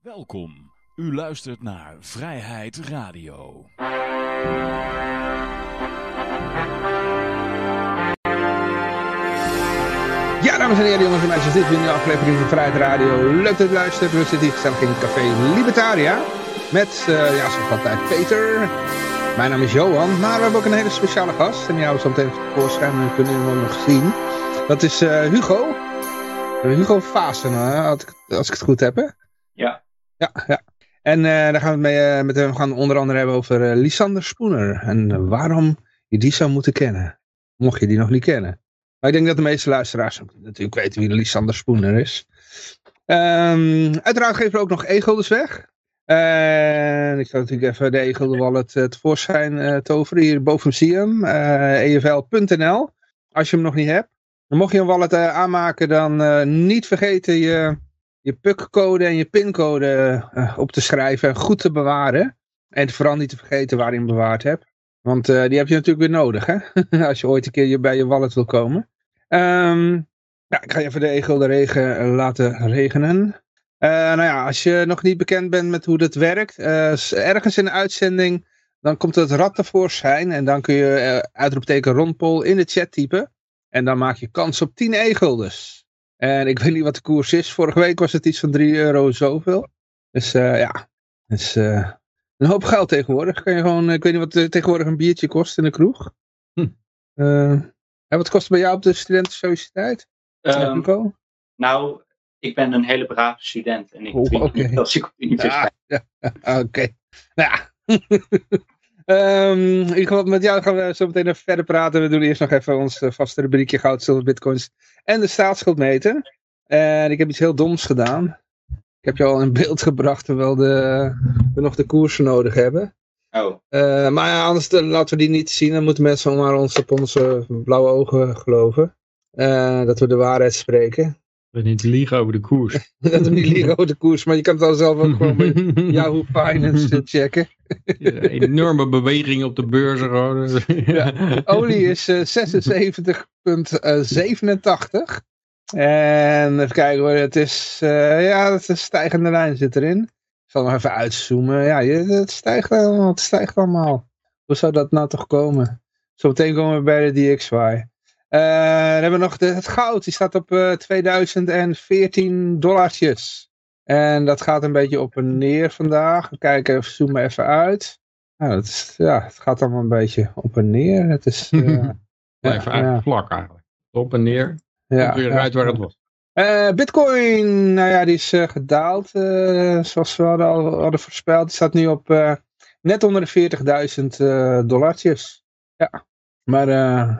Welkom. U luistert naar Vrijheid Radio. Ja, dames en heren, jongens en meisjes, dit is weer een aflevering van Vrijheid Radio. Leuk dat u luistert. We zitten hier gezellig in het café Libertaria. Met, uh, ja, zoals altijd, Peter. Mijn naam is Johan, maar we hebben ook een hele speciale gast. En die houden we zo meteen voorschijn en kunnen we nog zien. Dat is uh, Hugo. Uh, Hugo Vaassen, als, als ik het goed heb, hè? Ja. Ja, ja. En uh, daar gaan we het mee, met hem gaan onder andere hebben over Lisander Spoener. En waarom je die zou moeten kennen. Mocht je die nog niet kennen. Maar ik denk dat de meeste luisteraars natuurlijk weten wie Lisander Spoener is. Um, uiteraard geven we ook nog e-guldens weg. En ik zal natuurlijk even de e-gulden wallet uh, tevoorschijn uh, toveren. Hier boven zie je hem. Uh, efl.nl. Als je hem nog niet hebt. Mocht je een wallet aanmaken, dan niet vergeten je, je PUC-code en je PIN-code op te schrijven en goed te bewaren. En vooral niet te vergeten waar je hem bewaard hebt. Want die heb je natuurlijk weer nodig, hè? Als je ooit een keer bij je wallet wil komen. Um, ja, ik ga even de e-gulden regen laten regenen. Nou ja, als je nog niet bekend bent met hoe dat werkt, ergens in de uitzending, dan komt het rad tevoorschijn en dan kun je uitroepteken rondpol in de chat typen. En dan maak je kans op 10 e-guldens. En ik weet niet wat de koers is. Vorige week was het iets van 3 euro zoveel. Dus ja, dus, een hoop geld tegenwoordig. Kan je gewoon, ik weet niet wat tegenwoordig een biertje kost in de kroeg. Hm. en wat kost het bij jou op de studentensociëteit? Um, nou, ik ben een hele brave student en ik oh, drink okay. niet als ik op de universiteit ja, ja, Oké. Okay. Nou ja. Um, in ieder geval met jou gaan we zo meteen even verder praten. We doen eerst nog even ons vaste rubriekje goud, zilver, bitcoins en de staatsschuld meten. En ik heb iets heel doms gedaan. Ik heb je al in beeld gebracht terwijl de, we nog de koersen nodig hebben. Oh. Uh, maar ja, anders laten we die niet zien. Dan moeten mensen maar ons op onze blauwe ogen geloven. Uh, dat we de waarheid spreken. We niet liegen over de koers. dat we niet liegen over de koers, maar je kan het al zelf ook gewoon bij Yahoo Finance checken. ja, enorme beweging op de beurzen gewoon. ja, olie is uh, 76,87. En even kijken hoor, het is, uh, ja, het is stijgende lijn zit erin. Ik zal nog even uitzoomen. Ja, het stijgt allemaal, het stijgt allemaal. Hoe zou dat nou toch komen? Zometeen komen we bij de DXY. Uh, dan hebben we nog de, het goud. Die staat op uh, 2014 dollartjes. En dat gaat een beetje op en neer vandaag. We kijken, zoomen even uit. Nou, dat is, ja, het gaat allemaal een beetje op en neer. Het is... Uh, Blijf ja, vlak eigenlijk. Op en neer. Ja, weer uit waar het was. Uh, Bitcoin, nou ja, die is uh, gedaald, uh, zoals we hadden, al hadden voorspeld. Die staat nu op net onder de 40.000 dollartjes. Ja, maar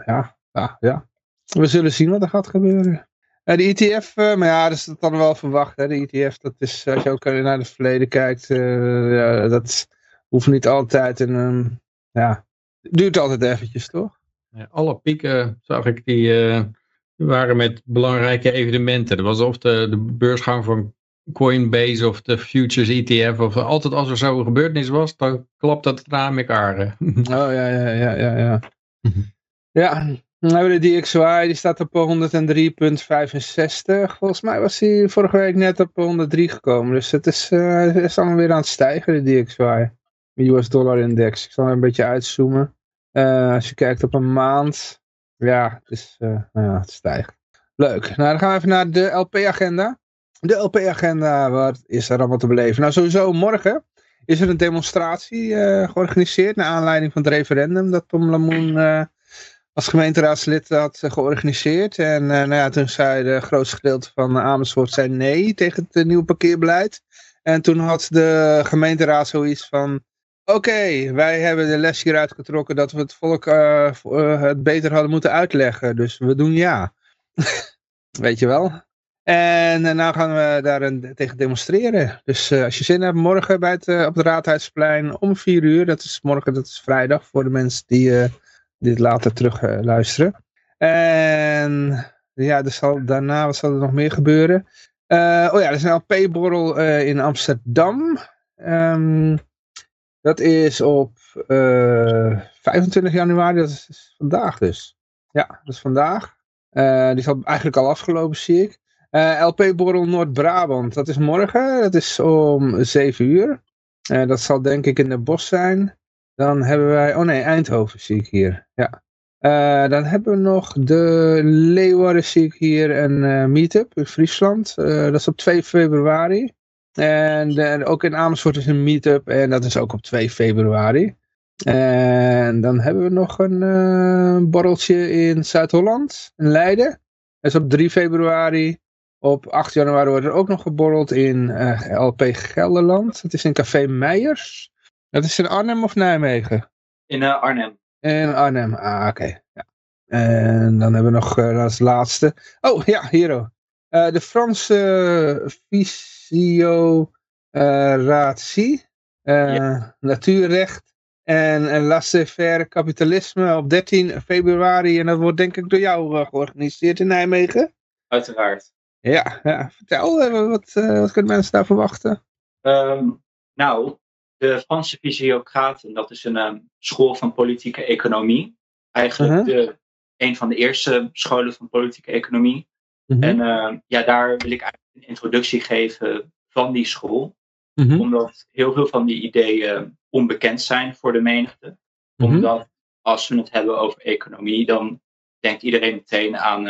ja, ja, ja, we zullen zien wat er gaat gebeuren. Uh, de ETF, uh, maar ja, dat is dat dan wel verwacht. Hè? De ETF, dat is, als je ook naar het verleden kijkt, ja, dat hoeft niet altijd. En, um, ja, duurt altijd eventjes, toch? Ja, alle pieken zag ik, die, die, waren met belangrijke evenementen. Dat was of de, de beursgang van Coinbase of de Futures ETF. Of altijd als er zo'n gebeurtenis was, dan klapt dat na elkaar. oh ja, ja, ja, ja. Ja. ja. We de DXY, die staat op 103,65. Volgens mij was die vorige week net op 103 gekomen. Dus het is, uh, het is allemaal weer aan het stijgen, de DXY. De US dollar index. Ik zal een beetje uitzoomen. Uh, als je kijkt op een maand. Ja, het, is, uh, nou ja, het stijgt. Leuk. Nou, dan gaan we even naar de LP-agenda. De LP-agenda, wat is er allemaal te beleven? Nou, sowieso morgen is er een demonstratie georganiseerd. Naar aanleiding van het referendum dat Tom Lamoen als gemeenteraadslid had georganiseerd. En uh, nou ja, toen zei de grootste gedeelte van Amersfoort zei nee tegen het nieuwe parkeerbeleid. En toen had de gemeenteraad zoiets van... Oké, wij hebben de les hieruit getrokken dat we het volk het beter hadden moeten uitleggen. Dus we doen ja. Weet je wel? En nou gaan we daar een, tegen demonstreren. Dus als je zin hebt, morgen bij het, op het Raadhuisplein om 4 uur. Dat is morgen, dat is vrijdag voor de mensen die dit later terug uh, luisteren. En ja, er zal, daarna wat zal er nog meer gebeuren? Uh, oh ja, er is een LP-borrel uh, in Amsterdam. Um, dat is op 25 januari, dat is vandaag dus. Ja, dat is vandaag. die is eigenlijk al afgelopen, zie ik. Eh, LP-borrel Noord-Brabant, dat is morgen. Dat is om 7 uur. Eh, dat zal denk ik in de bos zijn. Dan hebben wij, oh nee, Eindhoven zie ik hier. Ja. Eh, dan hebben we nog de Leeuwarden zie ik hier een eh meetup in Friesland. Eh, dat is op 2 februari. En ook in Amersfoort is een meetup en dat is ook op 2 februari. En dan hebben we nog een borreltje in Zuid-Holland, in Leiden. Dat is op 3 februari. Op 8 januari wordt er ook nog geborreld in LP Gelderland. Dat is in Café Meijers. Dat is in Arnhem of Nijmegen? In eh, Arnhem. In Arnhem, ah oké. Ja. En dan hebben we nog eh, als laatste. Oh ja, Hero. Eh, de Franse fysioratie, eh natuurrecht en, en laissez-faire kapitalisme op 13 februari. En dat wordt denk ik door jou georganiseerd in Nijmegen. Uiteraard. Ja, ja. vertel, wat, wat kunnen mensen daar verwachten? Ehm, nou, de Franse Fysiocraten, dat is een ehm, school van politieke economie. Eigenlijk Mhm. de, een van de eerste scholen van politieke economie. Mhm. En ehm, ja, daar wil ik eigenlijk een introductie geven van die school. Mhm. Omdat heel veel van die ideeën onbekend zijn voor de menigte. Omdat als we het hebben over economie, dan denkt iedereen meteen aan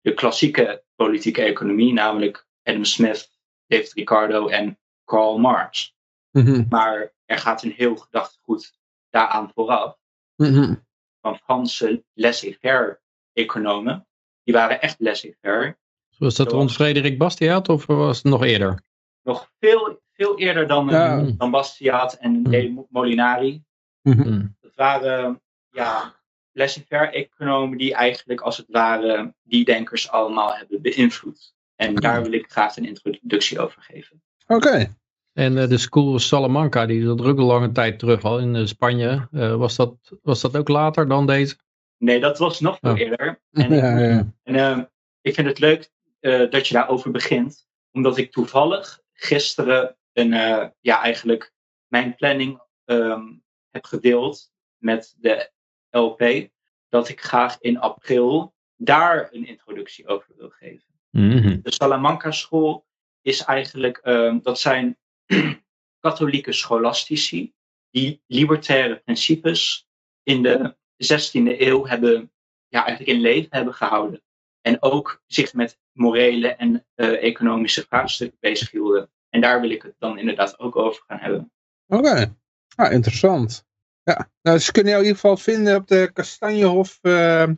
de klassieke politieke economie, namelijk Adam Smith, David Ricardo en Karl Marx. Mhm. Maar er gaat een heel gedachtegoed daaraan vooraf Mhm. van Franse laissez-faire economen. Die waren echt laissez-faire. Was dat rond Frederik Bastiaat of was het nog eerder? Nog veel, veel eerder dan, eh, Ja. dan Bastiat en De Molinari. Mhm. Dat waren ja, laissez-faire economen die eigenlijk als het ware die denkers allemaal hebben beïnvloed. En daar wil ik graag een introductie over geven. Oké. En eh, de School Salamanca, die zat er ook een lange tijd terug al in eh, Spanje. Eh, was, dat, was dat ook later dan deze? Nee, dat was nog veel Oh. eerder. En, ik, Ja, ja. en eh, ik vind het leuk eh, dat je daarover begint. Omdat ik toevallig gisteren een, eh, ja, eigenlijk mijn planning ehm, heb gedeeld met de LP. Dat ik graag in april daar een introductie over wil geven. Mhm. De Salamanca school is eigenlijk, ehm, dat zijn katholieke scholastici die libertaire principes in de 16e eeuw hebben, ja, eigenlijk in leven hebben gehouden. En ook zich met morele en eh, economische vraagstukken bezighielden. En daar wil ik het dan inderdaad ook over gaan hebben. Oké, ah, interessant. Ja, nou, ze kunnen jou in ieder geval vinden op de Kastanjehof eh,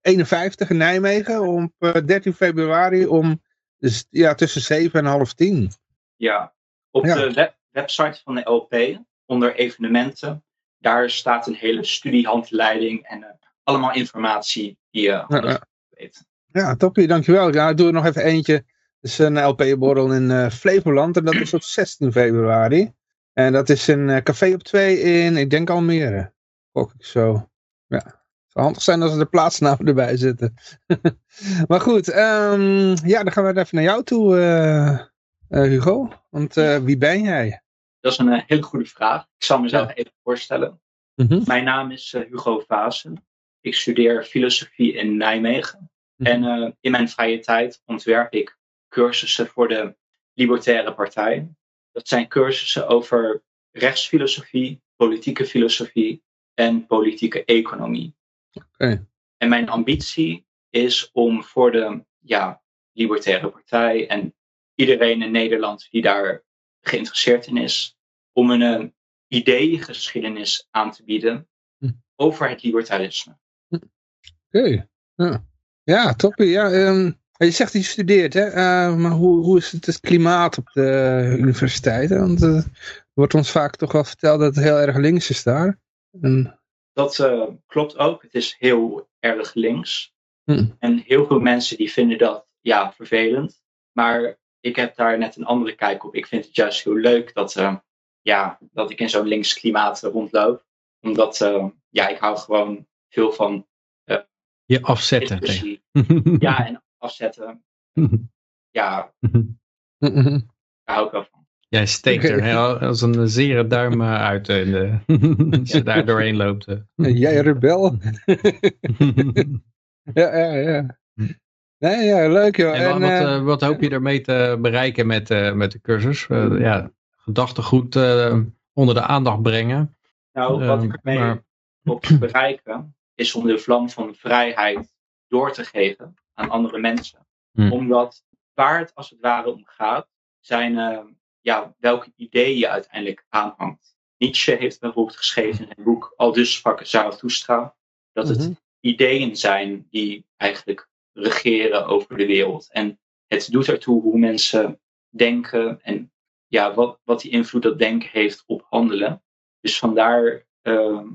51 in Nijmegen op eh, 13 februari om dus, ja, tussen 7 en half 10. Ja, op Ja. de web- website van de LP, onder evenementen, daar staat een hele studiehandleiding en eh, allemaal informatie die je Ja, weet. Ja, toppie, dankjewel. Ja, ik doe er nog even eentje. Het is een LP-borrel in eh, Flevoland en dat is op 16 februari. En dat is een eh, café op 2 in, ik denk Almere. Gok ik zo. Ja, het zou handig zijn als er de plaatsnamen erbij zitten. maar goed, ehm, ja, dan gaan we even naar jou toe, Hugo. Want eh, wie ben jij? Dat is een eh, hele goede vraag. Ik zal mezelf even voorstellen. Mhm. Mijn naam is eh, Hugo Vazen. Ik studeer filosofie in Nijmegen. Mhm. En eh, in mijn vrije tijd ontwerp ik cursussen voor de Libertaire Partij. Dat zijn cursussen over rechtsfilosofie, politieke filosofie en politieke economie. Oké. En mijn ambitie is om voor de ja, Libertaire Partij en iedereen in Nederland die daar geïnteresseerd in is, om een eh, ideeëngeschiedenis aan te bieden Hm. over het libertarisme. Oké. Ja. ja, toppie. Ja, ehm, je zegt dat je studeert, hè? Eh, maar hoe, hoe is het, het klimaat op de universiteit? hè? Want eh, er wordt ons vaak toch wel verteld dat het heel erg links is daar. En, Dat eh, klopt ook. Het is heel erg links. Hm. En heel veel mensen die vinden dat ja, vervelend. Maar ik heb daar net een andere kijk op. Ik vind het juist heel leuk dat, eh, ja, dat ik in zo'n links klimaat eh, rondloop. Omdat eh, ja, ik hou gewoon veel van Je afzetten. discussie. Ja, en afzetten. Ja, daar hou ik wel van. Jij steekt er heel- als een zere duim uit in de, als je daar doorheen loopt. en jij rebel? ja, ja, ja. Nee, ja, leuk joh. En, En, wat, eh, eh, wat hoop je ermee te bereiken met, eh, met de cursus? Eh, ja, gedachtegoed eh, onder de aandacht brengen. Nou, wat ik ermee maar- hoop te bereiken, is om de vlam van vrijheid door te geven aan andere mensen. Hm. Omdat waar het als het ware om gaat, zijn eh, ja, welke ideeën je uiteindelijk aanhangt. Nietzsche heeft bijvoorbeeld geschreven in zijn boek Al dus sprak Zarathustra, dat Mhm. het ideeën zijn die eigenlijk regeren over de wereld. En het doet ertoe hoe mensen denken en ja, wat, wat die invloed dat denken heeft op handelen. Dus vandaar ehm,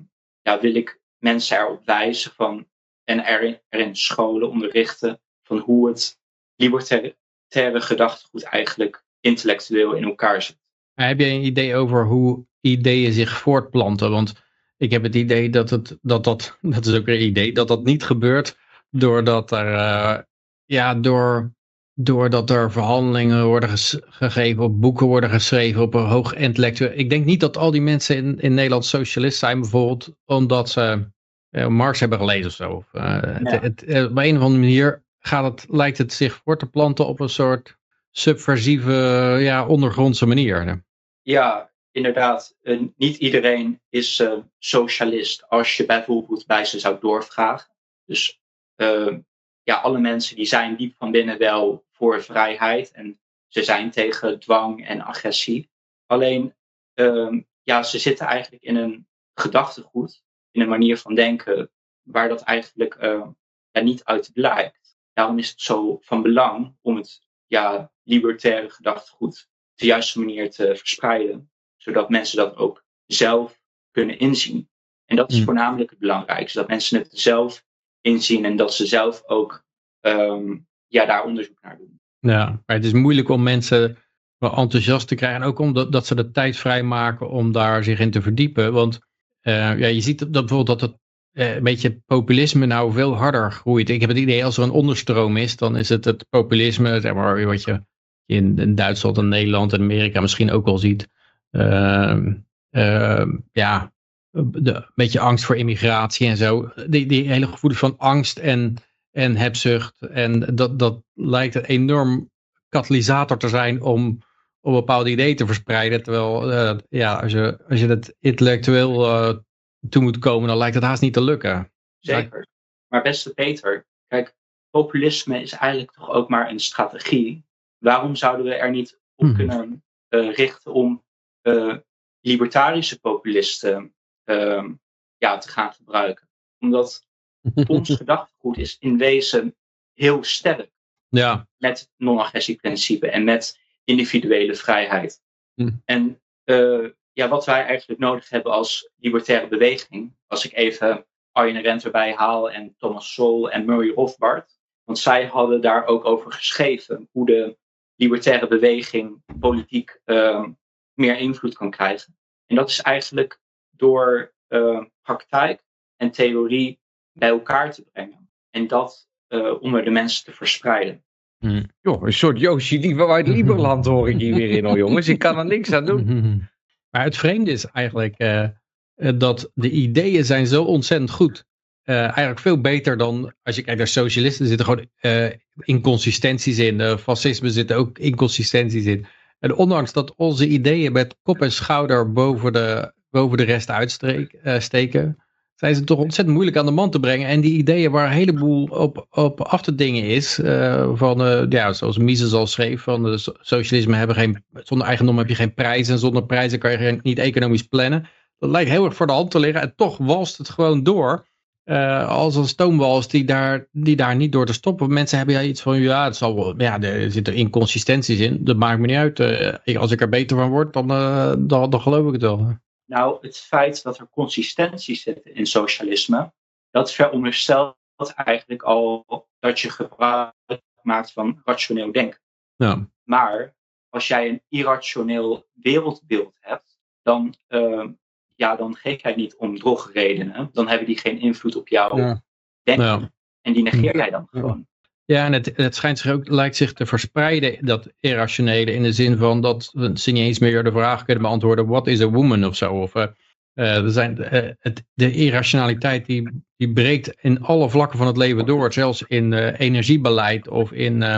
ja, wil ik mensen erop wijzen van, en erin, erin scholen, onderrichten van hoe het libertaire gedachtegoed eigenlijk intellectueel in elkaar zit. Heb jij een idee over hoe ideeën zich voortplanten? Want ik heb het idee dat het, dat, dat, dat is ook een idee, dat dat niet gebeurt doordat er, eh, ja, door, doordat er verhandelingen worden gegeven, of boeken worden geschreven op een hoog intellectueel. Ik denk niet dat al die mensen in, in Nederland socialist zijn, bijvoorbeeld omdat ze eh, Marx hebben gelezen of zo. Eh, het, het, op een of andere manier gaat het, lijkt het zich voor te planten op een soort subversieve, ja, ondergrondse manier. Ja, inderdaad. niet iedereen is socialist als je bijvoorbeeld bij ze zou doorvragen. Dus eh, ja, alle mensen die zijn diep van binnen wel voor vrijheid en ze zijn tegen dwang en agressie. Alleen, ehm, ja, ze zitten eigenlijk in een gedachtegoed, in een manier van denken, waar dat eigenlijk eh, ja, niet uit blijkt. Daarom is het zo van belang om het ja, libertaire gedachtegoed op de juiste manier te verspreiden, zodat mensen dat ook zelf kunnen inzien. En dat is Hmm. voornamelijk het belangrijkste, dat mensen het zelf inzien en dat ze zelf ook ehm, ja, daar onderzoek naar doen. Ja, maar het is moeilijk om mensen wel enthousiast te krijgen. En ook omdat dat ze de tijd vrijmaken om daar zich in te verdiepen. Want eh, ja, je ziet dat bijvoorbeeld dat het eh, een beetje populisme nou veel harder groeit. Ik heb het idee als er een onderstroom is, dan is het het populisme, zeg maar, wat je in, in Duitsland en Nederland en Amerika misschien ook al ziet. Ehm, ehm, ja, de, een beetje angst voor immigratie en zo. Die, die hele gevoelens van angst en, en hebzucht. En dat, dat lijkt een enorm katalysator te zijn om, om bepaalde ideeën te verspreiden. Terwijl, eh, ja, als je, als je het intellectueel eh, toe moet komen, dan lijkt het haast niet te lukken. Zeker. Maar beste Peter, kijk, populisme is eigenlijk toch ook maar een strategie. Waarom zouden we er niet op Mhm. kunnen eh, richten om libertarische populisten ehm, ja, te gaan gebruiken? Omdat ons gedachtegoed is in wezen heel sterk Ja, met non-agressieprincipe en met individuele vrijheid. Hm. En eh, ja, wat wij eigenlijk nodig hebben als libertaire beweging, als ik even Arjen Rent erbij haal en Thomas Sowell en Murray Rothbard, want zij hadden daar ook over geschreven hoe de libertaire beweging politiek eh, meer invloed kan krijgen. En dat is eigenlijk door eh, praktijk en theorie bij elkaar te brengen en dat eh, onder de mensen te verspreiden. Joh, een soort Yoshi liever uit Lieberland hoor ik hier weer in al jongens. Ik kan er niks aan doen. Maar het vreemde is eigenlijk eh, dat de ideeën zijn zo ontzettend goed. Eh, eigenlijk veel beter dan, als je kijkt naar socialisten, zitten gewoon eh, inconsistenties in. Uh, fascisme zitten ook inconsistenties in. En ondanks dat onze ideeën met kop en schouder boven de, boven de rest uitsteken, zijn ze toch ontzettend moeilijk aan de man te brengen. En die ideeën waar een heleboel op, op af te dingen is, uh, van, uh, ja, zoals Mises al schreef, van so socialisme hebben geen, zonder eigendom heb je geen prijzen en zonder prijzen kan je niet economisch plannen. Dat lijkt heel erg voor de hand te liggen en toch walst het gewoon door. Uh, als een stoomwals die daar, die daar niet door te stoppen. Mensen hebben ja iets van, ja, het zal ja, er zitten inconsistenties in. Dat maakt me niet uit. Uh, als ik er beter van word, dan, uh, dan, dan geloof ik het wel. Nou, het feit dat er consistenties zitten in socialisme, dat veronderstelt eigenlijk al dat je gebruik maakt van rationeel denken. Ja. Maar als jij een irrationeel wereldbeeld hebt, dan, uh, ja, dan geef jij niet om drogredenen. Dan hebben die geen invloed op jouw Ja. denken. Ja. En die negeer jij dan gewoon. Ja, en het, het schijnt zich ook, lijkt zich te verspreiden, dat irrationele, in de zin van dat ze niet eens meer de vraag kunnen beantwoorden, what is a woman of zo. Of, uh, Eh, er zijn, eh, het, de irrationaliteit die, die breekt in alle vlakken van het leven door. Zelfs in eh, energiebeleid of in... eh,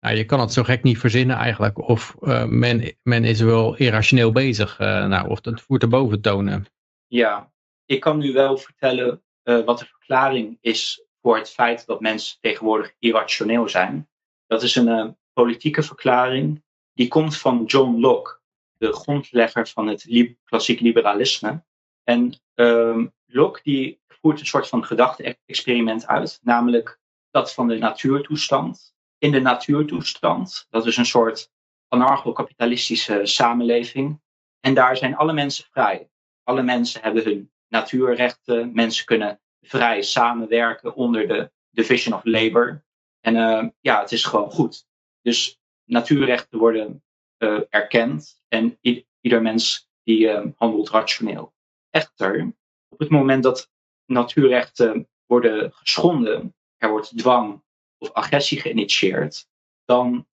nou, je kan het zo gek niet verzinnen eigenlijk. Of eh, men, men is wel irrationeel bezig. eh, nou, of dat voert erboven tonen. Ja, ik kan nu wel vertellen eh, wat de verklaring is voor het feit dat mensen tegenwoordig irrationeel zijn. Dat is een eh, politieke verklaring. Die komt van John Locke, de grondlegger van het klassiek liberalisme. En ehm, Locke die voert een soort van gedachte-experiment uit, namelijk dat van de natuurtoestand. In de natuurtoestand, dat is een soort anarcho-kapitalistische samenleving. En daar zijn alle mensen vrij. Alle mensen hebben hun natuurrechten. Mensen kunnen vrij samenwerken onder de Division of Labor. En eh, ja, het is gewoon goed. Dus natuurrechten worden eh, erkend en ieder mens die eh, handelt rationeel. Echter, op het moment dat natuurrechten worden geschonden, er wordt dwang of agressie geïnitieerd, dan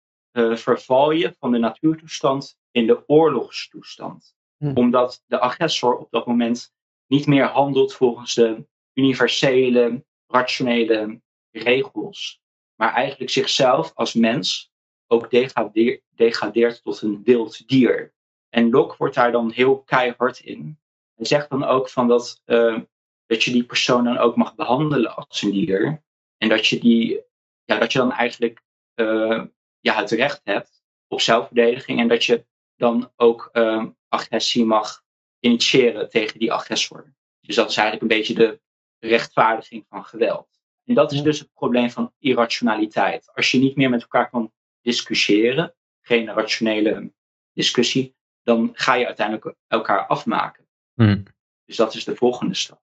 verval je van de natuurtoestand in de oorlogstoestand. Hm. Omdat de agressor op dat moment niet meer handelt volgens de universele, rationele regels, maar eigenlijk zichzelf als mens ook degradeer- degradeert tot een wild dier. En Locke wordt daar dan heel keihard in. Hij zegt dan ook van dat, eh, dat je die persoon dan ook mag behandelen als een dier. En dat je, die, ja, dat je dan eigenlijk eh, ja, het recht hebt op zelfverdediging. En dat je dan ook eh, agressie mag initiëren tegen die agressor. Dus dat is eigenlijk een beetje de rechtvaardiging van geweld. En dat is dus het probleem van irrationaliteit. Als je niet meer met elkaar kan discussiëren, geen rationele discussie, dan ga je uiteindelijk elkaar afmaken. Hm. Dus dat is de volgende stap.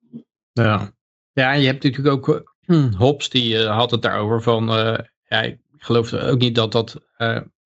Ja. ja, je hebt natuurlijk ook eh, Hobbes, die eh, had het daarover van, eh, ja, ik geloof ook niet dat dat,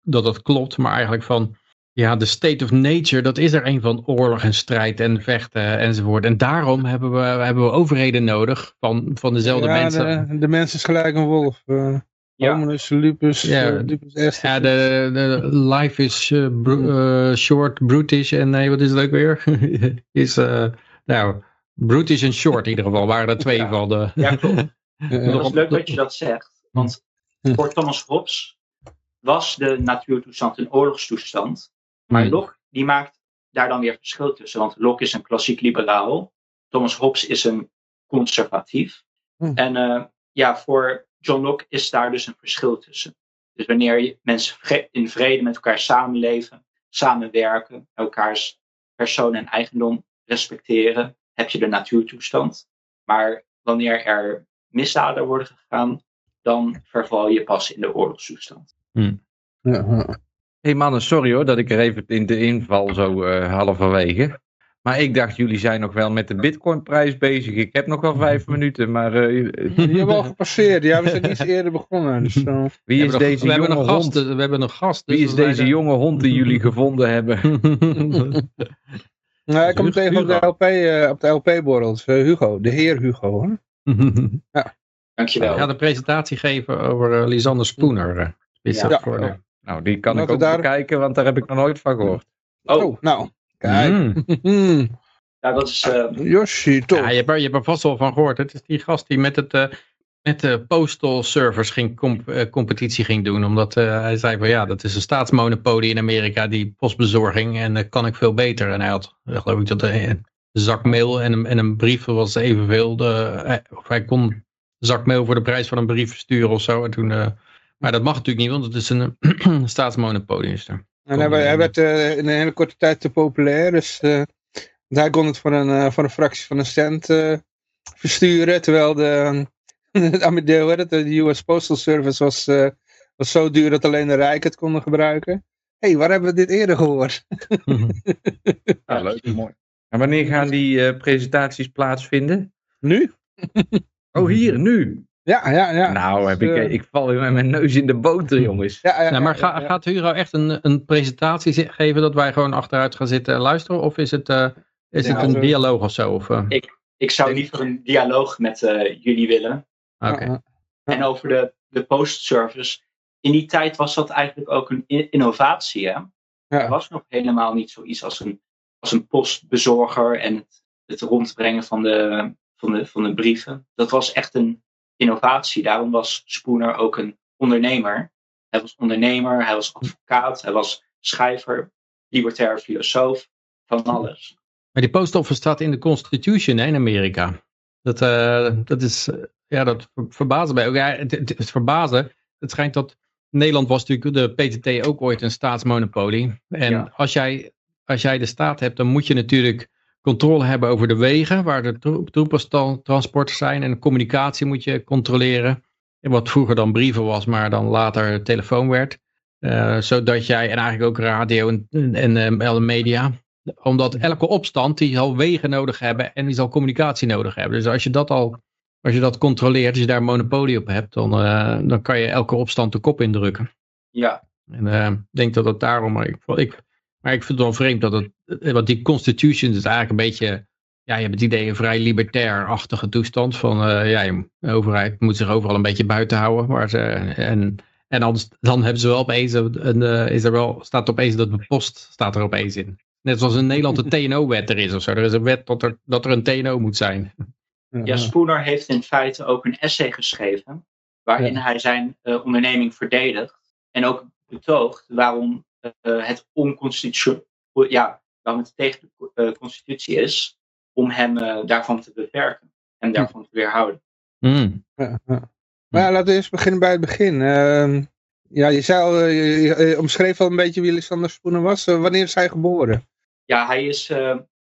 dat dat klopt, maar eigenlijk van, ja, de state of nature, dat is er een van oorlog en strijd en vechten enzovoort. En daarom hebben we, hebben we overheden nodig van, van dezelfde ja, mensen. De, de mens is gelijk een wolf. eh Ja. Hominus, lupus, Ja, eh, lupus est. Ja, de, de life is eh, short, brutish en nee, wat is het ook weer? is, eh, nou, brutish en short in ieder geval, waren er twee Ja. van de... Ja, klopt. Het is leuk dat je dat zegt, want voor Thomas Hobbes was de natuurtoestand een oorlogstoestand. Maar Hm. Locke die maakt daar dan weer verschil tussen. Want Locke is een klassiek liberaal. Thomas Hobbes is een conservatief. Hm. En eh, ja, voor John Locke is daar dus een verschil tussen. Dus wanneer mensen in vrede met elkaar samenleven, samenwerken, elkaars persoon en eigendom respecteren, heb je de natuurtoestand. Maar wanneer er misdaden worden gegaan, dan verval je pas in de oorlogstoestand. ja, ja. Hey mannen, sorry hoor dat ik er even in de inval zo eh halverwege. Maar ik dacht, jullie zijn nog wel met de bitcoinprijs bezig. Ik heb nog wel vijf minuten, maar eh, Die hebben al gepasseerd. Ja, we zijn iets eerder begonnen. Dus, eh, wie We is deze we hebben jonge een gast, hond? We hebben een gast. dus Wie is deze jonge hond die jullie gevonden hebben? nou, ik kom tegen op de LP, eh, op de LP-borrel. Eh, Hugo, de heer Hugo. Hoor. Dankjewel. Ja, de presentatie geven over Lisander Spooner. eh, is Ja. dat voor de- Nou, die kan Laten ik ook daar- bekijken, want daar heb ik nog nooit van gehoord. Oh, Oh, nou. Kijk. Mm. Hmm. nou, dat is eh, Yoshi, toch. Ja, je hebt, er, je hebt er vast wel van gehoord. Het is die gast die met, het, eh, met de postal servers ging comp- eh, competitie ging doen. Omdat eh, hij zei van ja, dat is een staatsmonopolie in Amerika, die postbezorging. En dat kan ik veel beter. En hij had, geloof ik, dat een, een zak mail en een, en een brief was evenveel. De, of hij kon een zak mail voor de prijs van een brief versturen of zo. En toen, eh, maar dat mag natuurlijk niet, want het is een eh, staatsmonopolie. Is er. En hij, hij werd eh, in een hele korte tijd te populair. Dus eh, want hij kon het voor een, eh, voor een fractie van een cent eh, versturen. Terwijl de, de, de, US Postal Service was, eh, was zo duur dat alleen de rijken het konden gebruiken. Hé, hey, waar hebben we dit eerder gehoord? Ja, leuk, mooi. En wanneer gaan die eh, presentaties plaatsvinden? Nu? Oh, hier, nu. Ja, ja, ja. Nou, heb Dus, ik, eh, ik val weer met mijn neus in de boter, jongens. ja, ja, Nou, maar ja, ga, ja. gaat Hugo echt een, een presentatie geven dat wij gewoon achteruit gaan zitten en luisteren? Of is het, eh, is Ja, het een dialoog of zo? Of, eh, ik zou liever een dialoog met eh, jullie willen. oké. En over de, de postservice. In die tijd was dat eigenlijk ook een innovatie. Hè? Er was nog helemaal niet zoiets als een, als een postbezorger en het het rondbrengen van de, van, de, van de brieven. Dat was echt een innovatie. Daarom was Spooner ook een ondernemer. Hij was ondernemer, hij was advocaat, hij was schrijver, libertair filosoof, van alles. Maar die post office staat in de Constitution hè, in Amerika. Dat, uh, dat is, ja, dat verbaast mij ook. Ja, het, het, het verbazen, het schijnt dat Nederland was natuurlijk de PTT ook ooit een staatsmonopolie. En Ja. als, jij, als jij de staat hebt, dan moet je natuurlijk controle hebben over de wegen waar de troep- troepentransporten zijn. En de communicatie moet je controleren. En Wat vroeger dan brieven was, maar dan later telefoon werd. Eh, zodat jij, en eigenlijk ook radio en, en, en media. Omdat elke opstand die zal wegen nodig hebben en die zal communicatie nodig hebben. Dus als je dat al, als je dat controleert, als je daar een monopolie op hebt, dan, eh, dan kan je elke opstand de kop indrukken. Ja, En eh, ik denk dat het daarom, maar ik, ik, maar ik vind het wel vreemd dat het, want die constitution is eigenlijk een beetje, ja, je hebt het idee een vrij libertair-achtige toestand van, eh, ja, je- de overheid moet zich overal een beetje buiten houden. Waar ze, en en anders, dan hebben ze wel opeens, een, een, eh, is er wel, staat opeens dat de post staat er opeens in. Net zoals in Nederland de TNO-wet er is of zo. Er is een wet dat er, dat er een TNO moet zijn. ja, Spooner heeft in feite ook een essay geschreven. Waarin Ja. hij zijn eh, onderneming verdedigt. En ook betoogt waarom eh, het onconstitutioneel, ja, waarom het tegen de eh, constitutie is. Om hem eh, daarvan te beperken. En daarvan te weerhouden. Ja, ja. Maar ja, laten we eerst beginnen bij het begin. Ehm, ja, je, zei al, eh, je, je- je omschreef al een beetje wie Lysander Spooner was. Wanneer is hij geboren? Ja, hij is eh,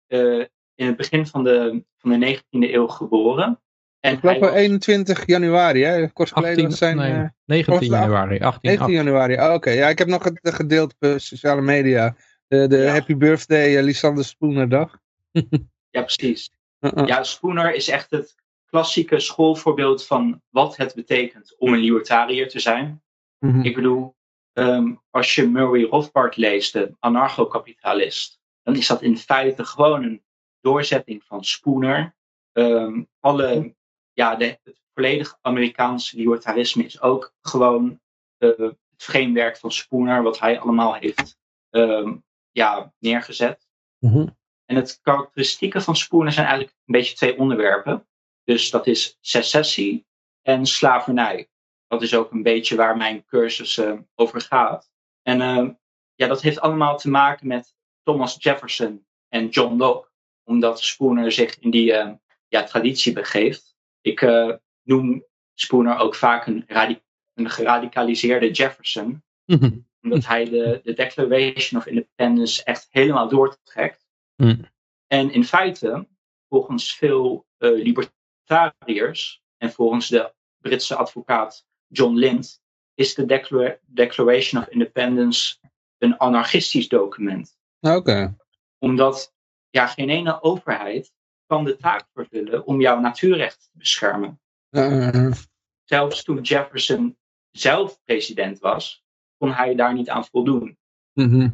eh, in het begin van de, van de 19e eeuw geboren. En Ik geloof hij wel was- 21 januari, hè? Kort geleden 18, was zijn... nee, eh, 19 was het januari, 18, 19 januari, oh, oké. Ja, ik heb nog het gedeeld op sociale media. De, de Ja. Happy Birthday eh, Lysander Spooner dag. Ja, precies. Uh, uh. Ja, Spooner is echt het klassieke schoolvoorbeeld van wat het betekent om een libertariër te zijn. Mhm. Ik bedoel, ehm, als je Murray Rothbard leest, de anarcho-kapitalist, dan is dat in feite gewoon een doorzetting van Spooner. Ehm, alle, ja, de, het volledig Amerikaanse libertarisme is ook gewoon eh, het framewerk van Spooner, wat hij allemaal heeft ehm, ja, neergezet. Mhm. En het karakteristieke van Spooner zijn eigenlijk een beetje twee onderwerpen. Dus dat is secessie en slavernij. Dat is ook een beetje waar mijn cursus eh, over gaat. En eh, ja, dat heeft allemaal te maken met Thomas Jefferson en John Locke. Omdat Spooner zich in die eh, ja, traditie begeeft. Ik noem Spooner ook vaak een, radi- een geradicaliseerde Jefferson. Omdat hij de, de Declaration of Independence echt helemaal doortrekt. Hmm. En in feite, volgens veel eh, libertariërs en volgens de Britse advocaat John Lind, is de Decla- Declaration of Independence een anarchistisch document. Oké. Omdat ja, geen ene overheid kan de taak vervullen om jouw natuurrecht te beschermen. Uh, Zelfs toen Jefferson zelf president was, kon hij daar niet aan voldoen. mhm.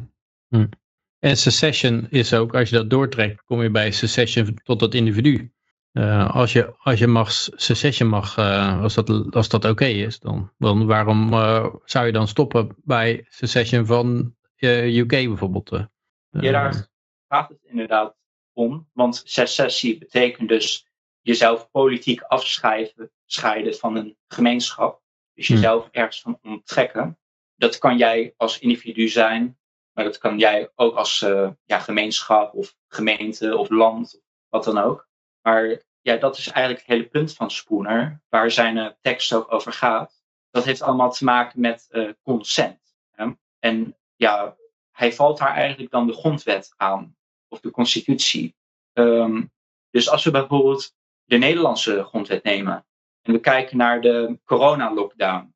En secession is ook, als je dat doortrekt, kom je bij secession tot het individu. Eh, als, je, als je mag, secession mag, eh, als dat, als dat oké is, dan, dan waarom eh, zou je dan stoppen bij secession van eh, UK bijvoorbeeld? eh? Ja, daar gaat het inderdaad om. Want secessie betekent dus jezelf politiek afscheiden scheiden van een gemeenschap. Dus Hmm. jezelf ergens van onttrekken. Dat kan jij als individu zijn, maar dat kan jij ook als eh, ja, gemeenschap of gemeente of land, wat dan ook. Maar ja, dat is eigenlijk het hele punt van Spooner, waar zijn eh, tekst ook over gaat. Dat heeft allemaal te maken met eh, consent. Hè? En ja, hij valt daar eigenlijk dan de grondwet aan, of de constitutie. Ehm, dus als we bijvoorbeeld de Nederlandse grondwet nemen en we kijken naar de corona-lockdown.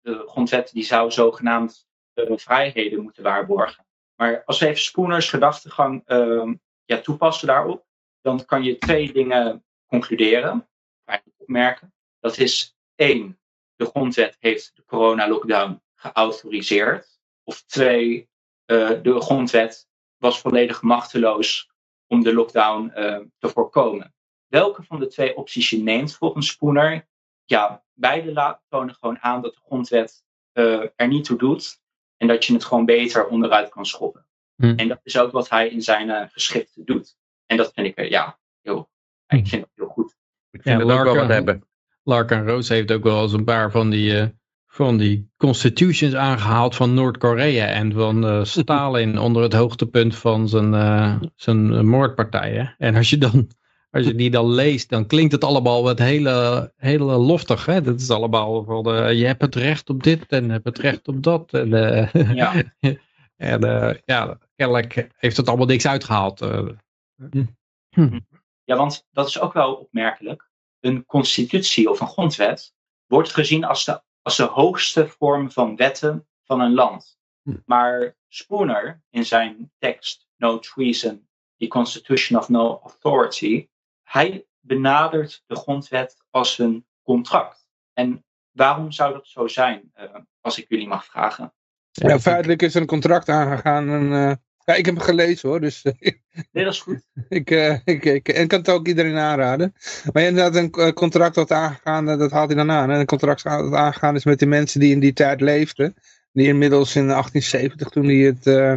De grondwet die zou zogenaamd eh, vrijheden moeten waarborgen. Maar als we even Spooners gedachtegang ehm, ja, toepassen daarop, dan kan je twee dingen concluderen, eigenlijk opmerken. Dat is één, de grondwet heeft de corona-lockdown geautoriseerd. Of twee, eh, de grondwet was volledig machteloos om de lockdown eh, te voorkomen. Welke van de twee opties je neemt volgens Spooner, ja, beide tonen gewoon aan dat de grondwet eh, er niet toe doet en dat je het gewoon beter onderuit kan schoppen. Hm. En dat is ook wat hij in zijn eh, geschriften doet. En dat vind ik, eh, ja, Ja, ik vind heel goed. Ik vind Ja, het ook wel Larkin- wat hebben. Larkin Roos heeft ook wel eens een paar van die, eh, van die constitutions aangehaald van Noord-Korea en van eh, Stalin onder het hoogtepunt van zijn, eh, zijn moordpartijen. En als je, dan, als je die dan leest, dan klinkt het allemaal wat hele, hele loftig. Hè? Dat is allemaal van, eh, je hebt het recht op dit en je hebt het recht op dat. En, eh, Ja. en eh, ja, kennelijk heeft het allemaal niks uitgehaald. eh. Ja, want dat is ook wel opmerkelijk. Een constitutie of een grondwet wordt gezien als de, als de hoogste vorm van wetten van een land. Hm. Maar Spooner in zijn tekst No Treason, The Constitution of No Authority, hij benadert de grondwet als een contract. En waarom zou dat zo zijn, eh, als ik jullie mag vragen? Ja, feitelijk is er een contract aangegaan. En, eh, ja, ik heb hem gelezen hoor, dus Nee, dat is goed. ik, eh, ik, ik, en ik kan het ook iedereen aanraden. Maar inderdaad, een eh, contract wat aangegaan, eh, dat haalt hij dan aan. En een contract dat aangegaan is met de mensen die in die tijd leefden. Die inmiddels in 1870, toen hij het eh,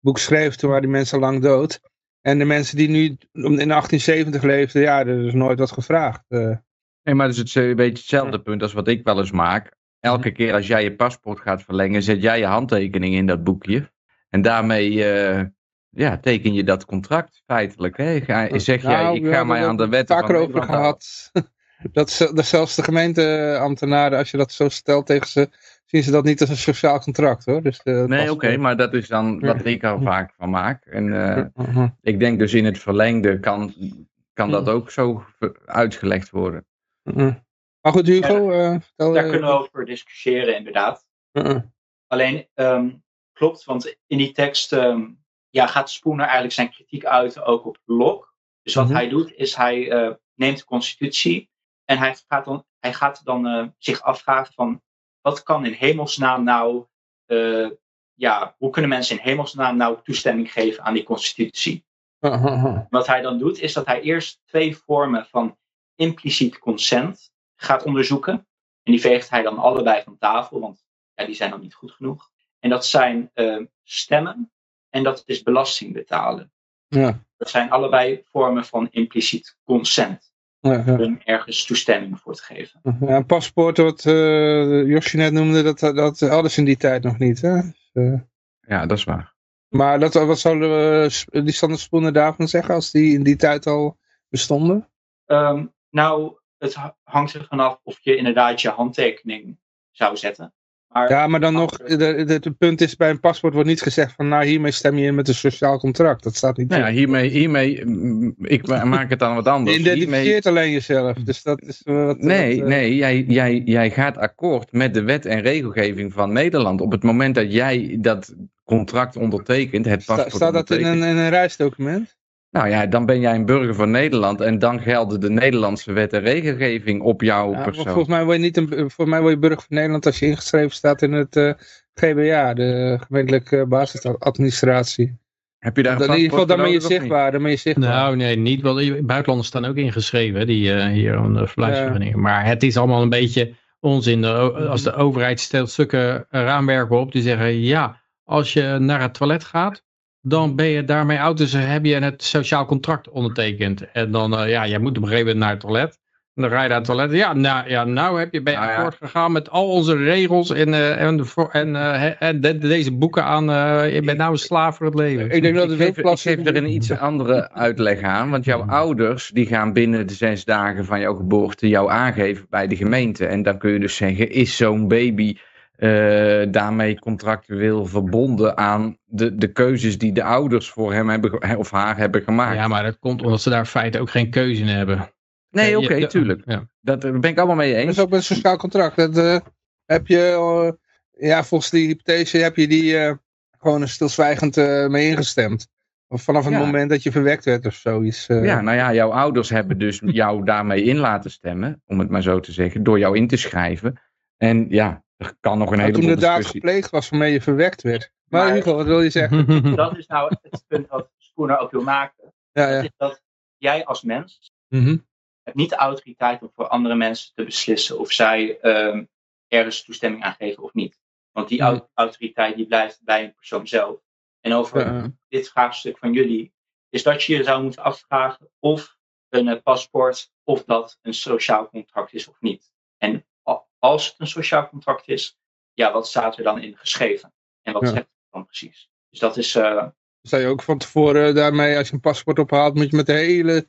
boek schreef, toen waren die mensen lang dood. En de mensen die nu in 1870 leefden, ja, er is nooit wat gevraagd. eh. Nee, maar dat is het een beetje hetzelfde punt als wat ik wel eens maak. Elke keer als jij je paspoort gaat verlengen, zet jij je handtekening in dat boekje. En daarmee eh, ja, teken je dat contract feitelijk. Hè? Ga, zeg jij, Nou, ik ga mij aan de het wetten van vaker over gehad. Dat, dat zelfs de gemeenteambtenaren, als je dat zo stelt tegen ze, zien ze dat niet als een sociaal contract hoor. Dus, eh, Nee, oké, maar dat is dan wat ik er vaak van maak. En eh, ik denk dus in het verlengde kan, kan dat ook zo uitgelegd worden. Maar goed, Hugo, eh, vertel. Daar eh, kunnen we over discussiëren, inderdaad. Alleen ehm, klopt, want in die tekst ehm, ja, gaat Spooner eigenlijk zijn kritiek uiten ook op Locke. Dus wat Mhm. hij doet, is hij eh, neemt de constitutie en hij gaat dan, hij gaat dan eh, zich afvragen van wat kan in hemelsnaam nou, eh, ja, hoe kunnen mensen in hemelsnaam nou toestemming geven aan die constitutie? Wat hij dan doet, is dat hij eerst twee vormen van impliciet consent gaat onderzoeken. En die veegt hij dan allebei van tafel, want ja, die zijn dan niet goed genoeg. En dat zijn eh, stemmen en dat is belasting betalen. Ja, Dat zijn allebei vormen van impliciet consent. Ja, ja. Om ergens toestemming voor te geven. Ja, een paspoort, wat eh Josje net noemde, dat, dat hadden ze in die tijd nog niet. Hè? Dus, eh, Ja, dat is waar. maar dat, wat zouden we, die Sander Spoenen daarvan zeggen als die in die tijd al bestonden? Ehm, nou, het ha- hangt er vanaf of je inderdaad je handtekening zou zetten. Maar Ja, maar dan nog, het punt is bij een paspoort wordt niet gezegd van nou hiermee stem je in met een sociaal contract. Dat staat niet Nou ja, hiermee, hiermee, mm, ik ma- maak het dan wat Je anders. Hiermee- identificeert alleen jezelf. Dus dat is wat... Nee, wat, eh, nee jij, jij, jij gaat akkoord met de wet en regelgeving van Nederland. Op het moment dat jij dat contract ondertekent, het sta- paspoort staat dat in een, in een reisdocument? Nou ja, dan ben jij een burger van Nederland en dan gelden de Nederlandse wet en regelgeving op jouw Ja, persoon. volgens mij word je niet een, volgens mij word je burger van Nederland als je ingeschreven staat in het eh, GBA, de gemeentelijke basisadministratie. Heb je daar een Dan, in ieder geval, dan ben je voor zichtbaar. Dan ben je zichtbaar. Nou, nee, niet. Want buitenlanders staan ook ingeschreven, die eh, hier een uh, verblijfsvergunning. Maar het is allemaal een beetje onzin. De o- Als de overheid stelt stukken raamwerken op die zeggen, ja, als je naar het toilet gaat, dan ben je daarmee oud, dus heb je het sociaal contract ondertekend. En dan, eh, ja, jij moet op een gegeven moment naar het toilet. En dan ga je naar het toilet. Ja, nou, ja, nou heb je, ben je Nou ja. akkoord gegaan met al onze regels en, eh, en, de en, eh, en de- deze boeken aan. je bent nou een slaaf voor het leven. ik denk dat ik klasse- geef er een iets andere uitleg aan, want jouw ouders die gaan binnen de zes dagen van jouw geboorte jou aangeven bij de gemeente. En dan kun je dus zeggen, is zo'n baby eh, daarmee contractueel verbonden aan de, de keuzes die de ouders voor hem hebben, of haar hebben gemaakt? Ja, maar dat komt omdat ze daar in feite ook geen keuze in hebben. nee, oké, tuurlijk. Ja. Dat, daar ben ik allemaal mee Dat eens. is ook met een sociaal contract. Dat eh, heb je, eh, ja, volgens die hypothese heb je die eh, gewoon stilzwijgend eh, mee ingestemd. Of vanaf het Ja. moment dat je verwekt werd of zoiets. eh. Ja, nou ja, jouw ouders hebben dus jou daarmee in laten stemmen, om het maar zo te zeggen, door jou in te schrijven. En ja, er kan nog een heleboel toen de daad gepleegd was waarmee je verwekt werd. Maar, Maar- Hugo, wat wil je zeggen? dat is nou het punt wat Spooner ook wil maken. Ja, Dat is dat jij als mens hebt niet de autoriteit om voor andere mensen te beslissen of zij ehm, ergens toestemming aan geven of niet. Want die Mhm. au- autoriteit die blijft bij een persoon zelf. En over Ja. dit vraagstuk van jullie is dat je je zou moeten afvragen of een eh, paspoort of dat een sociaal contract is of niet. En als het een sociaal contract is, ja, wat staat er dan in geschreven? En wat Ja. zegt het dan precies? Dus dat is, eh, Zou je ook van tevoren daarmee, als je een paspoort ophaalt, moet je met de hele,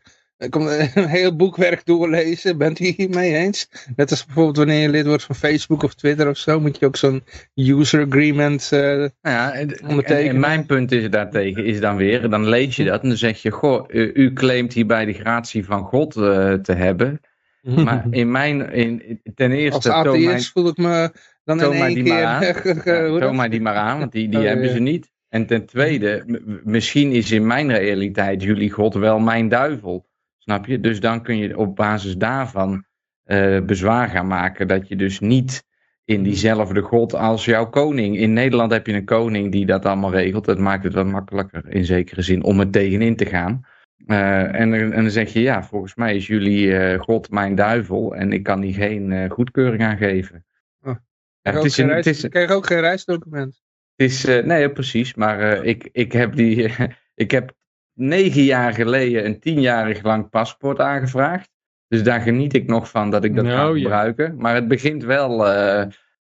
komt een heel boekwerk doorlezen. Bent u hiermee eens? Net als bijvoorbeeld wanneer je lid wordt van Facebook of Twitter of zo, moet je ook zo'n user agreement. eh, Nou ja, en, en- Ondertekenen. en mijn punt is daartegen is dan weer, dan lees je dat en dan zeg je, goh, u, u claimt hierbij de gratie van God eh, te hebben. Maar in mijn, in, ten eerste, als voel ik me dan in toon mij één die keer. maar aan. toon mij die maar aan, want die, die Oh, hebben ja. ze niet. En ten tweede, misschien is in mijn realiteit jullie God wel mijn duivel. Snap je? Dus dan kun je op basis daarvan eh, bezwaar gaan maken dat je dus niet in diezelfde God als jouw koning. In Nederland heb je een koning die dat allemaal regelt. Dat maakt het wat makkelijker in zekere zin om er tegenin te gaan. Eh, en, dan- en dan zeg je, ja, volgens mij is jullie eh, God mijn duivel en ik kan die geen eh, goedkeuring aan geven. Oh. Ja, Krijg het ook is geen een, het reis- is, krijg ook geen reisdocument. het is, nee, precies. Maar ik, ik heb die. ik heb negen jaar geleden een tienjarig lang paspoort aangevraagd. Dus daar geniet ik nog van dat ik dat Nou, ga ja. gebruiken. Maar het begint wel.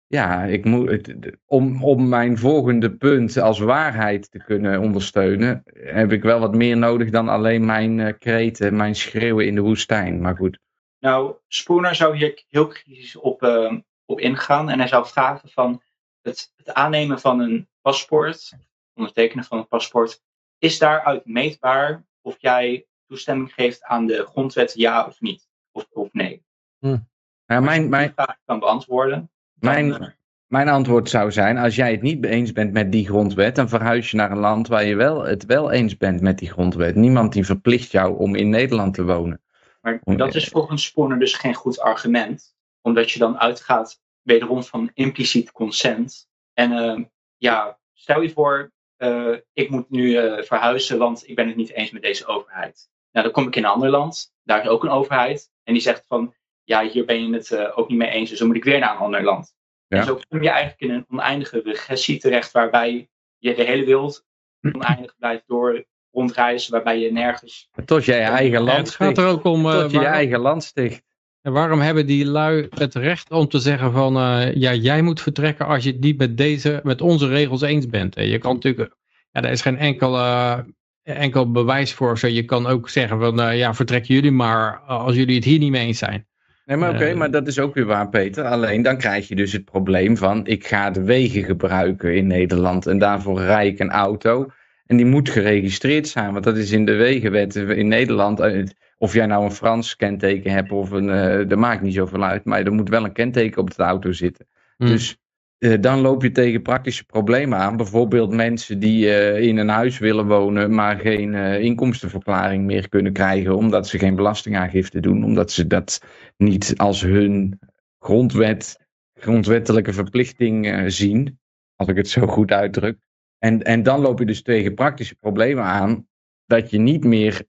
Ja, ik moet, het, om, om mijn volgende punt als waarheid te kunnen ondersteunen, heb ik wel wat meer nodig dan alleen mijn eh, kreten, mijn schreeuwen in de woestijn. Maar goed. Nou, Spooner zou hier heel kritisch op, eh, op ingaan. En hij zou vragen van het, het aannemen van een paspoort, ondertekenen van een paspoort, is daaruit meetbaar of jij toestemming geeft aan de grondwet ja of niet? Of, of nee? Ja, mijn, Die mijn, vraag kan beantwoorden. Mijn, eh, mijn antwoord zou zijn, als jij het niet eens bent met die grondwet, dan verhuis je naar een land waar je wel, het wel eens bent met die grondwet. Niemand die verplicht jou om in Nederland te wonen. Maar dat is volgens Spooner dus geen goed argument. Omdat je dan uitgaat wederom van impliciet consent. En eh, ja, stel je voor, eh, ik moet nu eh, verhuizen, want ik ben het niet eens met deze overheid. Nou, dan kom ik in een ander land, daar is ook een overheid. En die zegt van, ja, hier ben je het eh, ook niet mee eens, dus dan moet ik weer naar een ander land. Ja. En zo kom je eigenlijk in een oneindige regressie terecht, waarbij je de hele wereld oneindig blijft door rondreizen, waarbij je nergens Tot jij je eigen land het gaat er ook om, eh, Tot je je eigen land sticht. en waarom hebben die lui het recht om te zeggen van, eh, ja, jij moet vertrekken als je het niet met, deze, met onze regels eens bent. En je kan natuurlijk, ja, daar is geen enkel, enkel bewijs voor. Zo, je kan ook zeggen van, eh, ja, vertrekken jullie maar als jullie het hier niet mee eens zijn. Nee, maar oké, Eh, maar dat is ook weer waar, Peter. Alleen dan krijg je dus het probleem van, ik ga de wegen gebruiken in Nederland en daarvoor rij ik een auto. En die moet geregistreerd zijn, want dat is in de wegenwet in Nederland. eh, Of jij nou een Frans kenteken hebt of een, eh, dat maakt niet zoveel uit. Maar er moet wel een kenteken op de auto zitten. Hm. Dus eh, dan loop je tegen praktische problemen aan. Bijvoorbeeld mensen die eh, in een huis willen wonen, maar geen eh, inkomstenverklaring meer kunnen krijgen. Omdat ze geen belastingaangifte doen. Omdat ze dat niet als hun grondwet, grondwettelijke verplichting zien. Als ik het zo goed uitdruk. En, en dan loop je dus tegen praktische problemen aan. Dat je niet meer.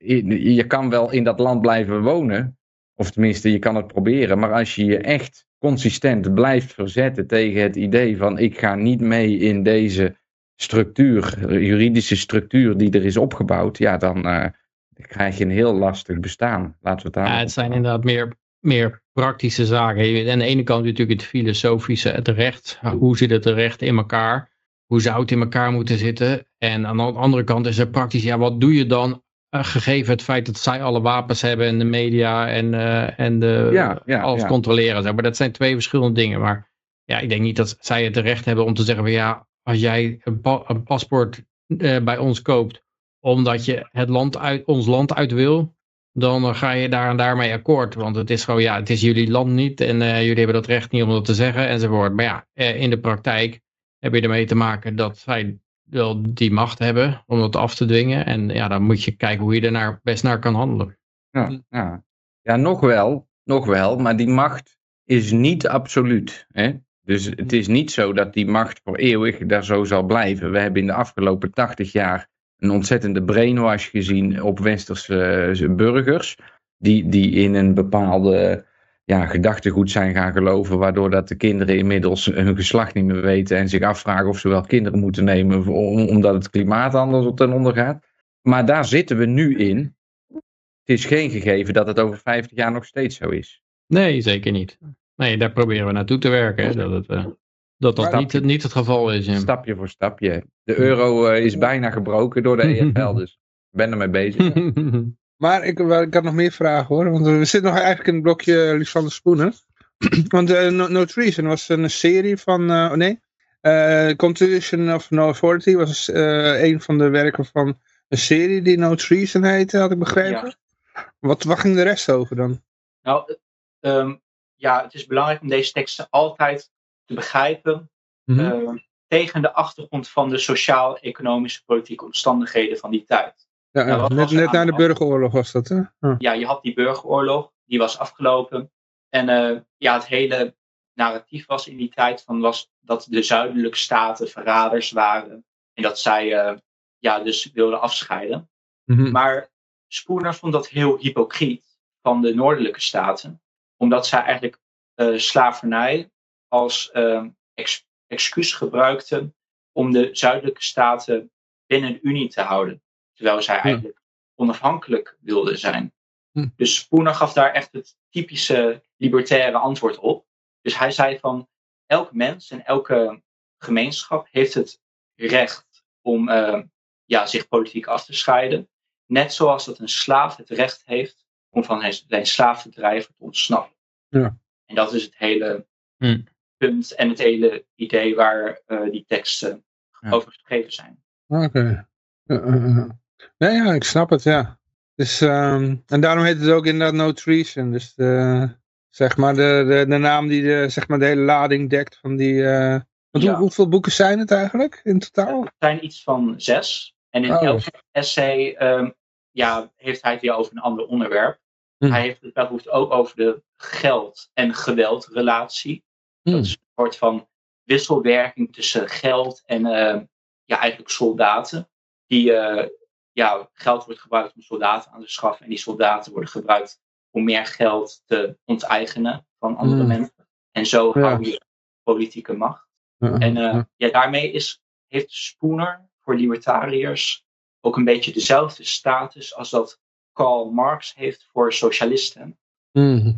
Je kan wel in dat land blijven wonen. Of tenminste, je kan het proberen. Maar als je je echt consistent blijft verzetten tegen het idee van ik ga niet mee in deze structuur, juridische structuur die er is opgebouwd, ja, dan eh, krijg je een heel lastig bestaan. Laten we het daar. Ja, het zijn inderdaad meer, meer praktische zaken. Aan de ene kant natuurlijk het filosofische, het recht. Hoe zit het recht in elkaar? Hoe zou het in elkaar moeten zitten? En aan de andere kant is het praktisch, ja, wat doe je dan? Eh, gegeven het feit dat zij alle wapens hebben en de media en, eh, en de, Ja, ja, alles ja. controleren. Zeg. Maar dat zijn twee verschillende dingen. Maar ja, ik denk niet dat zij het recht hebben om te zeggen van ja, als jij een, pa- een paspoort eh, bij ons koopt, omdat je het land uit, ons land uit wil, dan ga je daar en daarmee akkoord. Want het is gewoon, ja, het is jullie land niet en jullie hebben dat recht niet om dat te zeggen enzovoort. Maar ja, in de praktijk heb je ermee te maken dat zij wel die macht hebben om dat af te dwingen. En ja, dan moet je kijken hoe je er naar, best naar kan handelen. Ja, ja. ja, nog wel, nog wel, maar die macht is niet absoluut. Hè? Dus het is niet zo dat die macht voor eeuwig daar zo zal blijven. We hebben in de afgelopen 80 jaar een ontzettende brainwash gezien op westerse eh, burgers. Die, die in een bepaalde ja, gedachtegoed zijn gaan geloven. Waardoor dat de kinderen inmiddels hun geslacht niet meer weten. En zich afvragen of ze wel kinderen moeten nemen. om- Omdat het klimaat anders op ten onder gaat. Maar daar zitten we nu in. het is geen gegeven dat het over 50 jaar nog steeds zo is. Nee, zeker niet. Nee, daar proberen we naartoe te werken. Hè, dat het, eh, dat, dat niet, niet het geval is. Stapje voor stapje. De euro eh, is bijna gebroken door de EFL, dus ik ben ermee bezig. Maar ik, ik had nog meer vragen hoor. Want we zitten nog eigenlijk in het blokje Lysander Spoenen. want eh, no, no Treason was een serie van... oh nee. eh Constitution of No Authority was een van de werken van een serie die No Treason heette, had ik begrepen. Wat, wat ging de rest over dan? Nou, eh, ehm, ja, het is belangrijk om deze teksten altijd te begrijpen Mhm. ehm, tegen de achtergrond van de sociaal-economische politieke omstandigheden van die tijd. Ja, nou, net, net na de burgeroorlog was dat, hè? Ja, je had die burgeroorlog, die was afgelopen. En eh, ja, het hele narratief was in die tijd van was dat de zuidelijke staten verraders waren. En dat zij eh, ja, dus wilden afscheiden. Mhm. Maar Spooner vond dat heel hypocriet van de noordelijke staten. Omdat zij eigenlijk eh, slavernij als ex- excuus gebruikten om de zuidelijke staten binnen de Unie te houden. Terwijl zij eigenlijk onafhankelijk wilden zijn. Hm. Dus Spooner gaf daar echt het typische libertaire antwoord op. Dus hij zei van elk mens en elke gemeenschap heeft het recht om eh, ja, zich politiek af te scheiden. Net zoals dat een slaaf het recht heeft om van zijn- slavendrijver te ontsnappen. Ja. En dat is het hele Hm. punt en het hele idee waar eh, die teksten Ja. over geschreven zijn. Oké. Ja, ja. Nee, ja, ik snap het, ja. Dus, ehm, en daarom heet het ook inderdaad No Treason. Dus de, zeg maar de, de, de naam die de, zeg maar de hele lading dekt van die... eh, want Ja. hoe- hoeveel boeken zijn het eigenlijk in totaal? Er zijn iets van zes. En in Oh. elk essay ehm, ja, heeft hij het weer over een ander onderwerp. Hm. Hij heeft het bijvoorbeeld ook over de geld- en geweldrelatie. Hm. Dat is een soort van wisselwerking tussen geld en eh, ja, eigenlijk soldaten. Die, eh, ja, geld wordt gebruikt om soldaten aan te schaffen. En die soldaten worden gebruikt om meer geld te onteigenen van andere Hm. mensen. En zo Ja. hou je politieke macht. Ja, En eh, ja. daarmee is, heeft Spooner voor libertariërs ook een beetje dezelfde status als dat Karl Marx heeft voor socialisten. Mhm.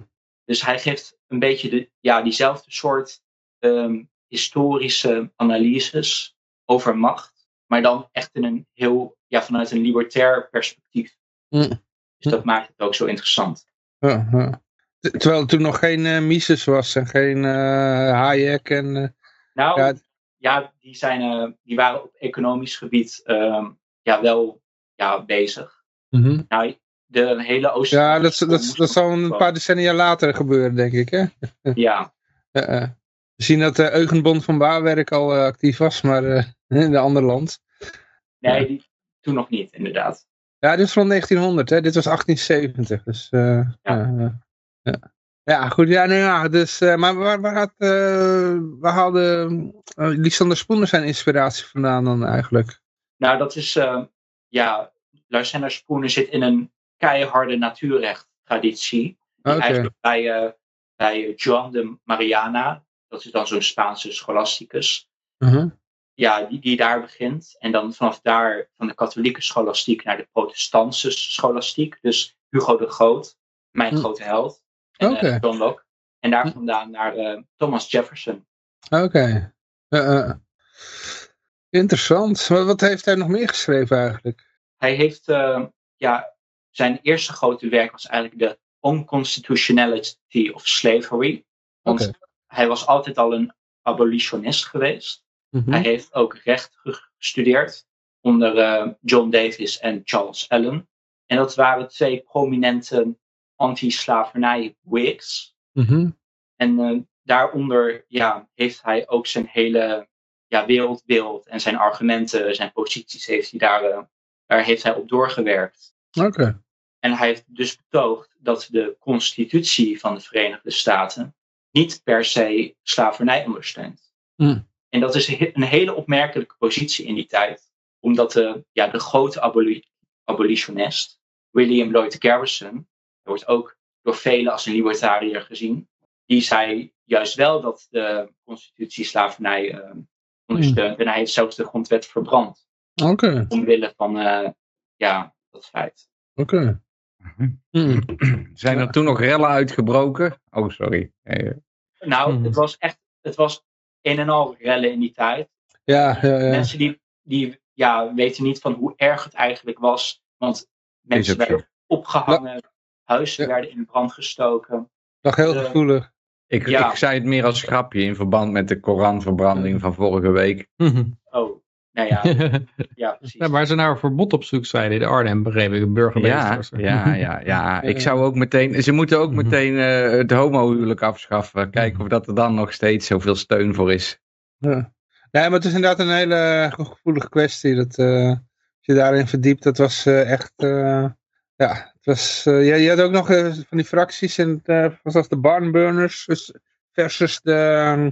Dus hij geeft een beetje de, ja, diezelfde soort ehm, historische analyses over macht, maar dan echt in een heel, ja, vanuit een libertair perspectief. Dus dat maakt het ook zo interessant. Ja, ja. T- Terwijl er toen nog geen eh, Mises was en geen eh, Hayek en... eh, Nou, Ja, ja, die, zijn, die waren op economisch gebied ehm, ja, wel ja, bezig. mhm. Nou, de hele Oost. Ja, dat, dat, dat zal een paar decennia later gebeuren, denk ik, hè? Ja. we zien dat de Eugenbond van Baarwerk al eh, actief was, maar eh, in een ander land. nee, die, toen nog niet, inderdaad. Ja, dit is van 1900, hè? Dit was 1870, dus... eh, ja. Ja, ja. Goed, ja, nou ja, dus... eh, maar waar, waar, had, eh, waar haalde uh, Lysander Spoener zijn inspiratie vandaan dan eigenlijk? Nou, dat is, eh, ja, Lysander Spooner zit in een keiharde natuurrecht-traditie. Die Oké. eigenlijk bij, eh, bij Juan de Mariana, dat is dan zo'n Spaanse scholasticus, Mhm. ja, die, die daar begint. En dan vanaf daar van de katholieke scholastiek naar de protestantse scholastiek. Dus Hugo de Groot, mijn Hm. grote held. En eh, John Locke. En daar Hm. vandaan naar eh, Thomas Jefferson. Oké. Eh. Interessant. Wat, wat heeft hij nog meer geschreven eigenlijk? Hij heeft, ja, zijn eerste grote werk was eigenlijk de Unconstitutionality of Slavery. Want. Hij was altijd al een abolitionist geweest. Mhm. Hij heeft ook recht gestudeerd onder eh, John Davis en Charles Allen. En dat waren twee prominente anti-slavernij Whigs. Mhm. En eh, daaronder ja, heeft hij ook zijn hele ja, wereldbeeld en zijn argumenten, zijn posities, heeft hij daar, eh, daar heeft hij op doorgewerkt. Oké. En hij heeft dus betoogd dat de constitutie van de Verenigde Staten niet per se slavernij ondersteunt. Hmm. En dat is een hele opmerkelijke positie in die tijd, omdat de, ja, de grote aboli- abolitionist, William Lloyd Garrison, hij wordt ook door velen als een libertariër gezien, die zei juist wel dat de constitutie slavernij eh, ondersteunt. En hij heeft zelfs de grondwet verbrand, Oké. omwille van eh, ja, dat feit. Oké. Mm. Zijn er toen nog rellen uitgebroken? Oh, sorry. Eh, Nou, Mhm. het was echt, het was een en al rellen in die tijd. Ja, ja, ja. Mensen die, die ja, weten niet van hoe erg het eigenlijk was. Want mensen zo. werden opgehangen, huizen Ja. werden in brand gestoken. Nog heel Eh, gevoelig. Ik, Ja. ik zei het meer als grapje in verband met de Koranverbranding van vorige week. Oh, nou ja, ja precies. Ja, waar ze nou een verbod op zoek zijn in Arnhem, begreep ik, de Ja, burgemeester. ja, ja, ja. Ik zou ook meteen, ze moeten ook Mhm. meteen eh, het homohuwelijk afschaffen. Kijken of dat er dan nog steeds zoveel steun voor is. Ja. Nee, maar het is inderdaad een hele gevoelige kwestie. Dat, eh, als je daarin verdiept, dat was eh, echt... eh, ja, het was... eh, je, je had ook nog eh, van die fracties, en, eh was dat de barnburners dus versus de... ehm,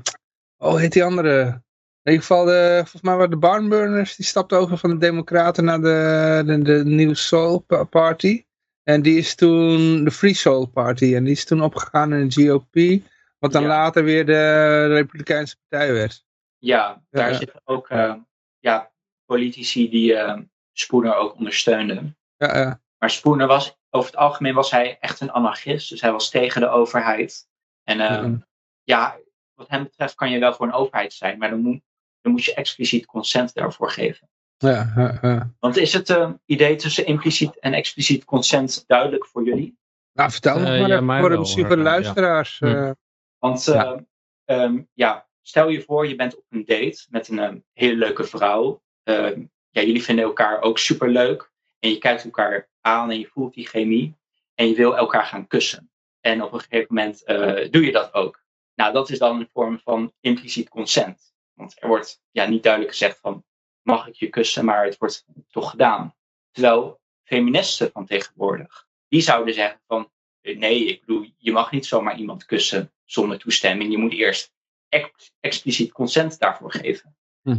oh, hoe heet die andere? In ieder geval, de, volgens mij waren de barnburners, die stapten over van de democraten naar de, de, de New Soul Pa- Party. En die is toen de Free Soul Party. En die is toen opgegaan in de GOP. Wat dan Ja. later weer de Republikeinse partij werd. Ja, daar Ja. zitten ook eh, ja, politici die eh Spooner ook ondersteunden. Ja, ja. Maar Spooner was, over het algemeen was hij echt een anarchist. Dus hij was tegen de overheid. En eh, Ja. ja, wat hem betreft kan je wel voor een overheid zijn. Maar dan moet, dan moet je expliciet consent daarvoor geven. Ja, ja, ja. Want is het eh, idee tussen impliciet en expliciet consent duidelijk voor jullie? Nou, vertel nog Eh, maar ja, even mij voor misschien voor de ja. luisteraars. Hm. eh, Want Ja. ja. ehm, ja, stel je voor, je bent op een date met een ehm, hele leuke vrouw. Ehm, ja, jullie vinden elkaar ook super leuk. En je kijkt elkaar aan en je voelt die chemie. En je wil elkaar gaan kussen. En op een gegeven moment eh, doe je dat ook. Nou, dat is dan een vorm van impliciet consent. Want er wordt ja, niet duidelijk gezegd van mag ik je kussen, maar het wordt toch gedaan. Terwijl feministen van tegenwoordig, die zouden zeggen van eh, nee, ik bedoel, je mag niet zomaar iemand kussen zonder toestemming. Je moet eerst ex- expliciet consent daarvoor geven. Hm.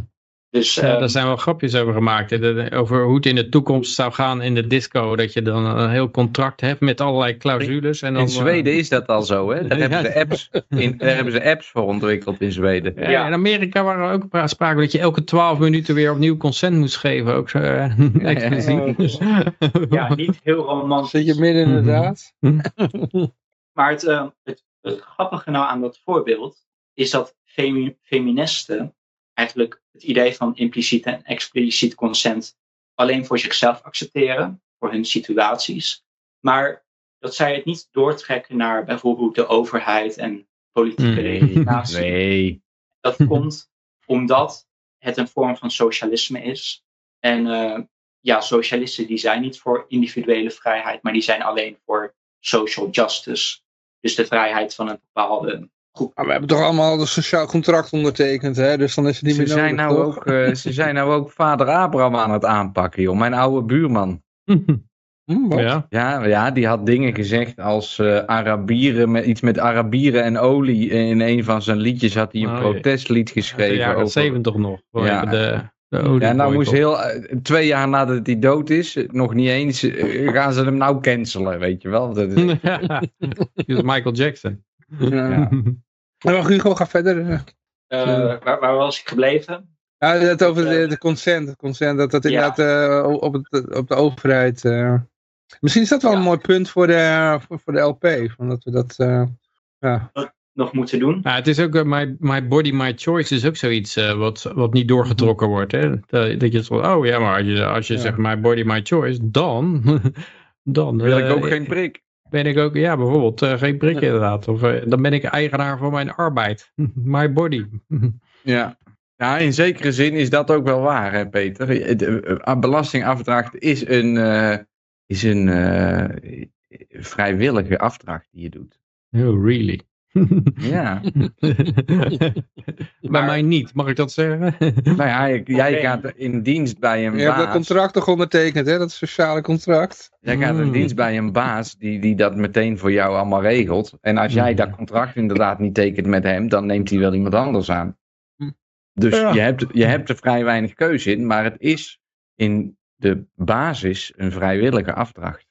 Dus Ja, ehm, daar zijn wel grapjes over gemaakt. hè. Over hoe het in de toekomst zou gaan in de disco. Dat je dan een heel contract hebt met allerlei clausules. En dan, In Zweden is dat al zo, hè? Daar, Ja. hebben ze apps, in, daar hebben ze apps voor ontwikkeld in Zweden. Ja, Ja. In Amerika waren er ook pra- sprake dat je elke twaalf minuten weer opnieuw consent moest geven. Ook zo, eh, ja. expliciet. ja, niet heel romantisch. Zit je midden in de Mhm. Maar het, ehm, het, het grappige nou aan dat voorbeeld is dat femi- feministen eigenlijk het idee van impliciet en expliciet consent alleen voor zichzelf accepteren, voor hun situaties. Maar dat zij het niet doortrekken naar bijvoorbeeld de overheid en politieke Nee. legitimatie. Nee. Dat komt omdat het een vorm van socialisme is. En eh, ja, socialisten die zijn niet voor individuele vrijheid, maar die zijn alleen voor social justice. Dus de vrijheid van een bepaalde Maar we hebben toch allemaal een sociaal contract ondertekend, hè? Dus dan is het niet Ze meer zijn, nodig, nou toch? ook, eh, ze zijn nou ook vader Abraham aan het aanpakken, joh. Mijn oude buurman. Hm, wat? ja. Ja, ja, die had dingen gezegd als eh, Arabieren, met, iets met Arabieren en olie. In een van zijn liedjes had hij een Oh, protestlied geschreven. jaren over- 70 nog. Ja. Ja. De, de Ja, nou moest heel, eh, twee jaar nadat hij dood is, nog niet eens, gaan ze hem nou cancelen, weet je wel. Dat is- Ja. Michael Jackson. Ja. Maar Hugo, ga verder. Eh, waar, waar was ik gebleven? Ja, het over de, de consent. Het consent dat dat Ja. inderdaad eh, op, het, op de overheid... eh, Misschien is dat wel Ja. een mooi punt voor de, voor, voor de LP. Van dat we dat... eh, ja. Nog moeten doen. Ja, het is ook, eh, my, my body, my choice is ook zoiets eh, wat, wat niet doorgetrokken wordt. Hè? Dat, dat je zo, oh ja, maar als je, als je Ja. zegt my body, my choice, dan, dan wil ik eh, ook geen prik. Ben ik ook, ja bijvoorbeeld, eh, geen prik inderdaad. Of eh, dan ben ik eigenaar van mijn arbeid. my body. Ja. ja, in zekere zin is dat ook wel waar, hè, Peter. Eh, Belastingafdracht is een, eh, is een vrijwillige afdracht die je doet. oh, really? Ja, Bij mij niet, mag ik dat zeggen? nou ja, jij- jij gaat in dienst bij een Je hebt dat baas. contract toch ondertekend, hè? Dat sociale contract. Jij gaat in Mm. dienst bij een baas die, die dat meteen voor jou allemaal regelt. En als jij Mm. dat contract inderdaad niet tekent met hem, dan neemt hij wel iemand anders aan. Hm. Dus Ja. je, hebt, je hebt er vrij weinig keuze in, maar het is in de basis een vrijwillige afdracht.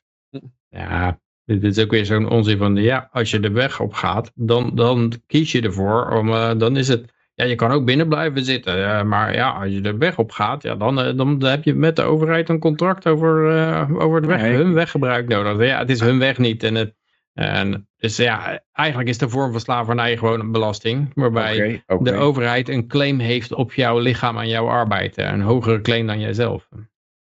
Ja, dit is ook weer zo'n onzin van, ja, als je de weg op gaat, dan, dan kies je ervoor, om, eh, dan is het ja, je kan ook binnen blijven zitten. eh, maar ja, als je de weg op gaat, ja, dan, eh, dan heb je met de overheid een contract over, over het weg, Nee. hun weggebruik nodig. Ja, het is hun weg niet. En het, en, dus ja, eigenlijk is de vorm van slavernij gewoon een belasting. Waarbij de overheid een claim heeft op jouw lichaam en jouw arbeid. Een hogere claim dan jijzelf.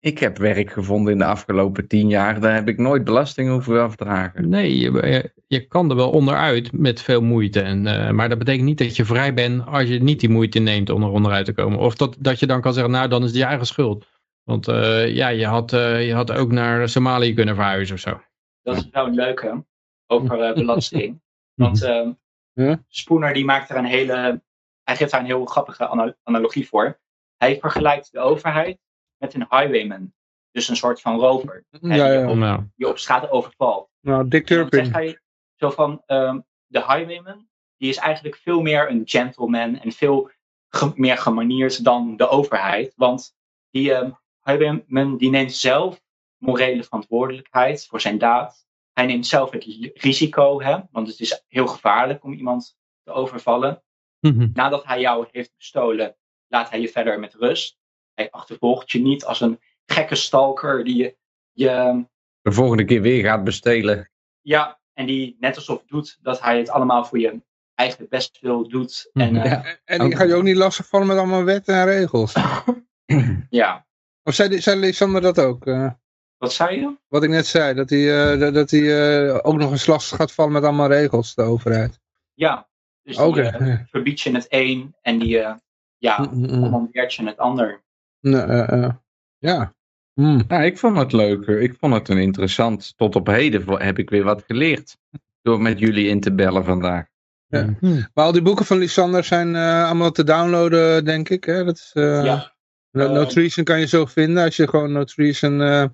Ik heb werk gevonden in de afgelopen tien jaar. Daar heb ik nooit belasting hoeven afdragen. Nee, je, je- je kan er wel onderuit met veel moeite. En, eh, maar dat betekent niet dat je vrij bent als je niet die moeite neemt om er onderuit te komen. Of dat, dat je dan kan zeggen, nou dan is het je eigen schuld. Want eh, ja, je had, eh, je had ook naar Somalië kunnen verhuizen of zo. Dat is wel een leuke over eh, belasting. Want ehm Ja. Spooner die maakt er een hele, hij geeft daar een heel grappige ana- analogie voor. Hij vergelijkt de overheid met een highwayman. Dus een soort van rover. En Ja, die op- Die op straat overvalt. Nou, Dick zegt Turpin. hij zo van, ehm, de highwayman, die is eigenlijk veel meer een gentleman en veel ge- meer gemanierd dan de overheid. Want die ehm, highwayman die neemt zelf morele verantwoordelijkheid voor zijn daad. Hij neemt zelf het risico, hè, want het is heel gevaarlijk om iemand te overvallen. mhm. Nadat hij jou heeft bestolen, laat hij je verder met rust. Hij achtervolgt je niet als een gekke stalker die je, je De volgende keer weer gaat bestelen. ja, en die net alsof doet dat hij het allemaal voor je eigen best wil doet. En Mhm. eh, Ja. En die ga je ook niet lastigvallen met allemaal wetten en regels. ja, Of zei, die- zei Lisander dat ook? eh? wat zei je? wat ik net zei, dat hij, eh, dat, dat hij eh, ook nog eens lastig gaat vallen met allemaal regels, de overheid. Ja, dus die Oké. eh, verbiedt je het een en die eh, ja, Mm, mm, mm. commandeert je het ander. Eh, eh. Ja. Hmm. Nou, ik vond het leuk. Ik vond het een interessant. Tot op heden heb ik weer wat geleerd. Door met jullie in te bellen vandaag. Ja. Mhm. Maar al die boeken van Lisander zijn eh, allemaal te downloaden, denk ik. Hè? Dat is, eh, Ja, No, no Eh, Treason kan je zo vinden. Als je gewoon No Treason eh,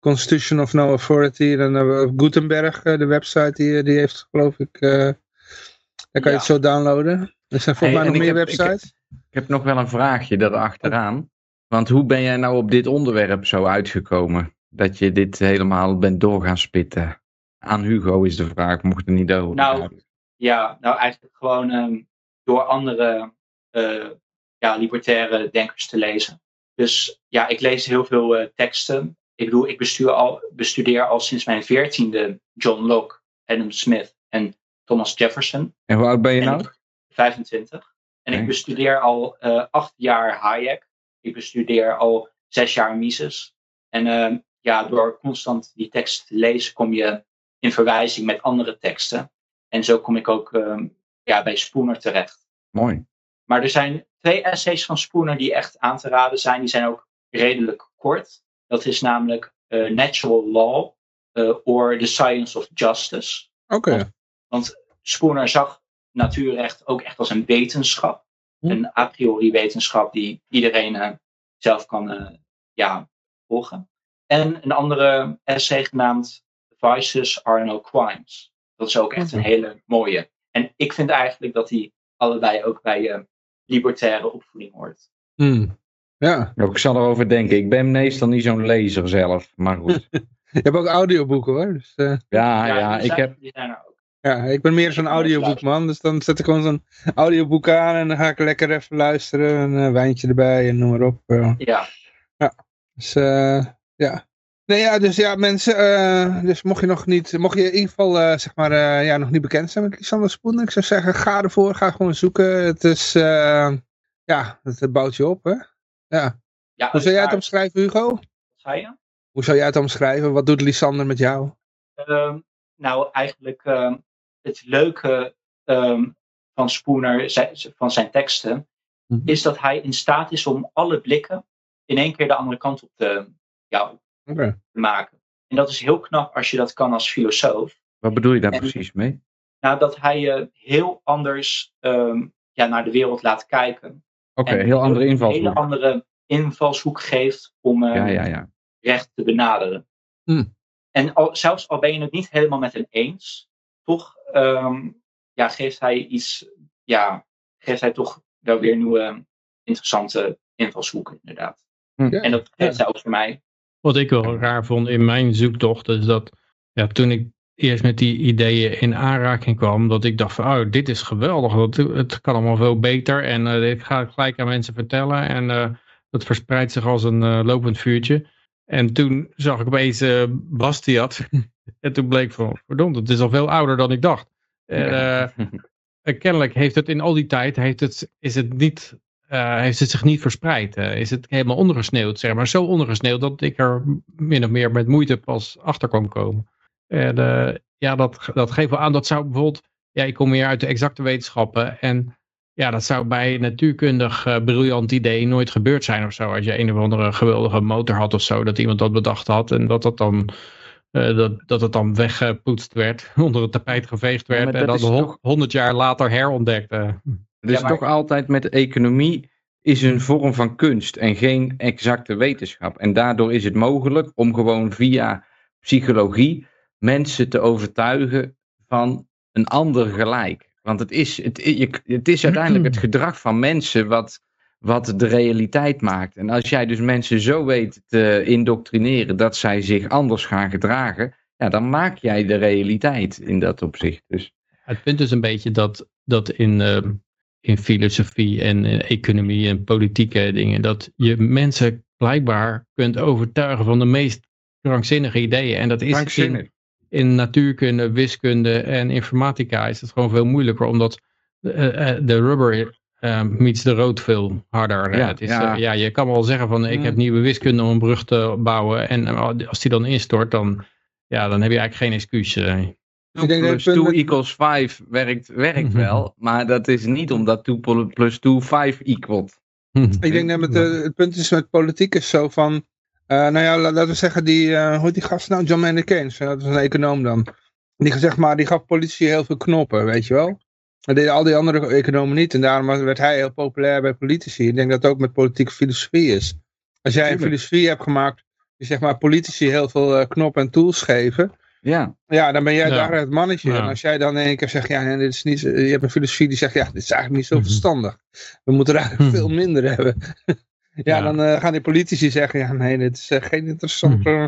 Constitution of No Authority, dan Gutenberg, de website, die, die heeft geloof ik, eh, daar kan je Ja. het zo downloaden. Er zijn volgens Hey, mij nog meer heb- ik heb- websites. Ik heb nog wel een vraagje erachteraan. Want hoe ben jij nou op dit onderwerp zo uitgekomen? Dat je dit helemaal bent door gaan spitten. Aan Hugo is de vraag, mocht er niet over. Nou, ja, nou eigenlijk gewoon ehm, door andere eh, ja, libertaire denkers te lezen. Dus ja, ik lees heel veel eh, teksten. Ik bedoel, ik bestuur al, bestudeer al sinds mijn veertiende John Locke, Adam Smith en Thomas Jefferson. En hoe oud ben je En nou? ik- 25. En ik bestudeer al eh, acht jaar Hayek. Ik bestudeer al zes jaar Mises. En eh, ja, door constant die tekst te lezen kom je in verwijzing met andere teksten. En zo kom ik ook eh, ja, bij Spooner terecht. Mooi. Maar er zijn twee essays van Spooner die echt aan te raden zijn. Die zijn ook redelijk kort. Dat is namelijk eh, Natural Law eh, or The Science of Justice. Oké. Want Spooner zag natuurrecht ook echt als een wetenschap. Hm. Een a priori wetenschap die iedereen eh, zelf kan eh, ja, volgen. En een andere essay genaamd Vices are no crimes. Dat is ook echt een hele mooie. En ik vind eigenlijk dat die allebei ook bij eh, libertaire opvoeding hoort. Hmm. Ja. Ook ik zal erover denken. Ik ben meestal niet zo'n lezer zelf. Maar goed. Je hebt ook audioboeken hoor. Dus, eh, Ja, ja, ik zijn, heb... ja, ik ben meer zo'n audioboekman. Dus dan zet ik gewoon zo'n audioboek aan en dan ga ik lekker even luisteren. Een eh, wijntje erbij en noem maar op. eh. Ja, Dus eh, ja. Nee, ja, dus ja, mensen, eh, dus mocht je nog niet, mocht je in ieder geval, zeg maar, ja, nog niet bekend zijn met Lisander Spoen, ik zou zeggen, ga ervoor, ga gewoon zoeken. Het is, eh, ja, het bouwt je op, hè. Ja. ja Hoe zou jij het omschrijven, Hugo? Wat zei je? Hoe zou jij het omschrijven? Wat doet Lisander met jou? Ehm, nou, eigenlijk ehm, het leuke ehm, van Spooner, zijn- van zijn teksten, Mhm. is dat hij in staat is om alle blikken in één keer de andere kant op te, ja, te maken. En dat is heel knap als je dat kan als filosoof. Wat bedoel je daar En- precies mee? Nou, dat hij je heel anders ehm, ja, naar de wereld laat kijken. Oké, heel andere Een invalshoek. hele andere invalshoek geeft om ehm, Ja, ja, ja. recht te benaderen. Hmm. En al, zelfs al ben je het niet helemaal met hem eens, toch ehm, ja, geeft hij iets, ja, geeft hij toch wel weer nieuwe interessante invalshoeken, inderdaad. Hm. Ja. En dat geeft Ja. hij ook voor mij. Wat ik wel raar vond in mijn zoektocht is dat ja, toen ik eerst met die ideeën in aanraking kwam, dat ik dacht van, oh, dit is geweldig, het, het kan allemaal veel beter en uh, dit ga ik gelijk aan mensen vertellen en uh, dat verspreidt zich als een uh, lopend vuurtje. En toen zag ik opeens Bastiat en toen bleek van, verdomd, het is al veel ouder dan ik dacht. En, kennelijk heeft het in al die tijd, heeft het, is het niet uh, heeft het zich niet verspreid. Uh, is het helemaal ondergesneeuwd, zeg maar. Zo ondergesneeuwd dat ik er min of meer met moeite pas achter kwam komen. En ja, dat, dat geeft wel aan, dat zou bijvoorbeeld, ja, ik kom meer uit de exacte wetenschappen en ja, dat zou bij een natuurkundig briljant idee nooit gebeurd zijn of zo. Als je een of andere geweldige motor had of zo, dat iemand dat bedacht had en dat dat dan... dat, dat het dan weggepoetst werd, onder het tapijt geveegd werd ja, en dan honderd jaar later herontdekt. Dus ja, maar... toch altijd met de economie is een vorm van kunst en geen exacte wetenschap. En daardoor is het mogelijk om gewoon via psychologie mensen te overtuigen van een ander gelijk. Want het is, het, het is uiteindelijk het gedrag van mensen wat, wat de realiteit maakt. En als jij dus mensen zo weet te indoctrineren dat zij zich anders gaan gedragen, ja, dan maak jij de realiteit in dat opzicht. Dus. Het punt is een beetje dat, dat in, uh, in filosofie en economie en politieke dingen. Dat je mensen blijkbaar kunt overtuigen van de meest krankzinnige ideeën. En dat is in, in natuurkunde, wiskunde en informatica is het gewoon veel moeilijker. Omdat de, uh, de rubber uh, meets de rood veel harder. Ja, het is, ja. Uh, ja, je kan wel zeggen van ik heb nieuwe wiskunde om een brug te bouwen. En als die dan instort, dan, ja, dan heb je eigenlijk geen excuus. Ik denk plus 2 equals 5 werkt, werkt wel, maar dat is niet omdat 2 plus 2 5 equalt. Ik denk dat het, het punt is met politiek is zo van, uh, nou ja, laten we zeggen, die, uh, hoe heet die gast nou, John Maynard Keynes, dat was een econoom dan. Die, zeg maar, die gaf politici heel veel knoppen, weet je wel. Dat deden al die andere economen niet en daarom werd hij heel populair bij politici. Ik denk dat het ook met politieke filosofie is. Als jij een filosofie hebt gemaakt, die zeg maar politici heel veel uh, knoppen en tools geven, ja. ja, dan ben jij daar het mannetje. En als jij dan in één keer zegt, ja, dit is niet, je hebt een filosofie die zegt, ja, dit is eigenlijk niet zo mhm. verstandig. We moeten er eigenlijk veel minder hebben. ja, dan uh, gaan die politici zeggen, ja, nee, dit is uh, geen interessant. Uh,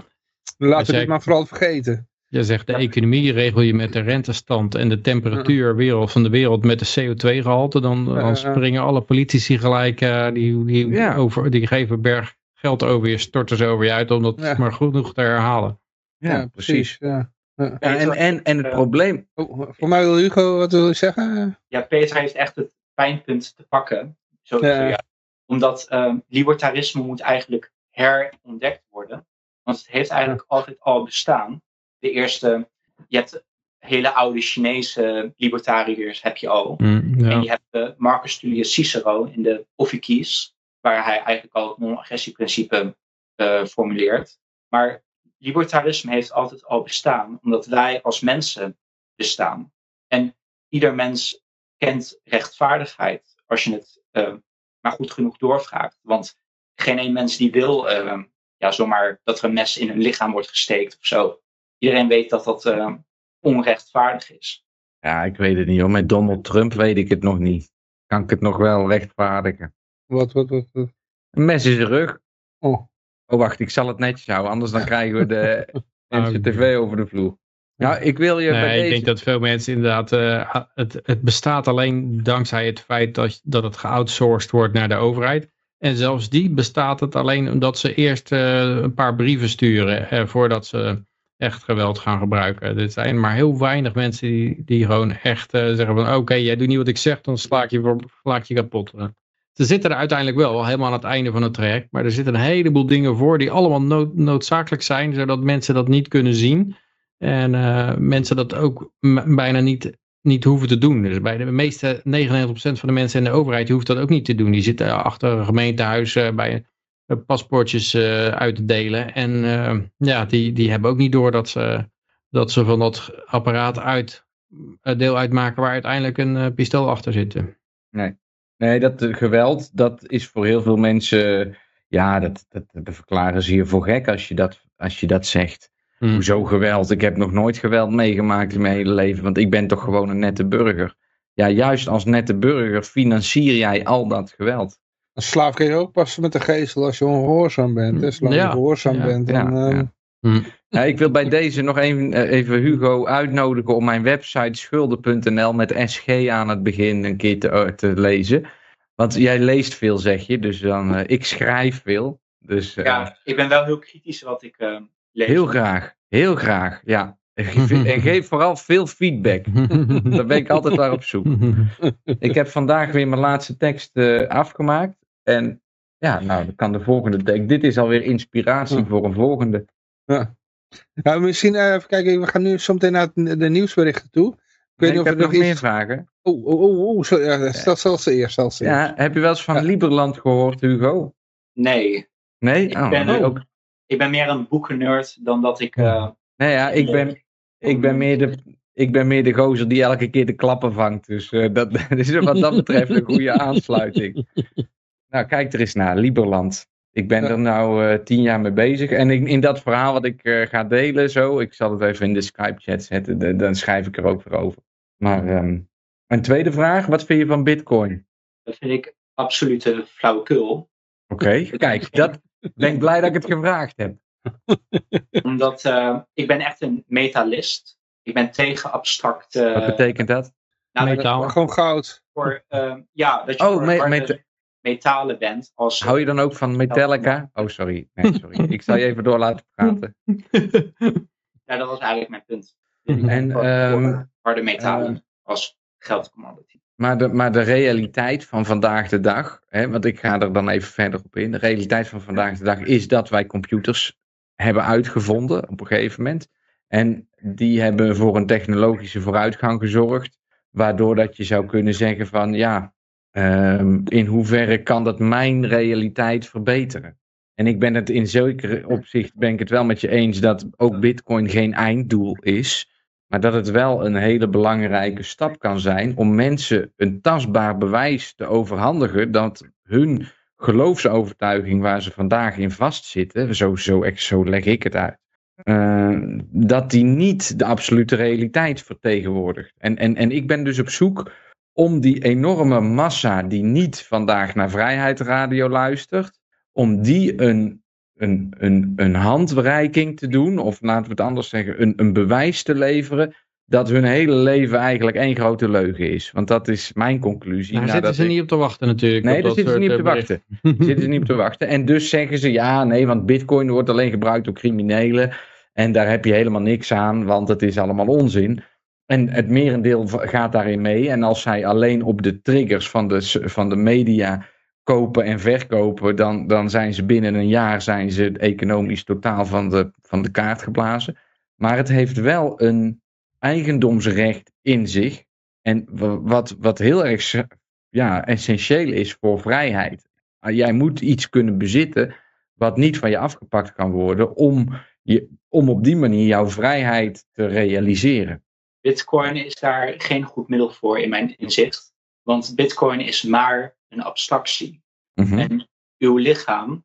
laten we dit maar vooral vergeten. Je zegt, de economie regel je met de rentestand en de temperatuur wereld van de wereld met de CO2-gehalte. Dan, dan springen alle politici gelijk, die, die, over, die geven berg geld over je, storten ze over je uit om dat maar goed genoeg te herhalen. Ja, precies. Ja. Ja, en, en, en het uh, probleem... Oh, voor mij wil Hugo wat wil je zeggen? Ja, Peter heeft echt het pijnpunt te pakken. Zo, ja. ja. Omdat uh, libertarisme moet eigenlijk herontdekt worden. Want het heeft eigenlijk altijd al bestaan. De eerste, je hebt hele oude Chinese libertariërs heb je al. Mm, en je hebt uh, Marcus Tullius Cicero in de Officies, waar hij eigenlijk al het non-agressieprincipe uh, formuleert. Maar libertarisme heeft altijd al bestaan, omdat wij als mensen bestaan. En ieder mens kent rechtvaardigheid als je het uh, maar goed genoeg doorvraagt. Want geen een mens die wil uh, ja, zomaar dat er een mes in hun lichaam wordt gesteekt of zo. Iedereen weet dat dat uh, onrechtvaardig is. Ja, ik weet het niet hoor. Met Donald Trump weet ik het nog niet. Kan ik het nog wel rechtvaardigen? Wat, wat, wat? wat? Een mes in zijn rug. Oh. Oh, wacht, ik zal het netjes houden, anders dan krijgen we de NCTV over de vloer. Nou, ik wil je nee, bij ik deze... denk dat veel mensen inderdaad, uh, het, het bestaat alleen dankzij het feit dat, dat het geoutsourced wordt naar de overheid. En zelfs die bestaat het alleen omdat ze eerst uh, een paar brieven sturen uh, voordat ze echt geweld gaan gebruiken. Er zijn maar heel weinig mensen die, die gewoon echt zeggen van oké, jij doet niet wat ik zeg, dan sla ik je, sla je kapot. Ze zitten er uiteindelijk wel, helemaal aan het einde van het traject. Maar er zitten een heleboel dingen voor die allemaal nood, noodzakelijk zijn. Zodat mensen dat niet kunnen zien. En uh, mensen dat ook bijna niet, niet hoeven te doen. Dus bij de meeste 99% van de mensen in de overheid hoeft dat ook niet te doen. Die zitten achter een gemeentehuis uh, bij paspoortjes uit te delen. En ja, die, die hebben ook niet door dat ze, dat ze van dat apparaat uit, deel uitmaken waar uiteindelijk een pistool achter zit. Nee. Nee, dat geweld, dat is voor heel veel mensen, ja, dat, dat, dat verklaren ze je voor gek als je dat, als je dat zegt. Hmm. Hoezo geweld? Ik heb nog nooit geweld meegemaakt in mijn hele leven, want ik ben toch gewoon een nette burger. Ja, juist als nette burger financier jij al dat geweld. Een slaaf kun je ook passen met de geestel als je ongehoorzaam bent. Als je ongehoorzaam ja, bent, dan... Ja, ehm, Hm. Ja, ik wil bij deze nog even, eh, even Hugo uitnodigen om mijn website schulden.nl met SG aan het begin een keer te, eh, te lezen. Want jij leest veel, zeg je. Dus dan, eh, ik schrijf veel. Dus eh, Ja, ik ben wel heel kritisch wat ik eh, lees. heel graag. Heel graag, ja. En geef- en geef vooral veel feedback. Daar ben ik altijd naar op zoek. Ik heb vandaag weer mijn laatste tekst eh, afgemaakt. En ja, nou, dan kan de volgende tekst. Dit is alweer inspiratie Ja. voor een volgende. Nou, misschien eh, even kijken, we gaan nu zometeen naar de nieuwsberichten toe. Ik weet Nee, niet ik of heb er nog nog meer iets... vragen. Oh, oh, oh, oh zo, ja, stel, stel ze eerst, stel ze eerst. Ja, heb je wel eens van Ja. Liberland gehoord, Hugo? Nee, Nee? Ik Oh, ben nee, ook- ik ben meer een boekennerd dan dat ik... eh, Nee, ja, ik ben, ik ben meer de... Ik ben meer de gozer die elke keer de klappen vangt. Dus eh, dat, dat is wat dat betreft een goede aansluiting. Nou, kijk er eens naar. Liberland. Ik ben Ja. er nou eh, tien jaar mee bezig. En in, in dat verhaal wat ik eh, ga delen, zo, ik zal het even in de Skype-chat zetten. de- dan schrijf ik er ook voor over. Maar ehm, een tweede vraag. Wat vind je van Bitcoin? dat vind ik absolute flauwekul. Oké, kijk, dat ben ik blij dat ik het gevraagd heb. Omdat eh, ik ben echt een metalist. Ik ben tegen abstract... Wat betekent dat? nou, dat Metaal. Maar gewoon goud. voor, eh, ja, dat je Oh, voor me- harde meta- metalen bent. Als, Hou je dan ook van Metallica? Oh, sorry. Nee, sorry. Ik zal je even door laten praten. Ja, dat was eigenlijk mijn punt. En, Voor- ehm, harde metalen ehm, als geldcommodity. Maar de, maar de realiteit van vandaag de dag, hè, want ik ga er dan even verder op in. De realiteit van vandaag de dag is dat wij computers hebben uitgevonden op een gegeven moment. En die hebben voor een technologische vooruitgang gezorgd. Waardoor dat je zou kunnen zeggen van ja, ehm, in hoeverre kan dat mijn realiteit verbeteren? En ik ben het in zekere opzicht ben ik het wel met je eens dat ook bitcoin geen einddoel is. Maar dat het wel een hele belangrijke stap kan zijn om mensen een tastbaar bewijs te overhandigen dat hun geloofsovertuiging waar ze vandaag in vastzitten, zo, zo, zo leg ik het uit, eh, dat die niet de absolute realiteit vertegenwoordigt. En, en, en ik ben dus op zoek om die enorme massa die niet vandaag naar Vrijheid Radio luistert, om die een, een, een, een handreiking te doen, of laten we het anders zeggen, een, een bewijs te leveren dat hun hele leven eigenlijk één grote leugen is. Want dat is mijn conclusie. Daar zitten ze ik- niet op te wachten natuurlijk. Nee, daar zitten ze niet op soort, te eh, wachten. zitten ze niet op te wachten. En dus zeggen ze ja, nee, want bitcoin wordt alleen gebruikt door criminelen. En daar heb je helemaal niks aan, want het is allemaal onzin. En het merendeel gaat daarin mee. En als zij alleen op de triggers van de, van de media kopen en verkopen, dan, dan zijn ze binnen een jaar zijn ze economisch totaal van de, van de kaart geblazen. Maar het heeft wel een eigendomsrecht in zich. En wa- wat, wat heel erg ja, essentieel is voor vrijheid. Ah, Jij moet iets kunnen bezitten wat niet van je afgepakt kan worden om, je, om op die manier jouw vrijheid te realiseren. Bitcoin is daar geen goed middel voor in mijn inzicht. Want Bitcoin is maar een abstractie. Mhm. En uw lichaam,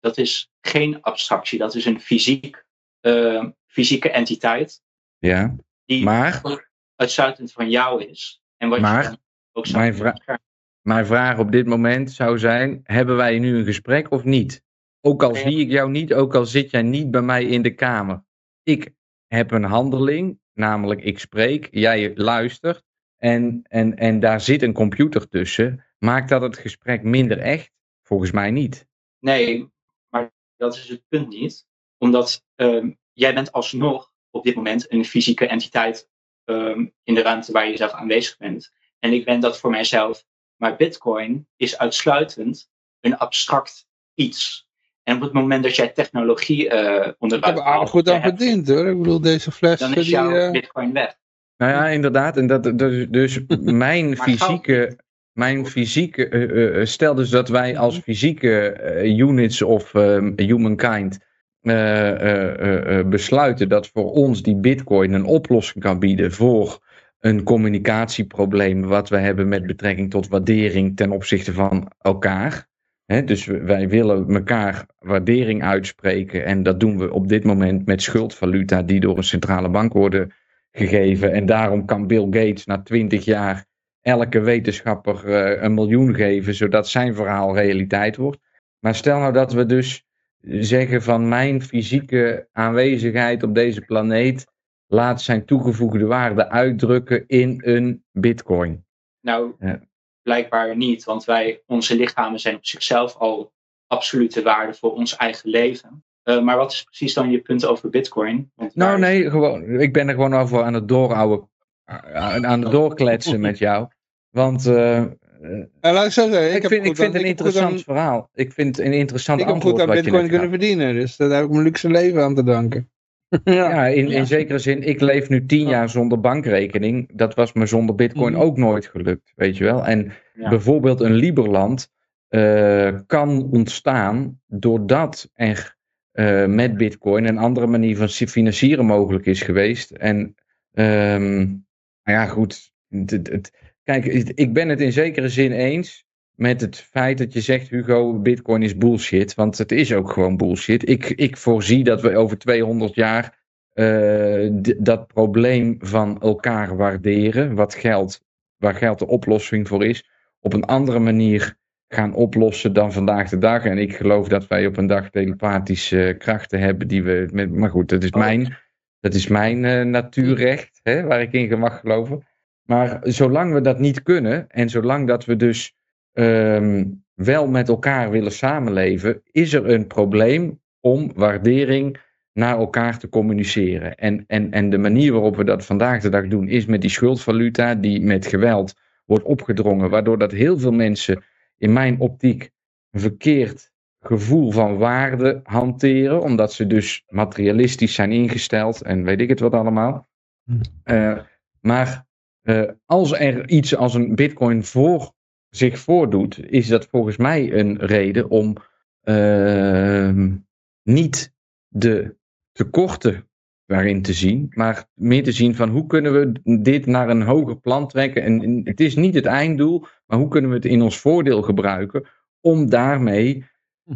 dat is geen abstractie. Dat is een fysiek, eh, fysieke entiteit Ja, die maar uitsluitend van jou is. En wat Maar, je ook zou mijn vra- mijn vraag op dit moment zou zijn: hebben wij nu een gesprek of niet? Ook al zie ik jou niet, ook al zit jij niet bij mij in de kamer. Ik heb een handeling, namelijk ik spreek, jij luistert en, en, en daar zit een computer tussen. Maakt dat het gesprek minder echt? Volgens mij niet. Nee, maar dat is het punt niet. Omdat ehm, jij bent alsnog op dit moment een fysieke entiteit ehm, in de ruimte waar je zelf aanwezig bent. En ik ben dat voor mijzelf. Maar Bitcoin is uitsluitend een abstract iets. En op het moment dat jij technologie eh onder Ik heb aardig goed aan verdiend hoor. Ik bedoel, deze fles. dan is die, jouw eh, Bitcoin weg. Nou ja, inderdaad. En dat, dus, dus mijn fysieke. Mijn fysieke. eh, eh, stel dus dat wij als fysieke eh, units of ehm, humankind. eh, eh, eh, eh, besluiten dat voor ons die Bitcoin een oplossing kan bieden voor een communicatieprobleem. wat we hebben met betrekking tot waardering ten opzichte van elkaar. Dus wij willen elkaar waardering uitspreken. En dat doen we op dit moment met schuldvaluta die door een centrale bank worden gegeven. En daarom kan Bill Gates na twintig jaar elke wetenschapper eh, een miljoen geven, zodat zijn verhaal realiteit wordt. Maar stel nou dat we dus zeggen van mijn fysieke aanwezigheid op deze planeet laat zijn toegevoegde waarde uitdrukken in een bitcoin. Nou, Ja. Blijkbaar niet, want wij, onze lichamen zijn op zichzelf al absolute waarde voor ons eigen leven. Eh, maar wat is precies dan je punt over Bitcoin? Want Nou nee, gewoon, ik ben er gewoon over aan het doorhouden, aan aan het doorkletsen met jou. Want eh, eh, Nou, laat ik zo zeggen, ik, vind, ik vind aan- een interessant aan- verhaal. Ik vind een interessant Ik heb antwoord goed aan bitcoin kunnen verdienen, dus daar heb ik mijn luxe leven aan te danken. ja. Ja, in, in zekere zin, ik leef nu tien jaar zonder bankrekening. Dat was me zonder bitcoin Mhm. ook nooit gelukt, weet je wel. En bijvoorbeeld een Liberland eh, kan ontstaan doordat er eh, met bitcoin een andere manier van financieren mogelijk is geweest. En ehm, nou ja, goed. Het- het- het- kijk, ik ben het in zekere zin eens met het feit dat je zegt, Hugo, bitcoin is bullshit. Want het is ook gewoon bullshit. Ik, ik voorzie dat we over 200 jaar eh, dat probleem van elkaar waarderen, wat geld, waar geld de oplossing voor is, op een andere manier gaan oplossen dan vandaag de dag. En ik geloof dat wij op een dag telepathische krachten hebben die we. Met, maar goed, dat is Oh. mijn, dat is mijn eh, natuurrecht, hè, waar ik in mag geloven. Maar zolang we dat niet kunnen en zolang dat we dus ehm, wel met elkaar willen samenleven, is er een probleem om waardering naar elkaar te communiceren. En, en, en de manier waarop we dat vandaag de dag doen, is met die schuldvaluta die met geweld wordt opgedrongen, waardoor dat heel veel mensen in mijn optiek een verkeerd gevoel van waarde hanteren, omdat ze dus materialistisch zijn ingesteld en weet ik het wat allemaal. Hm. Eh, maar eh, als er iets als een bitcoin voor zich voordoet, is dat volgens mij een reden om ehm, niet de tekorten daarin te zien, maar meer te zien van hoe kunnen we dit naar een hoger plan trekken. En het is niet het einddoel, maar hoe kunnen we het in ons voordeel gebruiken om daarmee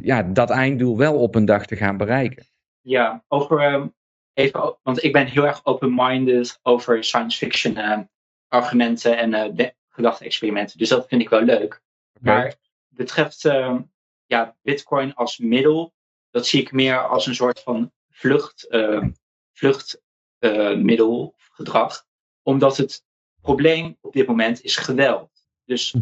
ja, dat einddoel wel op een dag te gaan bereiken. Ja, over ehm, even, want ik ben heel erg open-minded over science fiction eh, argumenten en eh, gedachte-experimenten. Dus dat vind ik wel leuk. Maar betreft ehm, ja, Bitcoin als middel, dat zie ik meer als een soort van vlucht, ehm, vluchtmiddel of gedrag. Omdat het probleem op dit moment is geweld. Dus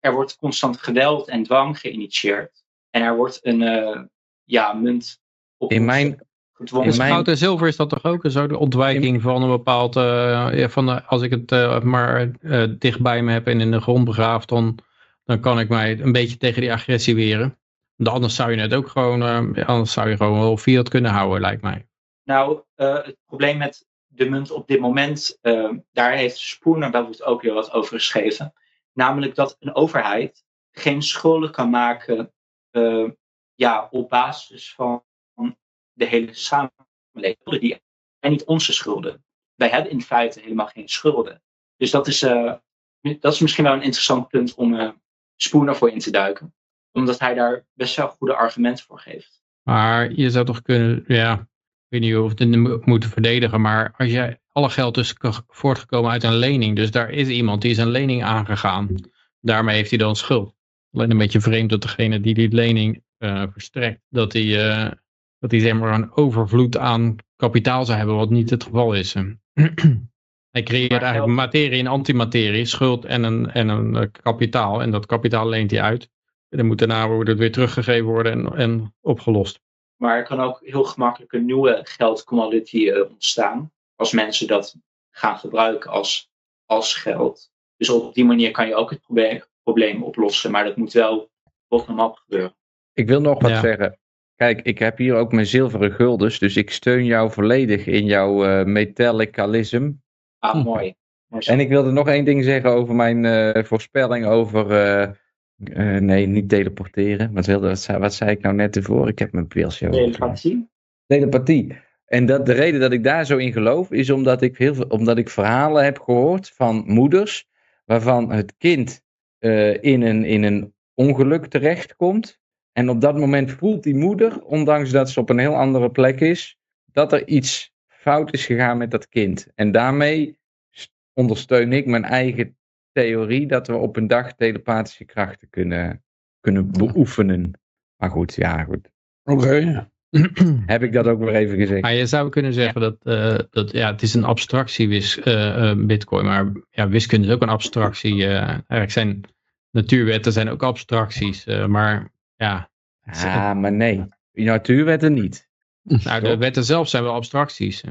er wordt constant geweld en dwang geïnitieerd. En er wordt een eh, ja, munt op In mijn, gedwongen. in mijn- Goud en zilver is dat toch ook zo? De ontwijking van een bepaald... eh, ja, van, de- als ik het eh, maar eh, dicht bij me heb en in de grond begraaf, dan, dan kan ik mij een beetje tegen die agressie weren. Want Anders zou je het ook gewoon... eh, anders zou je gewoon wel fiat kunnen houden, lijkt mij. Nou, eh, het probleem met de munt op dit moment, daar heeft Spooner bijvoorbeeld ook weer wat over geschreven. Namelijk dat een overheid geen schulden kan maken eh, ja, op basis van de hele samenleving. Die zijn niet onze schulden. Wij hebben in feite helemaal geen schulden. Dus dat is, eh, dat is misschien wel een interessant punt om eh Spooner voor in te duiken. Omdat hij daar best wel goede argumenten voor geeft. Maar je zou toch kunnen, ja, ik weet niet of het mo- moeten verdedigen, maar als jij alle geld is voortgekomen uit een lening, dus daar is iemand die is een lening aangegaan, daarmee heeft hij dan schuld. Alleen een beetje vreemd dat degene die die lening eh, verstrekt, dat hij, dat hij zeg maar een overvloed aan kapitaal zou hebben, wat niet het geval is. hij creëert Maar eigenlijk geld- materie en antimaterie, schuld en een, en een eh, kapitaal, en dat kapitaal leent hij uit. En dan moet daarna worden het weer teruggegeven worden en, en opgelost. Maar er kan ook heel gemakkelijk een nieuwe geldcommodity eh, ontstaan. Als mensen dat gaan gebruiken als, als geld. Dus op die manier kan je ook het probleem, probleem oplossen. Maar dat moet wel bottom-up gebeuren. Ik wil nog wat Ja. zeggen. Kijk, ik heb hier ook mijn zilveren guldens, dus ik steun jou volledig in jouw eh metallicalism. Ah, Hm. mooi. En ik wilde nog één ding zeggen over mijn eh, voorspelling over. eh, eh, nee, niet teleporteren. Wat, wilde, wat, zei, wat zei ik nou net ervoor? Ik heb mijn pilsje over. Telepathie? Telepathie. En dat, de reden dat ik daar zo in geloof is omdat ik, heel veel, omdat ik verhalen heb gehoord van moeders. waarvan het kind eh, in, een, in een ongeluk terechtkomt. En op dat moment voelt die moeder, ondanks dat ze op een heel andere plek is. dat er iets fout is gegaan met dat kind. En daarmee ondersteun ik mijn eigen theorie dat we op een dag telepathische krachten kunnen, kunnen beoefenen. Maar goed, ja, goed. Oké. Heb ik dat ook weer even gezegd. Maar je zou kunnen zeggen dat, eh, dat ja, het is een abstractie wis, eh, eh, bitcoin, maar ja, wiskunde is ook een abstractie. eh, eigenlijk zijn natuurwetten zijn ook abstracties, eh, maar ja, Ah, maar nee. Natuurwetten niet. nou, de wetten zelf zijn wel abstracties.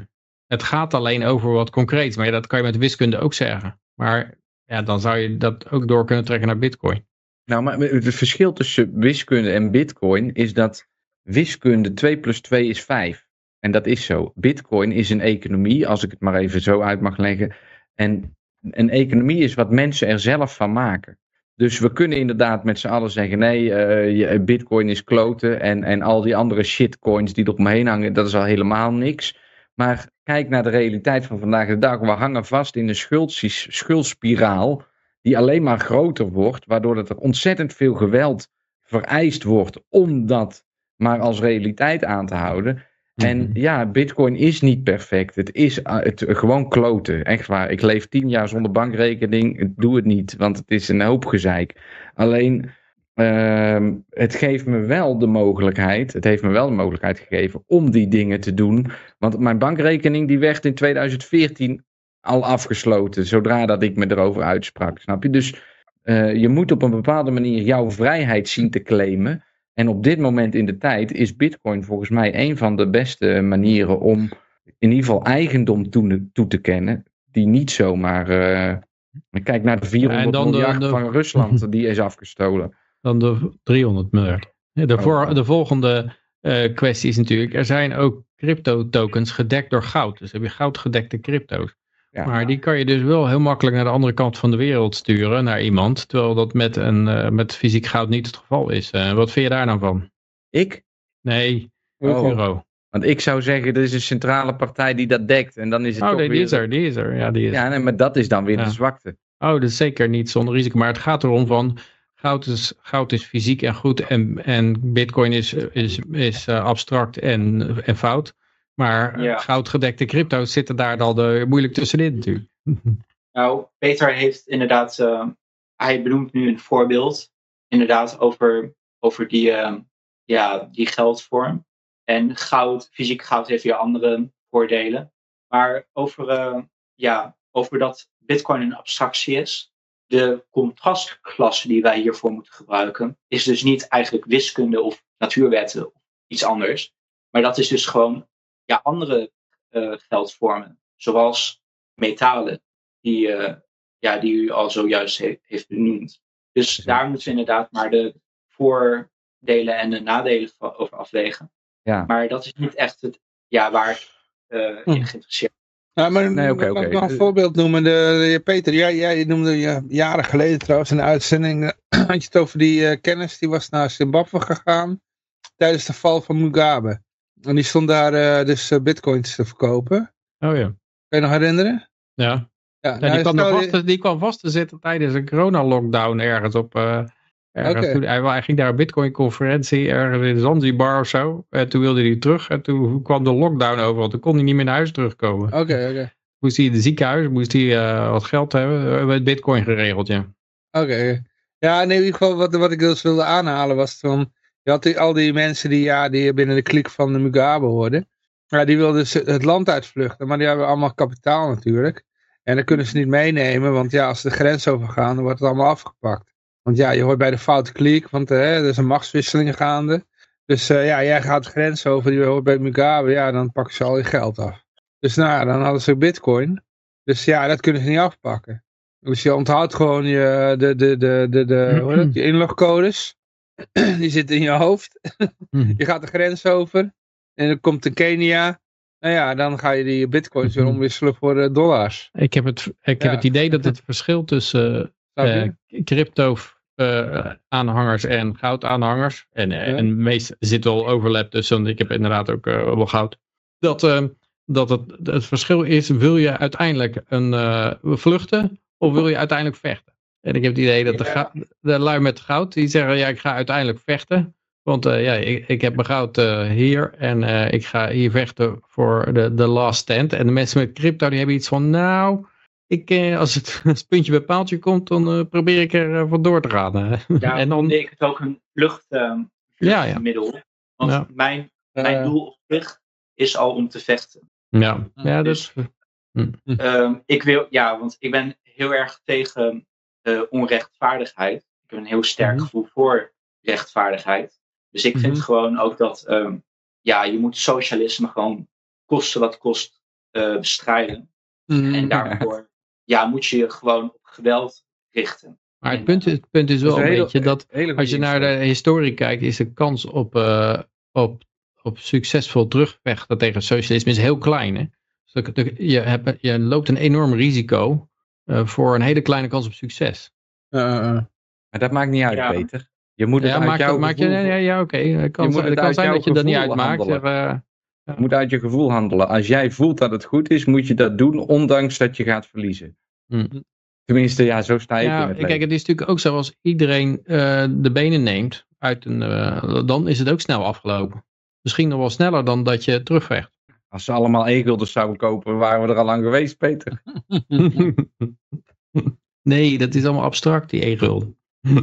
Het gaat alleen over wat concreets, maar ja, dat kan je met wiskunde ook zeggen. Maar ja, dan zou je dat ook door kunnen trekken naar bitcoin. Nou, maar het verschil tussen wiskunde en bitcoin is dat wiskunde 2 plus 2 is 5. En dat is zo. Bitcoin is een economie, als ik het maar even zo uit mag leggen. En een economie is wat mensen er zelf van maken. Dus we kunnen inderdaad met z'n allen zeggen: nee, eh, je- Bitcoin is kloten. En, en al die andere shitcoins die eromheen hangen, dat is al helemaal niks. Maar kijk naar de realiteit van vandaag de dag. We hangen vast in een schuldspiraal. die alleen maar groter wordt. Waardoor dat er ontzettend veel geweld vereist wordt. om dat maar als realiteit aan te houden. En Mhm. ja, Bitcoin is niet perfect. Het is uh, het, gewoon kloten. Echt waar. Ik leef tien jaar zonder bankrekening. Ik Doe het niet, want het is een hoop gezeik. Alleen, ehm, het geeft me wel de mogelijkheid. Het heeft me wel de mogelijkheid gegeven om die dingen te doen. Want mijn bankrekening die werd in 2014 al afgesloten. Zodra dat ik me erover uitsprak. Snap je? Dus eh, je moet op een bepaalde manier jouw vrijheid zien te claimen. En op dit moment in de tijd is Bitcoin volgens mij een van de beste manieren om in ieder geval eigendom toe, toe te kennen. Die niet zomaar. eh, kijk naar de 400 en dan de- miljard de- van Rusland, die is afgestolen. Dan de 300 miljard. Ja, De, voor, Oh. de volgende eh, kwestie is natuurlijk, er zijn ook crypto tokens gedekt door goud. Dus heb je goudgedekte crypto's. Ja. Maar die kan je dus wel heel makkelijk naar de andere kant van de wereld sturen, naar iemand. Terwijl dat met, een, eh, met fysiek goud niet het geval is. Eh, wat vind je daar nou van? Ik? Nee, Oh. euro. Want ik zou zeggen, er is een centrale partij die dat dekt. En dan is het Oh toch nee, die weer... is er, die is er. Ja, die is Ja, nee, maar dat is dan weer Ja. de zwakte. Oh, dat is zeker niet zonder risico. Maar het gaat erom van, goud is, goud is fysiek en goed en, en bitcoin is, is, is eh, abstract en, en fout. Maar Ja. goudgedekte crypto's zitten daar dan de, moeilijk tussenin natuurlijk. Nou, Peter heeft inderdaad, eh, hij benoemt nu een voorbeeld, inderdaad over, over die, eh, ja, die geldvorm. En goud, fysiek goud heeft weer andere voordelen. Maar over, eh, ja, over dat Bitcoin een abstractie is, de contrastklasse die wij hiervoor moeten gebruiken, is dus niet eigenlijk wiskunde of natuurwetten of iets anders. Maar dat is dus gewoon ja, andere eh, geldvormen, zoals metalen die, eh, ja, die u al zojuist he- heeft benoemd. Dus daar moeten we inderdaad maar de voordelen en de nadelen van, over afwegen. Ja. Maar dat is niet echt het, ja, waar ik eh, in Hm. geïnteresseerd Ja, maar Nee, oké. nog een voorbeeld noemen. De, de- Peter, jij, jij noemde ja, jaren geleden trouwens in een uitzending, had je het over die eh, kennis, die was naar Zimbabwe gegaan tijdens de val van Mugabe. En die stond daar eh, dus eh, bitcoins te verkopen. Oh ja. Kan je nog herinneren? Ja, Ja, ja nou, die, kwam vast, te- die kwam vast te zitten tijdens een corona-lockdown ergens op... eh, toen, hij, hij ging naar een bitcoin-conferentie ergens in Zanzibar of zo. En toen wilde hij terug en toen kwam de lockdown over, want toen kon hij niet meer naar huis terugkomen. Oké, oké. Moest hij in het ziekenhuis, moest hij wat geld hebben, we hebben het bitcoin geregeld, ja. Oké. Ja, in ieder geval wat, wat ik dus wilde aanhalen was van... Je had die, al die mensen die, ja, die binnen de klik van de Mugabe hoorden. Ja, die wilden het land uitvluchten. Maar die hebben allemaal kapitaal natuurlijk. En dat kunnen ze niet meenemen. Want ja, als ze de grens overgaan, dan wordt het allemaal afgepakt. Want ja, je hoort bij de foute kliek. Want eh, er is een machtswisseling gaande. Dus eh, ja, jij gaat de grens over. Die hoort bij Mugabe. Ja, dan pakken ze al je geld af. Dus nou, dan hadden ze bitcoin. Dus ja, dat kunnen ze niet afpakken. Dus je onthoudt gewoon je, de, de, de, de, de, je inlogcodes. Die zitten in je hoofd. Je gaat de grens over. En dan komt de Kenia. Nou ja, dan ga je die bitcoins weer omwisselen voor eh, dollars. Ik heb het, ik heb het idee dat het verschil tussen eh crypto eh, aanhangers en goud aanhangers. En, Ja. en meest zit wel overlap tussen, want ik heb inderdaad ook wel goud. Dat, dat het, het verschil is, wil je uiteindelijk een, vluchten of wil je uiteindelijk vechten? En ik heb het idee dat de, Ja. de lui met goud, die zeggen ja ik ga uiteindelijk vechten. Want eh, ja, ik, ik heb mijn goud eh, hier en eh, ik ga hier vechten voor de, de last stand. En de mensen met crypto die hebben iets van nou, ik, eh, als, het, als het puntje bij paaltje komt, dan eh, probeer ik er eh, vandoor te gaan. Ja, en dan, ik het ook een vlucht, ehm, Ja, ja. vluchtmiddel. Want Ja. mijn, mijn doel op zich is al om te vechten. Ja, ja Dus- dat, Ehm, ik wil, ja, want ik ben heel erg tegen onrechtvaardigheid. Ik heb een heel sterk Mhm. gevoel voor rechtvaardigheid. Dus ik vind Mhm. gewoon ook dat, ehm, ja, je moet socialisme gewoon kosten wat kost eh, bestrijden. mm, En daarvoor, ja, moet je je gewoon op geweld richten. maar het punt, is- het punt is wel een hele- beetje dat als je naar de historie kijkt, is de kans op, eh, op, op succesvol terugvechten tegen socialisme is heel klein. Hè? Dus je, hebt, je loopt een enorm risico voor een hele kleine kans op succes. eh, eh, Maar dat maakt niet uit, Ja. Peter. Je moet het Ja, uit maak, jouw dat, maak je, gevoel- ja, ja oké. Het kan, moet zijn- het het kan uit zijn jouw dat je dat niet gevoel uitmaakt. eh, Je moet uit je gevoel handelen. Als jij voelt dat het goed is, moet je dat doen, ondanks dat je gaat verliezen. Hm. Tenminste, ja, zo sta ik in ja, het kijk, leven. het is natuurlijk ook zo als iedereen eh, de benen neemt, uit een, eh, dan is het ook snel afgelopen. Misschien nog wel sneller dan dat je terugvecht. Als ze allemaal e-gulders zouden kopen, waren we er al lang geweest, Peter. nee, dat is allemaal abstract, die e-gulden.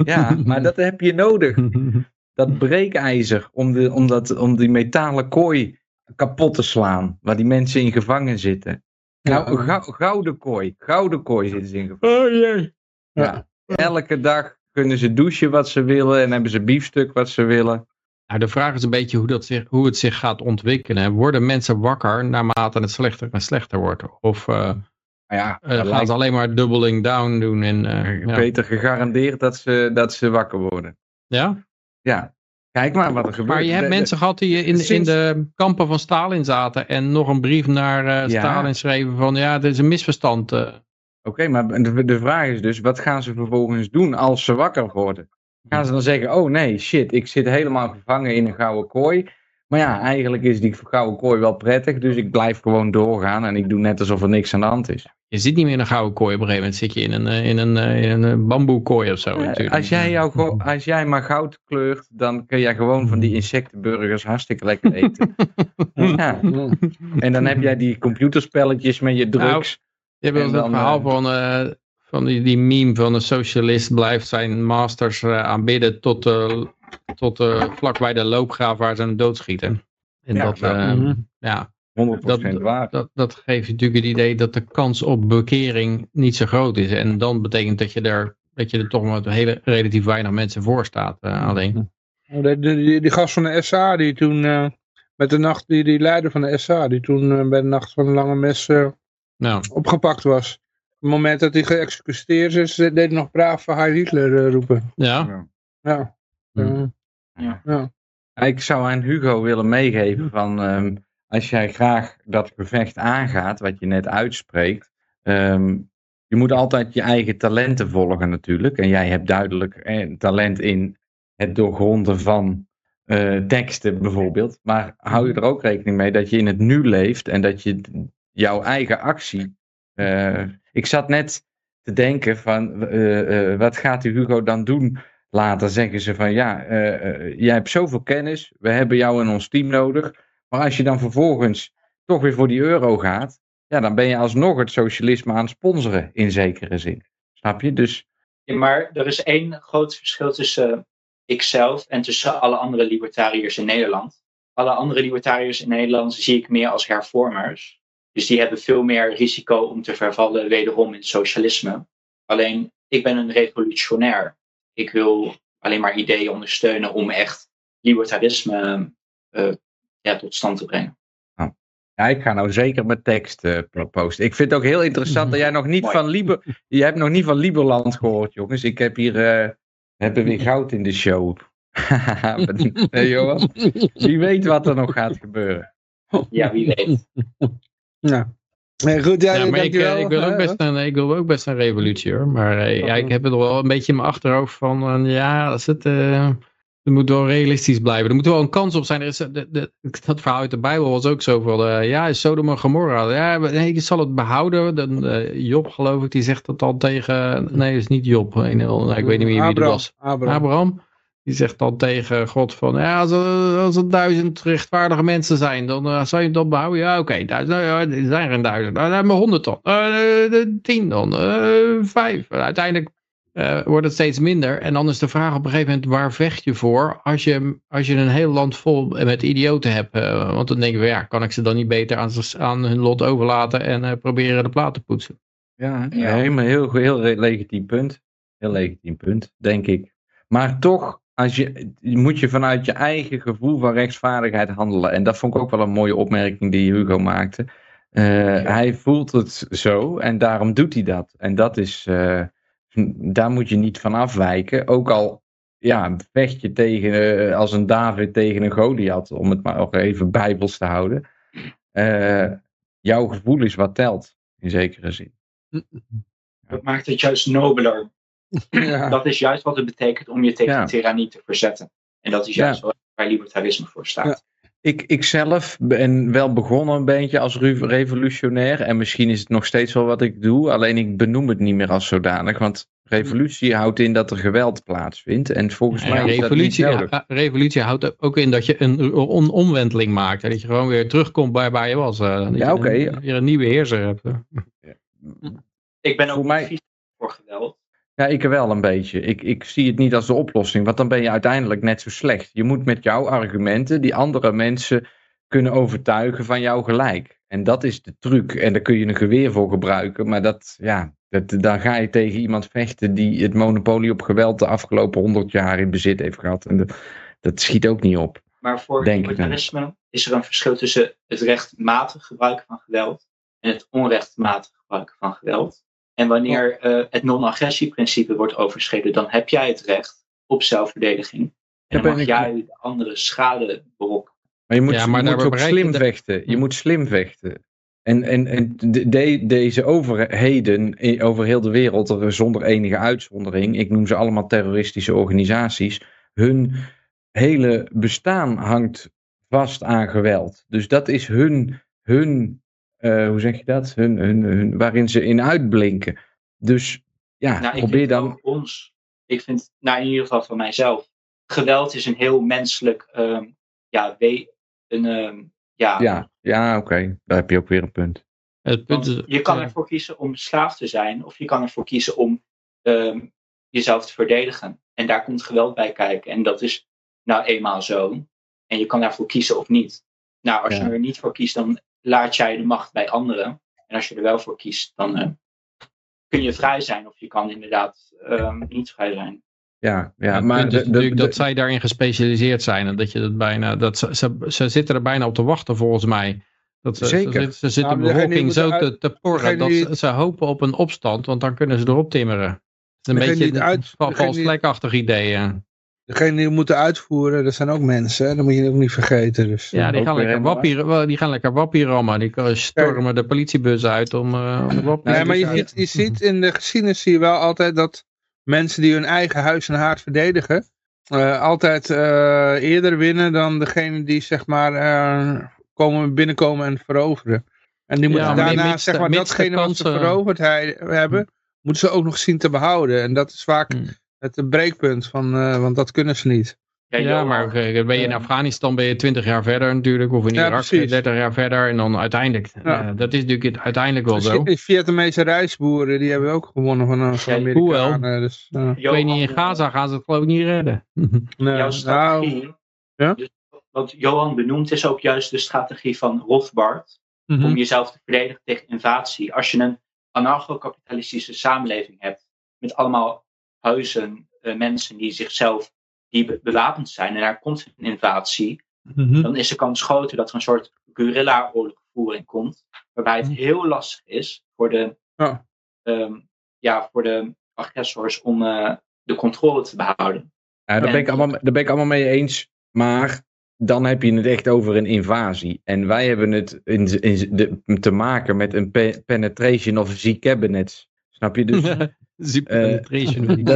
Ja, maar dat heb je nodig. Dat breekijzer om, de, om, dat, om die metalen kooi kapot te slaan, waar die mensen in gevangen zitten. Nou, gouden kooi. Gouden kooi zitten ze in gevangen. Oh jee. Ja. Elke dag kunnen ze douchen wat ze willen en hebben ze biefstuk wat ze willen. Nou, de vraag is een beetje hoe, dat zich, hoe het zich gaat ontwikkelen. Worden mensen wakker naarmate het slechter en slechter wordt? Of eh, ja, dat gaan lijkt ze alleen maar doubling down doen? En, ja. Peter gegarandeerd dat ze, dat ze wakker worden. ja? Ja, kijk maar wat er gebeurt. Maar je hebt De- de- mensen gehad die in, in de kampen van Stalin zaten en nog een brief naar Ja. Stalin schreven van ja, dit is een misverstand. Oké, maar de, de vraag is dus, wat gaan ze vervolgens doen als ze wakker worden? Gaan ze dan zeggen, oh nee, shit, ik zit helemaal gevangen in een gouden kooi. Maar ja, eigenlijk is die gouden kooi wel prettig, dus ik blijf gewoon doorgaan en ik doe net alsof er niks aan de hand is. Je zit niet meer in een gouden kooi. Op een gegeven moment zit je in een, eh, in een, eh, in een bamboekooi of zo. Eh, natuurlijk. als, jij jou, als jij maar goud kleurt, dan kun jij gewoon van die insectenburgers hartstikke lekker eten. ja. mm. En dan heb jij die computerspelletjes met je drugs. Je hebt wel eens En het dan, verhaal eh, van, eh, van die, die meme van een socialist blijft zijn masters eh, aanbidden tot, tot vlak bij de loopgraaf waar ze hem doodschieten. En Ja, dat, nou, eh, mhm. ja, 100% dat, waar. dat, dat geeft natuurlijk het idee dat de kans op bekering niet zo groot is. En dan betekent dat je er, dat je er toch met hele, relatief weinig mensen voor staat. eh, alleen. Oh, de- de- die, die gast van de SA, die toen, met de nacht, die, die leider van de SA, die toen bij de nacht van de lange mes Nou, opgepakt was. Op het moment dat hij geëxecuteerd is, deed hij nog braaf Heil Hitler eh, roepen. ja. Ja. Ja. ja. Ik zou aan Hugo willen meegeven van ehm, als jij graag dat gevecht aangaat, wat je net uitspreekt, ehm, je moet altijd je eigen talenten volgen natuurlijk. En jij hebt duidelijk eh, talent in het doorgronden van eh, teksten bijvoorbeeld. Maar hou je er ook rekening mee dat je in het nu leeft en dat je jouw eigen actie. eh, ik zat net te denken van eh, eh, wat gaat die Hugo dan doen later zeggen ze van ja, eh, jij hebt zoveel kennis, we hebben jou in ons team nodig. Maar als je dan vervolgens toch weer voor die euro gaat, ja, dan ben je alsnog het socialisme aan het sponsoren in zekere zin. Snap je? Dus maar er is één groot verschil tussen ikzelf en tussen alle andere libertariërs in Nederland. Alle andere libertariërs in Nederland zie ik meer als hervormers. Dus die hebben veel meer risico om te vervallen wederom in socialisme. Alleen, ik ben een revolutionair. Ik wil alleen maar ideeën ondersteunen om echt libertarisme eh, ja, tot stand te brengen. ja, ik ga nou zeker mijn tekst posten. Ik vind het ook heel interessant dat jij nog niet Mooi. van Liber, je hebt nog niet van Liberland gehoord, jongens. Ik heb hier, eh, we hebben weer goud in de show. hey, Johan, wie weet wat er nog gaat gebeuren. Ja, wie weet. Ja. Nee, goed, ja, Ja, maar ik, eh, ik, wil ook best een, ik wil ook best een revolutie hoor. Maar eh, ja, ik heb het wel een beetje in mijn achterhoofd van, eh, ja, als het, het moet wel realistisch blijven. Er moet wel een kans op zijn. Er is, de, de, dat verhaal uit de Bijbel was ook zo van, eh, ja, is Sodom en Gomorra. Ja, nee, ik zal het behouden. Dan, Job geloof ik, die zegt dat dan tegen, nee, dat is niet Job. Nee, ik weet niet meer wie het was. Abraham. Abraham. Die zegt dan tegen God van, ja, als er, als er duizend rechtvaardige mensen zijn, dan uh, zou je het dan behouden? Ja, oké, okay, duizend, nou, ja, er zijn geen duizend. Nou, dan hebben we honderd dan. Uh, de, tien dan, uh, vijf. Uiteindelijk eh, wordt het steeds minder. En dan is de vraag op een gegeven moment, waar vecht je voor als je, als je een heel land vol met idioten hebt? Eh, want dan denken we, ja, kan ik ze dan niet beter aan, aan hun lot overlaten en eh, proberen de plaat te poetsen? Ja, Ja. helemaal heel, heel legitiem punt. Heel legitiem punt, denk ik. Maar toch, als je, moet je vanuit je eigen gevoel van rechtvaardigheid handelen. En dat vond ik ook wel een mooie opmerking die Hugo maakte. Eh, Hij voelt het zo en daarom doet hij dat. En dat is, eh, daar moet je niet van afwijken. Ook al ja, vecht je tegen, eh, als een David tegen een Goliath, om het maar ook even bijbels te houden. Jouw gevoel is wat telt, in zekere zin. Dat maakt het juist nobeler. Ja. Dat is juist wat het betekent om je tegen Ja. tirannie te verzetten. En dat is juist waar- waar libertarisme voor staat. Ja. Ik, ik zelf ben wel begonnen een beetje als revolutionair. En misschien is het nog steeds wel wat ik doe. Alleen ik benoem het niet meer als zodanig. Want revolutie houdt in dat er geweld plaatsvindt. En volgens En mij is dat niet revolutie, nodig. revolutie houdt ook in dat je een on- omwenteling maakt. En dat je gewoon weer terugkomt bij waar je was. eh, dat Ja, je oké. een- weer een nieuwe heerser hebt. Ik ben ook Voor mij- voor geweld. Ja, ik wel een beetje. Ik, ik zie het niet als de oplossing. Want dan ben je uiteindelijk net zo slecht. Je moet met jouw argumenten die andere mensen kunnen overtuigen van jouw gelijk. En dat is de truc. En daar kun je een geweer voor gebruiken. Maar dat, ja, dat, dan ga je tegen iemand vechten die het monopolie op geweld de afgelopen honderd jaar in bezit heeft gehad. En dat, dat schiet ook niet op. Maar voor Denk libertarisme is er een verschil tussen het rechtmatig gebruiken van geweld en het onrechtmatig gebruiken van geweld. En wanneer eh, het non-agressieprincipe wordt overschreden, dan heb jij het recht op zelfverdediging. En dan ben mag jij de andere schade berokkenen. Maar je moet, Ja, maar je moet ook slim de- vechten. Je moet slim vechten. En, en, en de, de- deze overheden over heel de wereld, er- zonder enige uitzondering, ik noem ze allemaal terroristische organisaties, hun hele bestaan hangt vast aan geweld. Dus dat is hun, hun eh, hoe zeg je dat? Hun, hun, hun, waarin ze in uitblinken. Dus ja, Nou, ik probeer vind dan. ons, ik vind, nou in ieder geval van mijzelf, geweld is een heel menselijk, ehm, ja, we, een, ehm, ja, Ja, ja oké, daar heb je ook weer een punt. Het punt is, je kan ja. ervoor kiezen om slaaf te zijn, of je kan ervoor kiezen om ehm, jezelf te verdedigen. En daar komt geweld bij kijken. En dat is nou eenmaal zo. En je kan daarvoor kiezen of niet. Nou, als Ja. je er niet voor kiest, dan laat jij de macht bij anderen. En als je er wel voor kiest, dan eh, kun je vrij zijn, of je kan inderdaad ehm, niet vrij zijn. Ja, ja het maar de- de- de- dat zij daarin gespecialiseerd zijn. En dat je dat bijna. Dat ze, ze, ze zitten er bijna op te wachten volgens mij. Dat ze, Zeker. Ze, zitten- ze zitten Nou, de bevolking zo te, te porren dat ze, ze hopen op een opstand, want dan kunnen ze erop timmeren. Het is een beetje een val- degene vals die- vlekachtig idee. Degene die moeten uitvoeren, dat zijn ook mensen. hè. Dat moet je ook niet vergeten. Dus, Ja, die gaan, lekker helemaal wappie, wel, die gaan lekker wappie rammen. Die kan- stormen de politiebus uit om, eh om de wappies Nee, maar je te ziet, je ziet in de geschiedenis zie je wel altijd dat mensen die hun eigen huis en haard verdedigen, eh, altijd eh, eerder winnen dan degene die zeg maar eh, komen, binnenkomen en veroveren. En die moeten Ja, daarna mits zeg maar datgene wat ze veroverd hebben, moeten ze ook nog zien te behouden. En dat is vaak Hmm. Het breekpunt van, eh, want dat kunnen ze niet. Ja, maar oké, ben je in. Afghanistan ben je 20 jaar verder natuurlijk, of in Ja, Irak precies. 30 jaar verder. En dan uiteindelijk, Ja. eh, dat is natuurlijk het uiteindelijk wel zo. Die Vietnamese reisboeren, die hebben ook gewonnen van, eh, van Ja, Amerikanen. Dus, eh, Ik weet niet, in Gaza gaan ze het geloof ik niet redden. nee, jouw nou, strategie. Ja? Dus wat Johan benoemt is ook juist de strategie van Rothbard. mhm. Om jezelf te verdedigen tegen invasie. Als je een anarcho-kapitalistische samenleving hebt. Met allemaal huizen, eh, mensen die zichzelf die be- bewapend zijn. En daar komt een invasie. Mhm. Dan is de kans groter dat er een soort guerrilla-oorlogvoering komt. Waarbij het heel lastig is voor de, Ja. ehm, ja, voor de agressors om eh, de controle te behouden. Ja, daar, En- ben ik allemaal, daar ben ik allemaal mee eens. Maar dan heb je het echt over een invasie. En wij hebben het in, in de, te maken met een pe- penetration of Z-cabinets. Snap je? Dus Super penetration. weet ik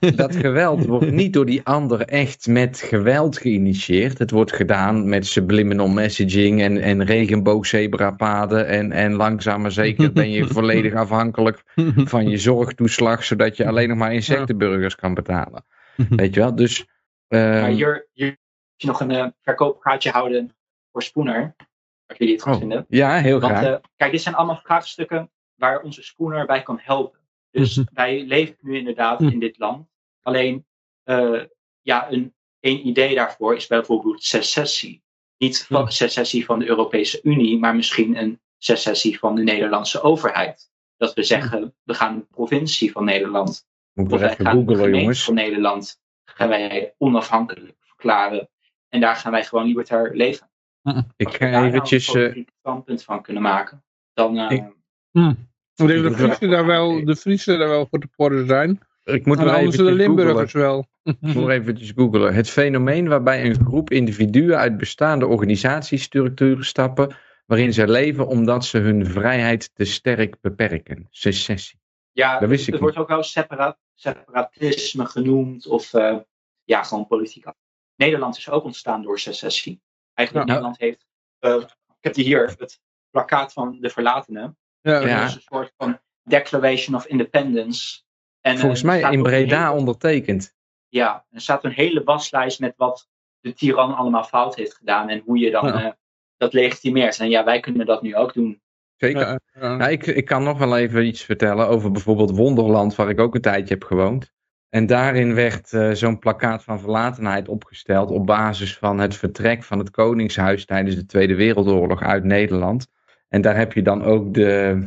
dat, dat geweld wordt niet door die ander echt met geweld geïnitieerd. Het wordt gedaan met subliminal messaging en, en regenboogzebrapaden. En, en langzaam maar zeker ben je volledig afhankelijk van je zorgtoeslag, zodat je alleen nog maar insectenburgers kan betalen. Weet je wel? Dus Maar ehm, moet je nog een eh, verkoopkaartje houden voor Spooner. Als jullie het goed oh, vinden. ja, heel Want graag. eh, kijk, dit zijn allemaal vraagstukken waar onze Spooner bij kan helpen. Dus Mhm. wij leven nu inderdaad Mhm. in dit land. Alleen, eh, ja, een, een idee daarvoor is bijvoorbeeld secessie. Niet van, Mhm. secessie van de Europese Unie, maar misschien een secessie van de Nederlandse overheid. Dat we zeggen, we gaan een provincie van Nederland Moet of wij gaan jongens. van Nederland gaan wij onafhankelijk verklaren. En daar gaan wij gewoon libertair leven. Ik Als we ga daar nou eventjes... een eh, standpunt van kunnen maken, dan eh, Ik-. Ik denk dat de Friesen daar wel, de Friesen daar wel voor te porren zijn. ik moet En wel anders de. Limburgers wel. Ik moet eventjes googelen. Het fenomeen waarbij een groep individuen uit bestaande organisatiestructuren stappen, waarin ze leven omdat ze hun vrijheid te sterk beperken. Secessie. ja, Dat wist ik het wordt ook wel separa- separatisme genoemd of eh, ja, gewoon politiek. Nederland is ook ontstaan door secessie. Eigenlijk Ja. Nederland heeft, eh, ik heb die hier, het plakkaat van de verlatenen. Ja, is een soort van Declaration of Independence. En, eh, Volgens er mij in Breda hele- ondertekend. Ja, er staat een hele waslijst met wat de tiran allemaal fout heeft gedaan en hoe je dan Ja. eh, dat legitimeert. En ja, wij kunnen dat nu ook doen. Zeker. Ja, ja. Nou, ik, ik kan nog wel even iets vertellen over bijvoorbeeld Wonderland, waar ik ook een tijdje heb gewoond. En daarin werd eh, zo'n plakkaat van verlatenheid opgesteld op basis van het vertrek van het Koningshuis tijdens de Tweede Wereldoorlog uit Nederland. En daar heb je dan ook de,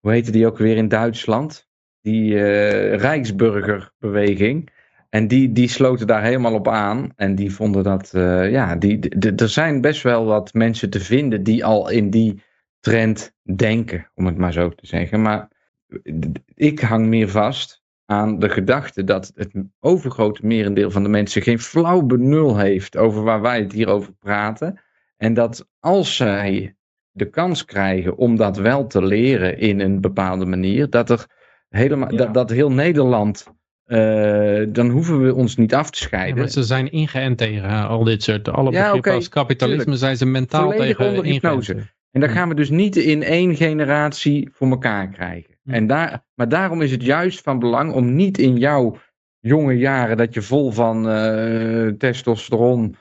hoe heette die ook weer in Duitsland? Die eh, Rijksburgerbeweging. En die, die sloten daar helemaal op aan. En die vonden dat, eh, ja, die, er zijn best wel wat mensen te vinden die al in die trend denken, om het maar zo te zeggen. Maar ik hang meer vast aan de gedachte dat het overgrote merendeel van de mensen geen flauw benul heeft over waar wij het hier over praten. En dat als zij de kans krijgen om dat wel te leren in een bepaalde manier, dat er helemaal, Ja. dat, dat heel Nederland, eh, dan hoeven we ons niet af te Ja, scheiden. maar ze zijn ingeënt tegen eh, al dit soort, alle Ja, begrippen als kapitalisme tuurlijk. zijn ze mentaal Volledig tegen onder hypnose. En dat gaan we dus niet in één generatie voor elkaar krijgen. En daar, maar daarom is het juist van belang om niet in jouw jonge jaren, dat je vol van eh, testosteron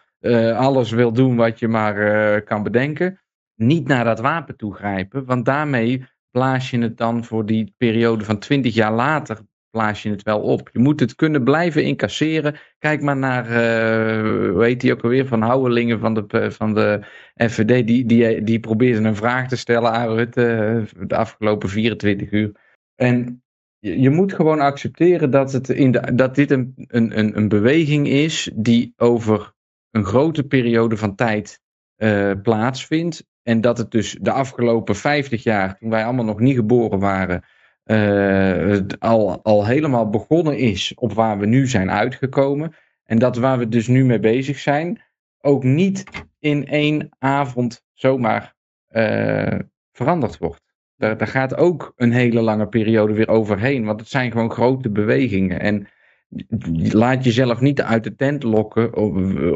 alles wil doen wat je maar kan bedenken, niet naar dat wapen toe grijpen. Want daarmee blaas je het dan voor die periode van 20 jaar later, blaas je het wel op. Je moet het kunnen blijven incasseren. Kijk maar naar, eh, hoe heet die ook alweer, van Houwelingen van de, van de FVD, die, die, die probeerde een vraag te stellen aan Rutte eh, de afgelopen 24 uur. En je, je moet gewoon accepteren dat, het in de, dat dit een, een, een, een beweging is die over een grote periode van tijd eh, plaatsvindt. En dat het dus de afgelopen 50 jaar, toen wij allemaal nog niet geboren waren, eh, al, al helemaal begonnen is op waar we nu zijn uitgekomen. En dat waar we dus nu mee bezig zijn, ook niet in één avond zomaar eh, veranderd wordt. Daar, daar gaat ook een hele lange periode weer overheen, want het zijn gewoon grote bewegingen. En laat jezelf niet uit de tent lokken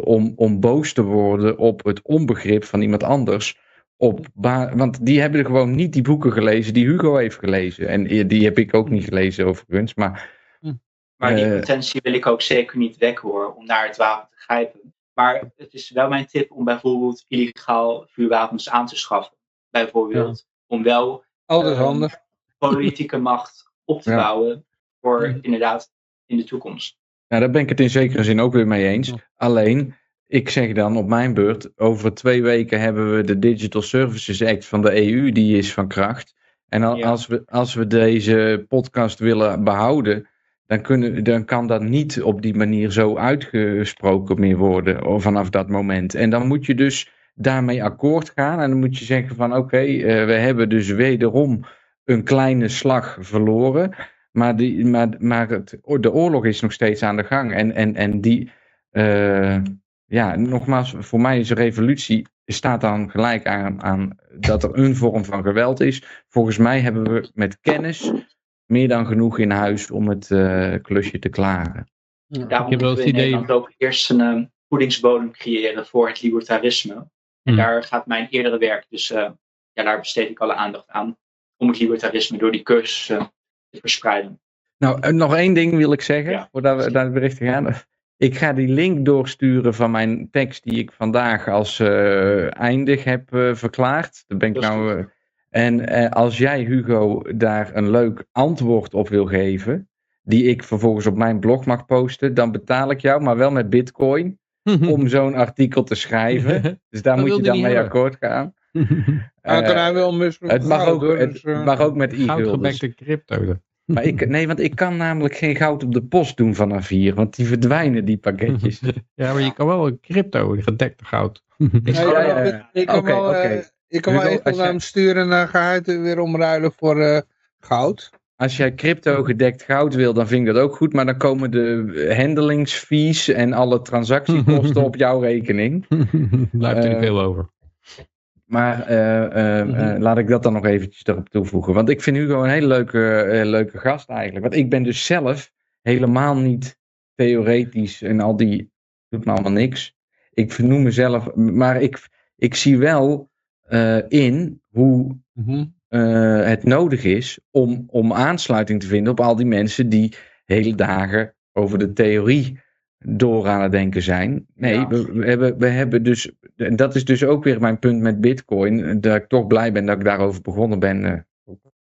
om, om boos te worden op het onbegrip van iemand anders. Op want die hebben gewoon niet die boeken gelezen die Hugo heeft gelezen. En die heb ik ook niet gelezen overigens. Maar Maar die Eh. potentie wil ik ook zeker niet wekken hoor, om naar het wapen te grijpen. Maar het is wel mijn tip om bijvoorbeeld illegaal vuurwapens aan te schaffen. Bijvoorbeeld om wel Altijd Ehm, handig. politieke macht op te Ja. bouwen voor Ja. inderdaad in de toekomst. Nou, daar ben ik het in zekere zin ook weer mee eens. Ja. Alleen, ik zeg dan op mijn beurt, over twee weken hebben we de Digital Services Act van de EU, die is van kracht. En Ja. als, we, als we deze podcast willen behouden, dan, kunnen, dan kan dat niet op die manier zo uitgesproken meer worden of vanaf dat moment. En dan moet je dus daarmee akkoord gaan en dan moet je zeggen van oké, eh, we hebben dus wederom een kleine slag verloren. Maar, die, maar, maar het, de oorlog is nog steeds aan de gang. En, en, en die, eh, ja, nogmaals, voor mij is een revolutie, staat dan gelijk aan, aan dat er een vorm van geweld is. Volgens mij hebben we met kennis meer dan genoeg in huis om het eh, klusje te klaren. Daarom heb wel het idee- Nederland ook eerst een eh, voedingsbodem creëren voor het libertarisme. En Hmm. daar gaat mijn eerdere werk, dus eh, ja, daar besteed ik alle aandacht aan. Om het libertarisme door die cursussen te verspreiden. Nou, nog één ding wil ik zeggen, Ja. voordat we naar het bericht gaan. Ik ga die link doorsturen van mijn tekst die ik vandaag als eh, eindig heb eh, verklaard. Daar ben ik nou, eh, En als jij, Hugo, daar een leuk antwoord op wil geven, die ik vervolgens op mijn blog mag posten, dan betaal ik jou, maar wel met bitcoin, om zo'n artikel te schrijven. Dus daar moet je dan mee akkoord gaan. Kan hij wel het mag ook, het dus, eh, mag ook met e-guldens. Crypto. Maar ik, nee, want ik kan namelijk geen goud op de post doen vanaf hier, want die verdwijnen, die pakketjes. Ja, maar je kan wel een crypto, gedekte goud. Ja, Ja, ja, ja. Ik kan wel, eh, ik kan wel Hugo, even naar hem sturen en dan ga hij het weer omruilen voor eh, goud. Als jij crypto gedekt goud wil, dan vind ik dat ook goed, maar dan komen de handelingsfees en alle transactiekosten op jouw rekening. Blijft er niet Eh, veel over. Maar eh, eh, eh, Mhm. laat ik dat dan nog eventjes erop toevoegen. Want ik vind Hugo een hele leuke, leuke gast eigenlijk. Want ik ben dus zelf helemaal niet theoretisch en al die doet me allemaal niks. Ik vernoem mezelf, maar ik, ik zie wel in hoe eh, het nodig is om, om aansluiting te vinden op al die mensen die hele dagen over de theorie door aan het denken zijn. Nee, Ja. we, we hebben, we hebben dus, en dat is dus ook weer mijn punt met Bitcoin, dat ik toch blij ben dat ik daarover begonnen ben. eh.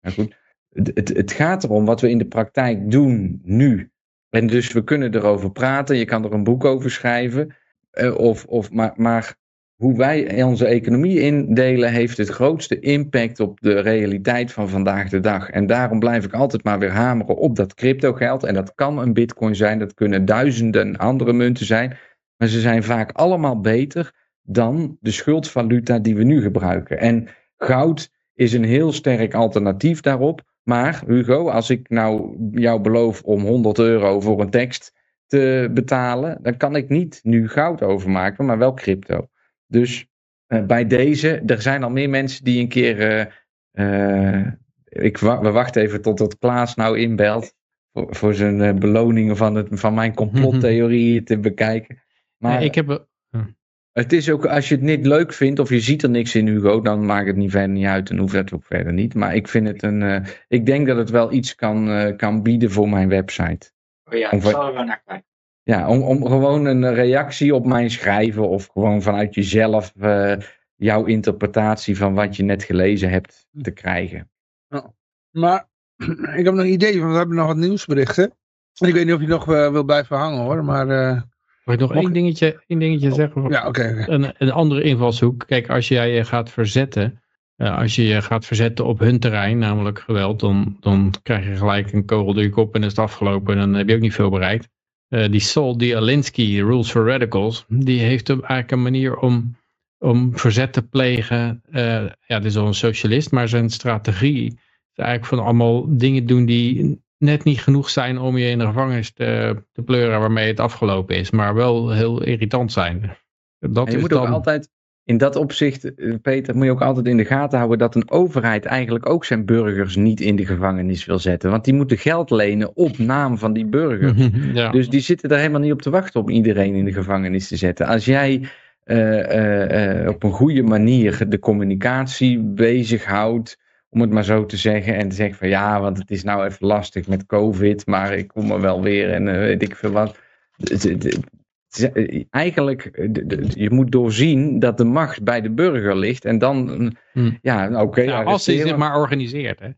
Nou goed, het, het, het gaat erom wat we in de praktijk doen nu. En dus we kunnen erover praten, je kan er een boek over schrijven, eh, of, of, maar, maar hoe wij onze economie indelen, heeft het grootste impact op de realiteit van vandaag de dag. En daarom blijf ik altijd maar weer hameren op dat crypto geld. En dat kan een bitcoin zijn, dat kunnen duizenden andere munten zijn. Maar ze zijn vaak allemaal beter dan de schuldvaluta die we nu gebruiken. En goud is een heel sterk alternatief daarop. Maar Hugo, als ik nou jou beloof om 100 euro voor een tekst te betalen, dan kan ik niet nu goud overmaken, maar wel crypto. Dus eh, bij deze, er zijn al meer mensen die een keer. eh, eh, ik wa- we wachten even totdat Klaas nou inbelt. Voor, voor zijn beloningen van, het, van mijn complottheorieën te bekijken. Maar ik heb, het is ook, als je het niet leuk vindt of je ziet er niks in, Hugo, dan maakt het niet verder niet uit en hoeft dat ook verder niet. Maar ik vind het een. eh, ik denk dat het wel iets kan, eh, kan bieden voor mijn website. Oh ja, ik zal er wel naar kijken. Ja, om, om gewoon een reactie op mijn schrijven of gewoon vanuit jezelf eh, jouw interpretatie van wat je net gelezen hebt te krijgen. Maar ik heb nog een idee, want we hebben nog wat nieuwsberichten. Ik weet niet of je nog eh, wil blijven hangen hoor, maar... eh, mag ik nog één dingetje, één dingetje zeggen? ja, oké. oké. een, een andere invalshoek. Kijk, als jij je gaat verzetten, eh, als je je gaat verzetten op hun terrein, namelijk geweld, dan, dan krijg je gelijk een kogel door je kop en is het afgelopen en dan heb je ook niet veel bereikt. Eh, die Sol Alinsky, Rules for Radicals, die heeft eigenlijk een manier om, om verzet te plegen. Eh, ja, dit is al een socialist, maar zijn strategie is eigenlijk van allemaal dingen doen die net niet genoeg zijn om je in de gevangenis te, te pleuren waarmee het afgelopen is, maar wel heel irritant zijn. Dat En je is moet dan... ook altijd, in dat opzicht, eh, Peter, moet je ook altijd in de gaten houden dat een overheid eigenlijk ook zijn burgers niet in de gevangenis wil zetten. Want die moeten geld lenen op naam van die burgers. ja. Dus die zitten er helemaal niet op te wachten om iedereen in de gevangenis te zetten. Als jij eh, eh, op een goede manier de communicatie bezighoudt, om het maar zo te zeggen, en te zeggen van ja, want het is nou even lastig met COVID, maar ik kom er wel weer en weet ik veel wat. Is Eigenlijk, eh, je moet doorzien dat de macht bij de burger ligt en dan, Hmm. ja, nou, oké. Ja, als arresteren. zich maar organiseert. Hè.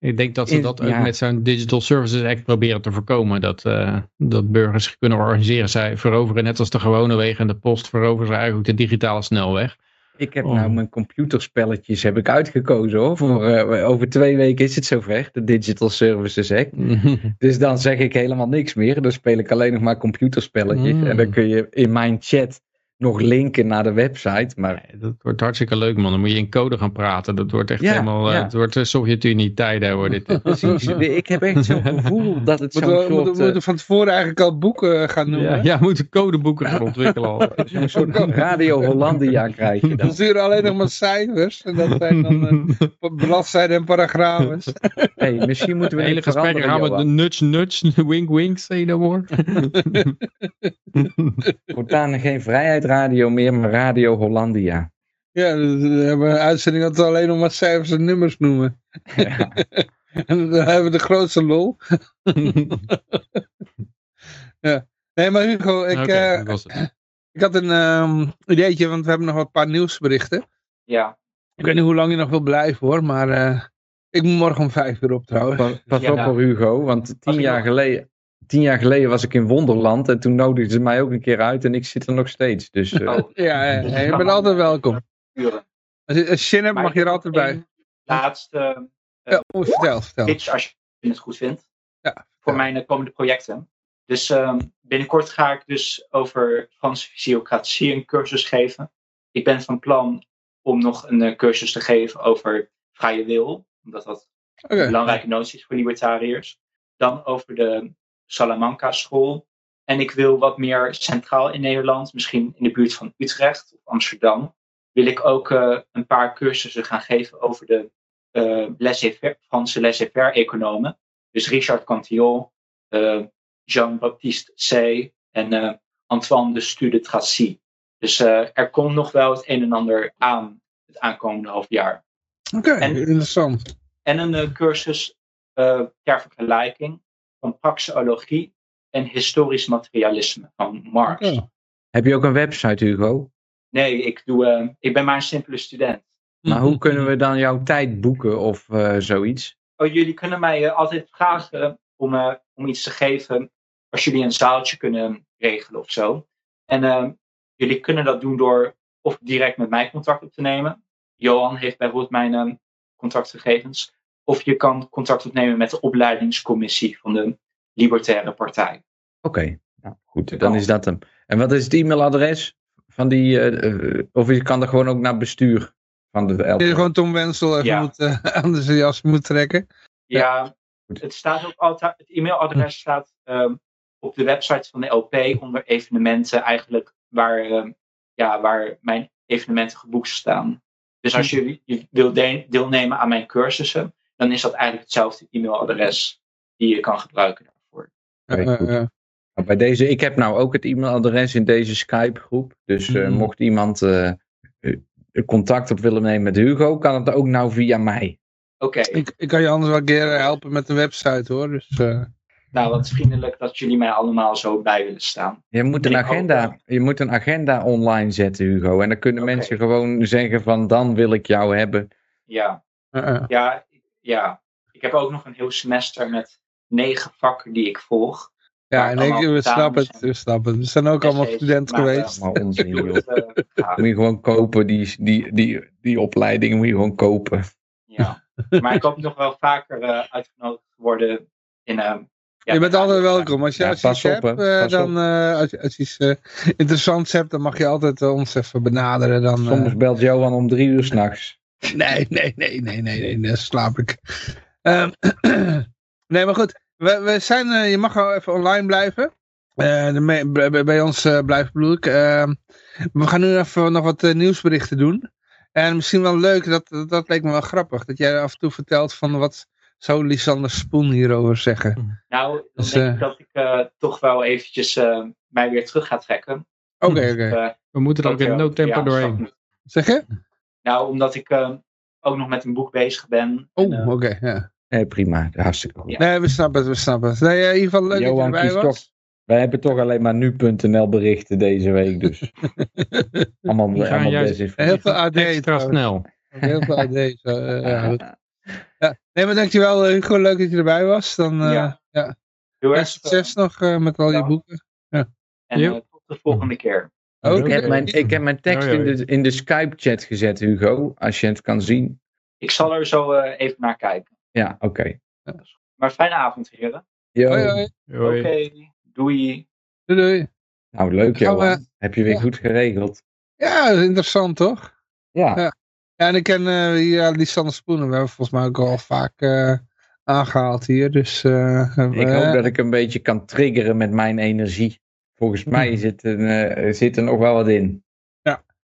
Ik denk dat ze dat ook ja. met zo'n Digital Services Act proberen te voorkomen. Dat, eh, dat burgers zich kunnen organiseren. Zij veroveren net als de gewone wegen en de post veroveren ze eigenlijk de digitale snelweg. Ik heb Oh. nou mijn computerspelletjes heb ik uitgekozen hoor. Voor, eh, over twee weken is het zover, de Digital Services Act. Dus dan zeg ik helemaal niks meer. Dan speel ik alleen nog maar computerspelletjes. Mm. En dan kun je in mijn chat nog linken naar de website. Maar Nee, dat wordt hartstikke leuk man. Dan moet je in code gaan praten. Dat wordt echt Ja, helemaal, eh, ja. het wordt de Sovjet-Unie tijden wordt dit. precies, ik heb echt zo'n gevoel dat het zo'n we, moeten, soort, we moeten van tevoren eigenlijk al boeken gaan noemen. Ja, we moeten codeboeken gaan ontwikkelen al. eh, zo'n soort Radio Hollandia krijg je We dan. sturen alleen nog maar cijfers. En dat zijn dan eh, bladzijden en paragrafen. Hey, misschien moeten we Hele gesprekken gaan met de nudge nudge, wink wink, say no more. Voortaan geen Vrijheid Radio meer, maar Radio Hollandia. Ja, dus we hebben een uitzending dat we alleen nog maar cijfers en nummers noemen. Ja. En dan hebben we de grootste lol. Nee, maar Hugo, ik, eh, ik had een ehm, ideetje, want we hebben nog een paar nieuwsberichten. Ja, Ik weet niet hoe lang je nog wil blijven hoor, maar eh, ik moet morgen om vijf uur op trouwens. Pas, pas Ja, op nou. voor Hugo, want tien jaar, geleden, tien jaar geleden was ik in Wonderland en toen nodigden ze mij ook een keer uit en ik zit er nog steeds. Dus eh, Oh, Ja, ja, ja, je bent altijd welkom. Als je, zin hebt, mag je er altijd bij. Laatste Ja, oh, vertel, vertel. pitch als je het goed vindt. Ja, voor ja. mijn eh, komende projecten. Dus ehm, binnenkort ga ik dus over Franse fysiocratie een cursus geven. Ik ben van plan om nog een eh, cursus te geven over vrije wil, omdat dat een belangrijke notie is voor libertariërs. Dan over de Salamanca school. En ik wil wat meer centraal in Nederland, misschien in de buurt van Utrecht of Amsterdam, wil ik ook eh, een paar cursussen gaan geven over de eh laissez-faire- Franse laissez-faire economen. Dus Richard Cantillon, eh, Jean-Baptiste C. en Antoine de Stu de Tracy. Dus er komt nog wel het een en ander aan het aankomende half jaar. Oké, interessant. En een cursus ter vergelijking van praxeologie en historisch materialisme van Marx. Oké. heb je ook een website Hugo? Nee, ik, doe, eh, ik ben maar een simpele student. Maar hoe kunnen we dan jouw tijd boeken of eh, zoiets? Oh, jullie kunnen mij eh, altijd vragen om, eh, om iets te geven als jullie een zaaltje kunnen regelen of zo. En jullie kunnen dat doen door of direct met mij contact op te nemen. Johan heeft bijvoorbeeld mijn contactgegevens. Of je kan contact opnemen met de opleidingscommissie van de Libertaire Partij. Oké, nou goed, dan is dat hem. En wat is het e-mailadres van die, eh, eh, of je kan er gewoon ook naar bestuur van de LP? Je gewoon Tom Wensel even Ja. moet, eh, aan de jas moet trekken. Ja, Goed. het staat ook altijd. Het e-mailadres staat ehm, op de website van de LP onder evenementen, eigenlijk waar, ehm, ja, waar mijn evenementen geboekt staan. Dus als je, je wil de- deelnemen aan mijn cursussen, dan is dat eigenlijk hetzelfde e-mailadres die je kan gebruiken daarvoor. Nou, Bij deze, ik heb nou ook het e-mailadres in deze Skype groep. Dus eh, Mhm. mocht iemand eh, eh, contact op willen nemen met Hugo, kan het ook nou via mij. Oké, ik, ik kan je anders wel een keer helpen met de website hoor. Dus, eh, nou wat vriendelijk dat jullie mij allemaal zo bij willen staan. Je moet een agenda, je moet een agenda online zetten, Hugo. En dan kunnen mensen gewoon zeggen van dan wil ik jou hebben. Ja, ja, ja. Ik heb ook nog een heel semester met negen vakken die ik volg. Ja, en ik, we snappen het, we snappen het. We zijn ook allemaal student geweest. Maar onzin, joh. het eh. Moet je gewoon kopen, die, die, die, die opleidingen moet je gewoon kopen. Ja. Maar ik hoop nog wel vaker eh, uitgenodigd te worden in. eh, ja, je bent altijd welkom. Als je, Ja, als je pas iets op, hebt, eh, dan, eh, als, je- als je iets eh, interessants hebt, dan mag je altijd eh, ons even benaderen. Dan, eh, Soms belt Johan om drie uur s'nachts. Nee, nee, nee, nee, nee, nee, dan slaap ik. Ehm, nee, maar goed. We, we zijn, eh, je mag wel even online blijven. Eh, de bij, ons eh, blijft bedoel ik. Ehm, we gaan nu even nog wat nieuwsberichten doen. En misschien wel leuk, dat, dat, dat leek me wel grappig. Dat jij af en toe vertelt van wat zou Lisander Spoen hierover zeggen. Nou, dan Dus, denk ik dat ik eh, toch wel eventjes eh, mij weer terug ga trekken. Oké, oké. Eh, We moeten er ook in no tempo ja, doorheen. Zeg je? Nou, omdat ik eh, ook nog met een boek bezig ben. Oh, En, oké, ja. Nee, prima. Hartstikke goed. Ja. Nee, we snappen het, we snappen het. Nee, in ieder geval leuk Johan dat je erbij was. Wij hebben toch alleen maar nu.nl berichten deze week. Dus allemaal, Die gaan allemaal juist-. Heel veel AD. Extra snel. Heel veel AD. Zo, eh, ja, goed. Ja. Nee, maar dankjewel eh, Hugo, leuk dat je erbij was. Dan eh, Ja. ja. heel Ja, erg, succes nog eh, met al je ja. boeken. En Jo. eh, tot de volgende keer. Oké. Ik, heb mijn, ik heb mijn tekst ja. in de, in de Skype-chat gezet, Hugo. Als je het kan zien. Ik zal er zo eh, even naar kijken. Ja, oké. Maar fijne avond, heren. Yo. Hoi, hoi. Hoi. Oké, doei. Doei, doei. Nou, leuk we- Johan. Heb je weer Ja. goed geregeld. Ja, dat is interessant toch? Ja. Ja. Ja, en ik ken eh hier Lisanne Spoenen. We hebben volgens mij ook al vaak eh, aangehaald hier. Dus eh, Ik hoop dat ik een beetje kan triggeren met mijn energie. Volgens mij zit, een, eh, zit er nog wel wat in.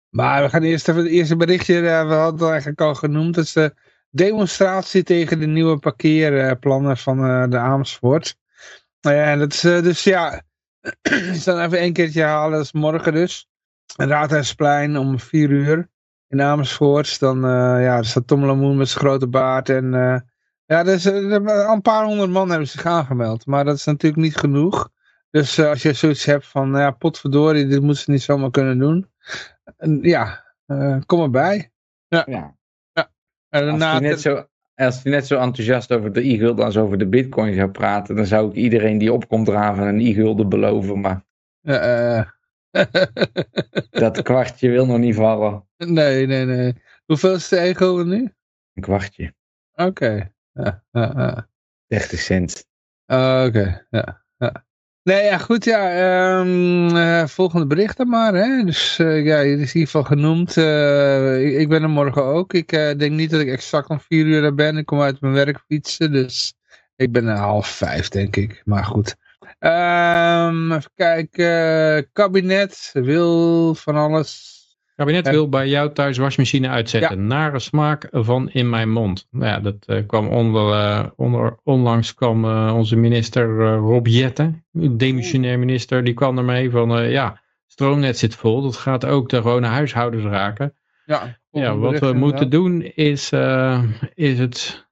Maar we gaan eerst even het eerste berichtje. eh, we hadden het eigenlijk al genoemd. Dat is de demonstratie tegen de nieuwe parkeerplannen van eh, de Amersfoort. Eh, En dat is dus ja. Ik zal even één keertje halen. Dat is morgen dus. Raadhuisplein om vier uur in Amersfoort. Dan ja, er staat Tom Lamoen met zijn grote baard. En ja, dus, al een paar honderd man hebben zich aangemeld. Maar dat is natuurlijk niet genoeg. Dus eh, als je zoiets hebt van, ja, potverdorie, dit moeten ze niet zomaar kunnen doen. En ja, eh, kom erbij. Ja. En Als daarna, hij, net zo, als hij net zo enthousiast over de e-gulden als over de bitcoin zou praten, dan zou ik iedereen die opkomt draven een e-gulden beloven. Maar eh, eh, dat kwartje wil nog niet vallen. nee, nee, nee. Hoeveel is de ego nu? Een kwartje. Oké. Ja, ja, ja. 30 cent. Oh, Oké, ja, ja. Nee, ja, goed, ja. ehm, eh, volgende bericht dan maar, hè. Dus eh, ja, het is in ieder geval genoemd. Eh, ik, ben er morgen ook. Ik denk niet dat ik exact om vier uur er ben. Ik kom uit mijn werk fietsen, dus ik ben half vijf, denk ik. Maar goed. Ehm, even kijken. kabinet wil van alles. Kabinet wil bij jou thuis wasmachine uitzetten. Nare smaak van in mijn mond. Nou ja, dat eh, kwam onder, eh, onder, onlangs kwam eh, onze minister Rob Jetten, demissionair minister, die kwam ermee van ja, stroomnet zit vol. Dat gaat ook de gewone huishoudens raken. Ja, Ja, wat we moeten doen is, is het,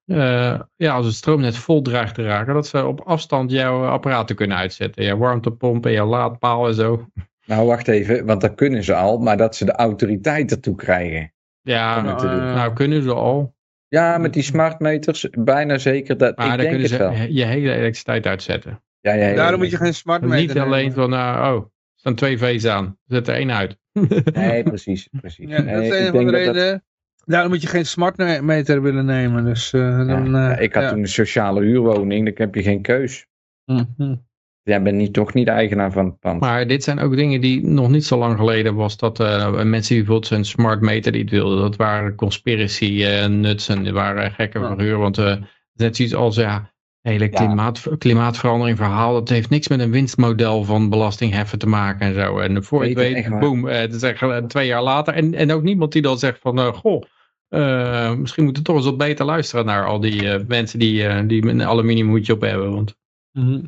ja, als het stroomnet vol dreigt te raken, dat ze op afstand jouw apparaten kunnen uitzetten. Je warmtepomp en je laadpaal en zo. Nou, wacht even, want dat kunnen ze al, maar dat ze de autoriteit ertoe krijgen. Ja, Om het te doen. nou kunnen ze al. Ja, met die smartmeters, bijna zeker. Dat, Maar ik dan denk kunnen ze wel. je hele elektriciteit uitzetten. Ja, ja, ja, Daarom moet je geen smart meter Niet alleen nemen. van, nou, oh, er staan twee V's aan. Zet er één uit. Nee, precies. precies. Ja, dat is ik een van denk de dat dat- redenen. Daarom moet je geen smart meter willen nemen. Dus, eh, ja, dan, ja, eh, ik had ja. toen een sociale huurwoning, dan heb je geen keus. Mhm. Jij bent niet, toch niet eigenaar van het pand. Maar dit zijn ook dingen die nog niet zo lang geleden was dat eh, mensen die bijvoorbeeld zijn smart meter niet wilden. Dat waren conspiracy eh, nuts en die waren gekke Ja. verhuur. Want eh net zoiets als ja, hele Ja. klimaat, klimaatverandering verhaal. Dat heeft niks met een winstmodel van belastingheffen te maken en zo. En voor je Weet weet, boom, het is echt twee jaar later. En, en ook niemand die dan zegt van, goh, misschien moeten we toch eens wat beter luisteren naar al die mensen die, die een aluminium hoedje op hebben. Want.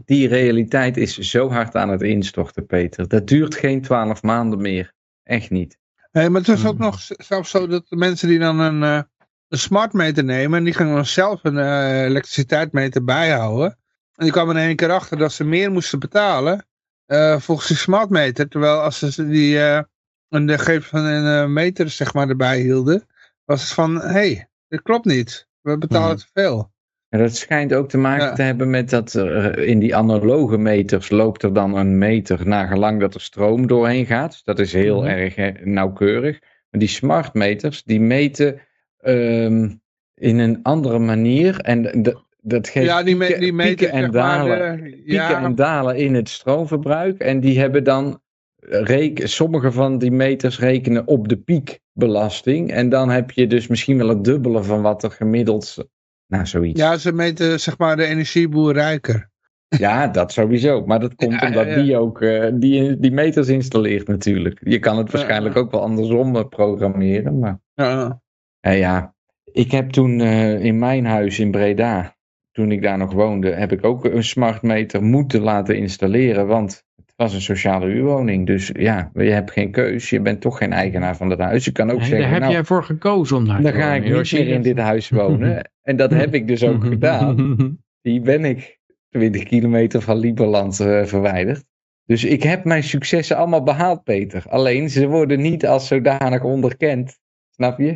Die realiteit is zo hard aan het instorten, Peter. Dat duurt geen twaalf maanden meer. Echt niet. Hey, maar het is ook Mhm. nog zelfs zo dat de mensen die dan een, eh, een smart meter nemen, en die gaan dan zelf een eh, elektriciteitsmeter bijhouden. En die kwamen in één keer achter dat ze meer moesten betalen eh, volgens die smart meter. Terwijl als ze die eh een gegevens van een eh, meter zeg maar erbij hielden, was het van, hé, hey, dit klopt niet. We betalen Mhm. te veel. En dat schijnt ook te maken Ja. te hebben met dat er in die analoge meters loopt er dan een meter nagelang dat er stroom doorheen gaat. Dat is heel Mhm. erg nauwkeurig. Maar die smart meters, die meten ehm, in een andere manier. En dat geeft ja, die, me, pieken, die meter, pieken en dalen. de- pieken ja, en dalen in het stroomverbruik. En die hebben dan, reken, sommige van die meters rekenen op de piekbelasting. En dan heb je dus misschien wel het dubbele van wat er gemiddeld, nou zoiets. ja, ze meten zeg maar de energieboer rijker. Ja, dat sowieso. Maar dat komt Ja, omdat ja, ja. die ook eh, die, die meters installeert natuurlijk. Je kan het waarschijnlijk ook wel andersom eh, programmeren. Maar Ja, ja, ja. ik heb toen eh, in mijn huis in Breda, toen ik daar nog woonde, heb ik ook een smartmeter moeten laten installeren. Want was een sociale huurwoning. Dus ja, je hebt geen keus. Je bent toch geen eigenaar van dat huis. Je kan ook Nee, zeggen, daar heb nou, jij voor gekozen om daar dan ga ik niet meer in dit huis wonen. En dat heb ik dus ook gedaan. Die ben ik 20 kilometer van Lieberland eh, verwijderd. Dus ik heb mijn successen allemaal behaald, Peter. Alleen ze worden niet als zodanig onderkend. Snap je?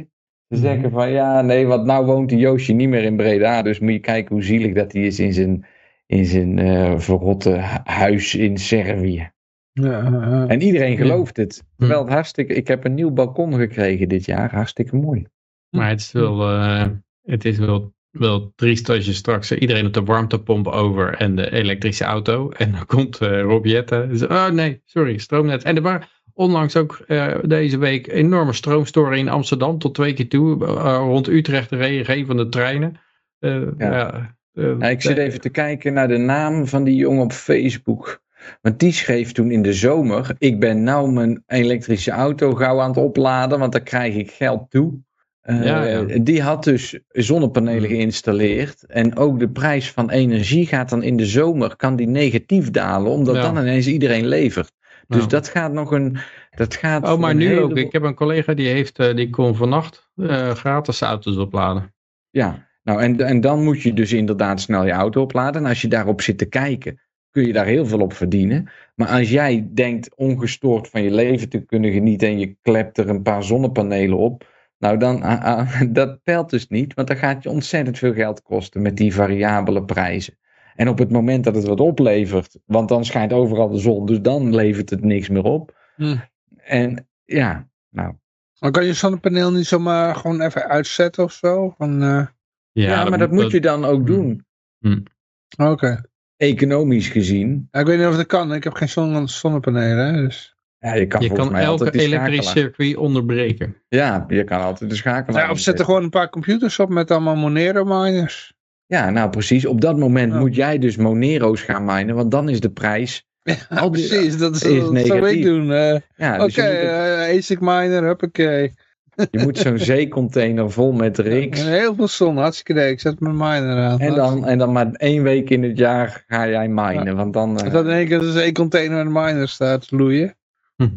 Ze Mhm. zeggen van ja, nee, want nou woont die Joosje niet meer in Breda. Dus moet je kijken hoe zielig dat hij is in zijn, in zijn eh, verrotte hu- huis in Servië. ja. En iedereen Ja. gelooft het. Terwijl het hartstikke, ik heb een nieuw balkon gekregen dit jaar. Hartstikke mooi. Maar het is wel, eh, het is wel, wel triest als je straks iedereen op de warmtepomp over en de elektrische auto. En dan komt eh Rob Jetten. en zegt, Oh nee, sorry, stroomnet. En er waren onlangs ook eh, deze week enorme stroomstoringen in Amsterdam tot twee keer toe. rond Utrecht de REG van de treinen. Eh, Ja. Ja, eh, Nou, ik zit eh, even te kijken naar de naam van die jongen op Facebook. Want die schreef toen in de zomer: Ik ben nou mijn elektrische auto gauw aan het opladen, want daar krijg ik geld toe. Eh, Ja, ja. Die had dus zonnepanelen Hmm. geïnstalleerd. En ook de prijs van energie gaat dan in de zomer kan die negatief dalen, omdat Ja. dan ineens iedereen levert. Dus Ja. dat gaat nog een. Dat gaat Oh, maar nu ook. Ik heb een collega die heeft, eh, die kon vannacht gratis auto's opladen. Ja, nou en, en dan moet je dus inderdaad snel je auto opladen. En als je daarop zit te kijken, kun je daar heel veel op verdienen. Maar als jij denkt ongestoord van je leven te kunnen genieten en je klept er een paar zonnepanelen op, Nou, dan, ah, ah, dat telt dus niet, want dan gaat je ontzettend veel geld kosten met die variabele prijzen. En op het moment dat het wat oplevert, want dan schijnt overal de zon, dus dan levert het niks meer op. Hm. En ja, nou. Maar kan je zonnepaneel niet zomaar gewoon even uitzetten of zo? Van, eh, Ja, maar dat moet je dan ook doen, Oké. economisch gezien. Ja, ik weet niet of dat kan. Ik heb geen zon zonnepanelen. hè, Dus. Ja, je kan Je volgens kan mij elke altijd die elektrisch schakelaar. circuit onderbreken. Ja, je kan altijd de schakelaar. Ja, of zet er gewoon een paar computers op met allemaal Monero miners. Ja, nou precies. Op dat moment Ja. moet jij dus Monero's gaan minen, want dan is de prijs. Die- Precies, dat is, is dat zou ik negatief. doen. eh. Ja, Oké, dus je moet, het- eh, ASIC miner, huppakee. Je moet zo'n zeecontainer vol met rigs. Heel veel zon, hartstikke idee. Ik zet mijn miner aan. En dan, en dan maar één week in het jaar ga jij minen. Want dan. Als dat in één keer dus één container met miners staat loeien.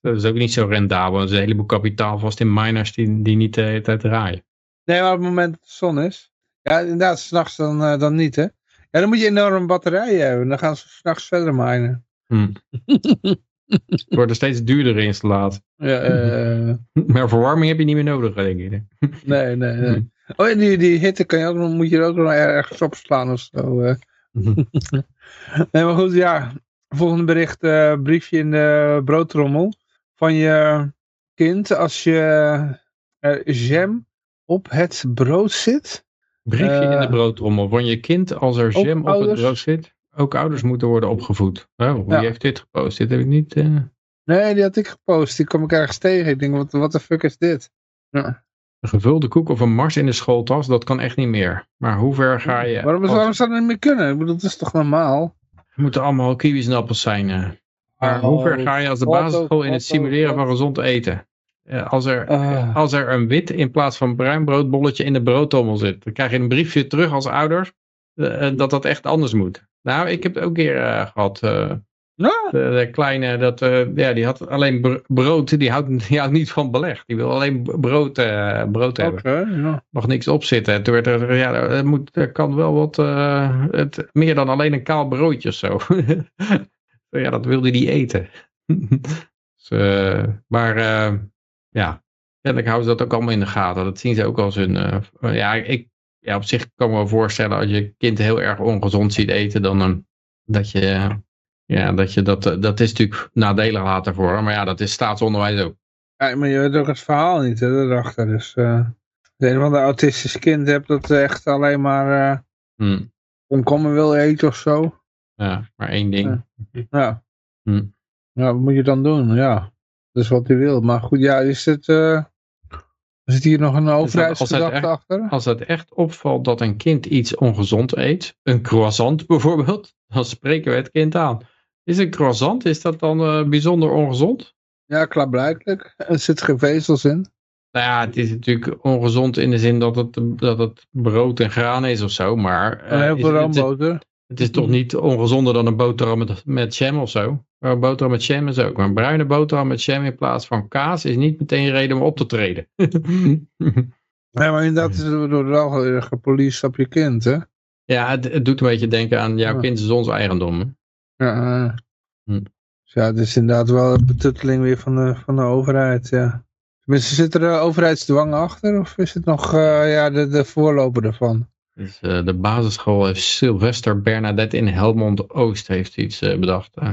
Dat is ook niet zo rendabel. Er is een heleboel kapitaal vast in miners die, die niet de hele tijd draaien. Nee, maar op het moment dat de zon is. Ja, inderdaad, s'nachts dan, eh, dan niet, hè. Ja, dan moet je enorm batterijen hebben. Dan gaan ze s'nachts verder minen. Hm. Het wordt steeds duurdere installatie. Ja, eh, Maar verwarming heb je niet meer nodig, denk ik. nee, nee, nee. Oh, en die, die hitte kan je ook, nog- moet je er ook nog ergens opslaan of zo. Nee, maar goed, ja. Volgende bericht, eh, briefje in de broodtrommel van je kind als je eh, jam op het brood zit. Briefje in de Eh, broodtrommel. Van je kind als er jam op het ouders? brood zit. Ook ouders moeten worden opgevoed. Oh, wie Ja. heeft dit gepost? Dit heb ik niet... eh, Nee, die had ik gepost. Die kwam ik ergens tegen. Ik denk, wat wat de fuck is dit? Ja. Een gevulde koek of een mars in de schooltas, dat kan echt niet meer. Maar hoe ver ga je... waarom, als- waarom zou dat niet meer kunnen? Ik bedoel, dat is toch normaal? Het moeten allemaal kiwis en appels zijn. eh. Maar hoe ver ga je als de basisschool in het simuleren van gezond eten? Eh, als, er, Ah. als er een wit in plaats van bruin broodbolletje in de broodtommel zit, dan krijg je een briefje terug als ouder dat dat echt anders moet. Nou, ik heb het ook een keer eh, gehad. eh, Ja, de, de kleine, dat, eh, ja, die had alleen br- brood, die houdt, die houdt niet van beleg. Die wil alleen brood, brood hebben. ja. Mag niks op zitten. En toen werd er, ja, er, moet, er kan wel wat, het, meer dan alleen een kaal broodje of zo. ja, dat wilde die eten. dus, maar ja, kennelijk houden ze dat ook allemaal in de gaten. Dat zien ze ook als hun, ja, ik, ja, op zich kan ik me wel voorstellen als je kind heel erg ongezond ziet eten, dan eh, dat je, ja, dat je dat, eh, dat is natuurlijk nadelig later voor. Maar ja, dat is staatsonderwijs ook. Ja, maar je weet ook het verhaal niet, hè, daarachter. Dus eh als je een van de autistische kind hebt dat echt alleen maar eh Hm, komkommer wil eten of zo. ja, maar één ding. Ja. Hm. Ja, wat moet je dan doen? Ja, dat is wat hij wil. Maar goed, ja, is het... eh zit hier nog een overheidsgedachte echt- achter? Als het echt opvalt dat een kind iets ongezond eet, een croissant bijvoorbeeld, dan spreken we het kind aan. Is een croissant, is dat dan eh, bijzonder ongezond? Ja, klaarblijkelijk. Er zit geen vezels in. Nou ja, het is natuurlijk ongezond in de zin dat het, dat het brood en graan is of zo, maar eh, heel veel roomboter. Het is toch niet ongezonder dan een boterham met, met jam of zo? Maar een boterham met jam is ook. Maar een bruine boterham met jam in plaats van kaas is niet meteen reden om op te treden. Ja, maar inderdaad is het door wel weer gepoliceerd op je kind, hè? ja, het, het doet een beetje denken aan jouw Ja. kind is ons eigendom. hè? Ja, eh. Hm. Dus ja, het is inderdaad wel een betutteling weer van de, van de overheid, ja. Tenminste, zit er overheidsdwang achter? Of is het nog uh, ja, de, de voorloper ervan? Dus, uh, de basisschool heeft Sylvester Bernadette in Helmond Oost heeft iets uh, bedacht. Uh,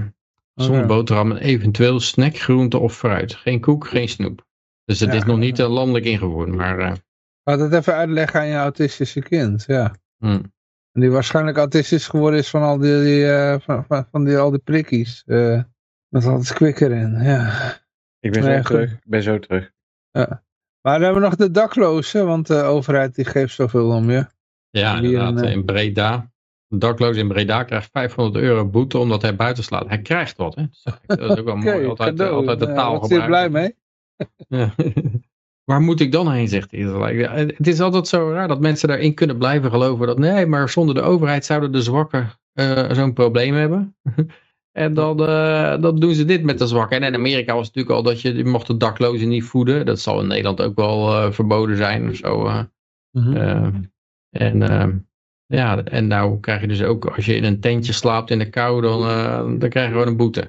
zonder okay. boterham en eventueel snack, groente of fruit. Geen koek, geen snoep. Dus het ja, is nog niet uh, landelijk ingevoerd. Maar, uh, Laat het even uitleggen aan je autistische kind, ja. Hmm. Die waarschijnlijk autistisch geworden is van al die, die, uh, van, van, van, die, al die prikkies. Uh, met al het quicker in, ja. Ik ben zo terug, ik ben zo terug. Ja. Maar dan hebben we nog de daklozen, want de overheid die geeft zoveel om je. Ja, inderdaad, in, in Breda. Een dakloos in Breda krijgt 500 euro boete omdat hij buiten slaat. Hij krijgt wat, hè? Dat is ook wel okay, mooi. Altijd, cadeau. altijd de taal gebruiken. je blij mee? ja. Waar moet ik dan heen, zegt. Het is altijd zo raar dat mensen daarin kunnen blijven geloven dat nee, maar zonder de overheid zouden de zwakken uh, zo'n probleem hebben. en dan, uh, dan doen ze dit met de zwakken. En in Amerika was het natuurlijk al dat je, je mocht de daklozen niet voeden. Dat zal in Nederland ook wel uh, verboden zijn of zo. Mm -hmm. En ehm, ja, en nou krijg je dus ook, als je in een tentje slaapt in de kou, dan, uh, dan krijg je gewoon een boete.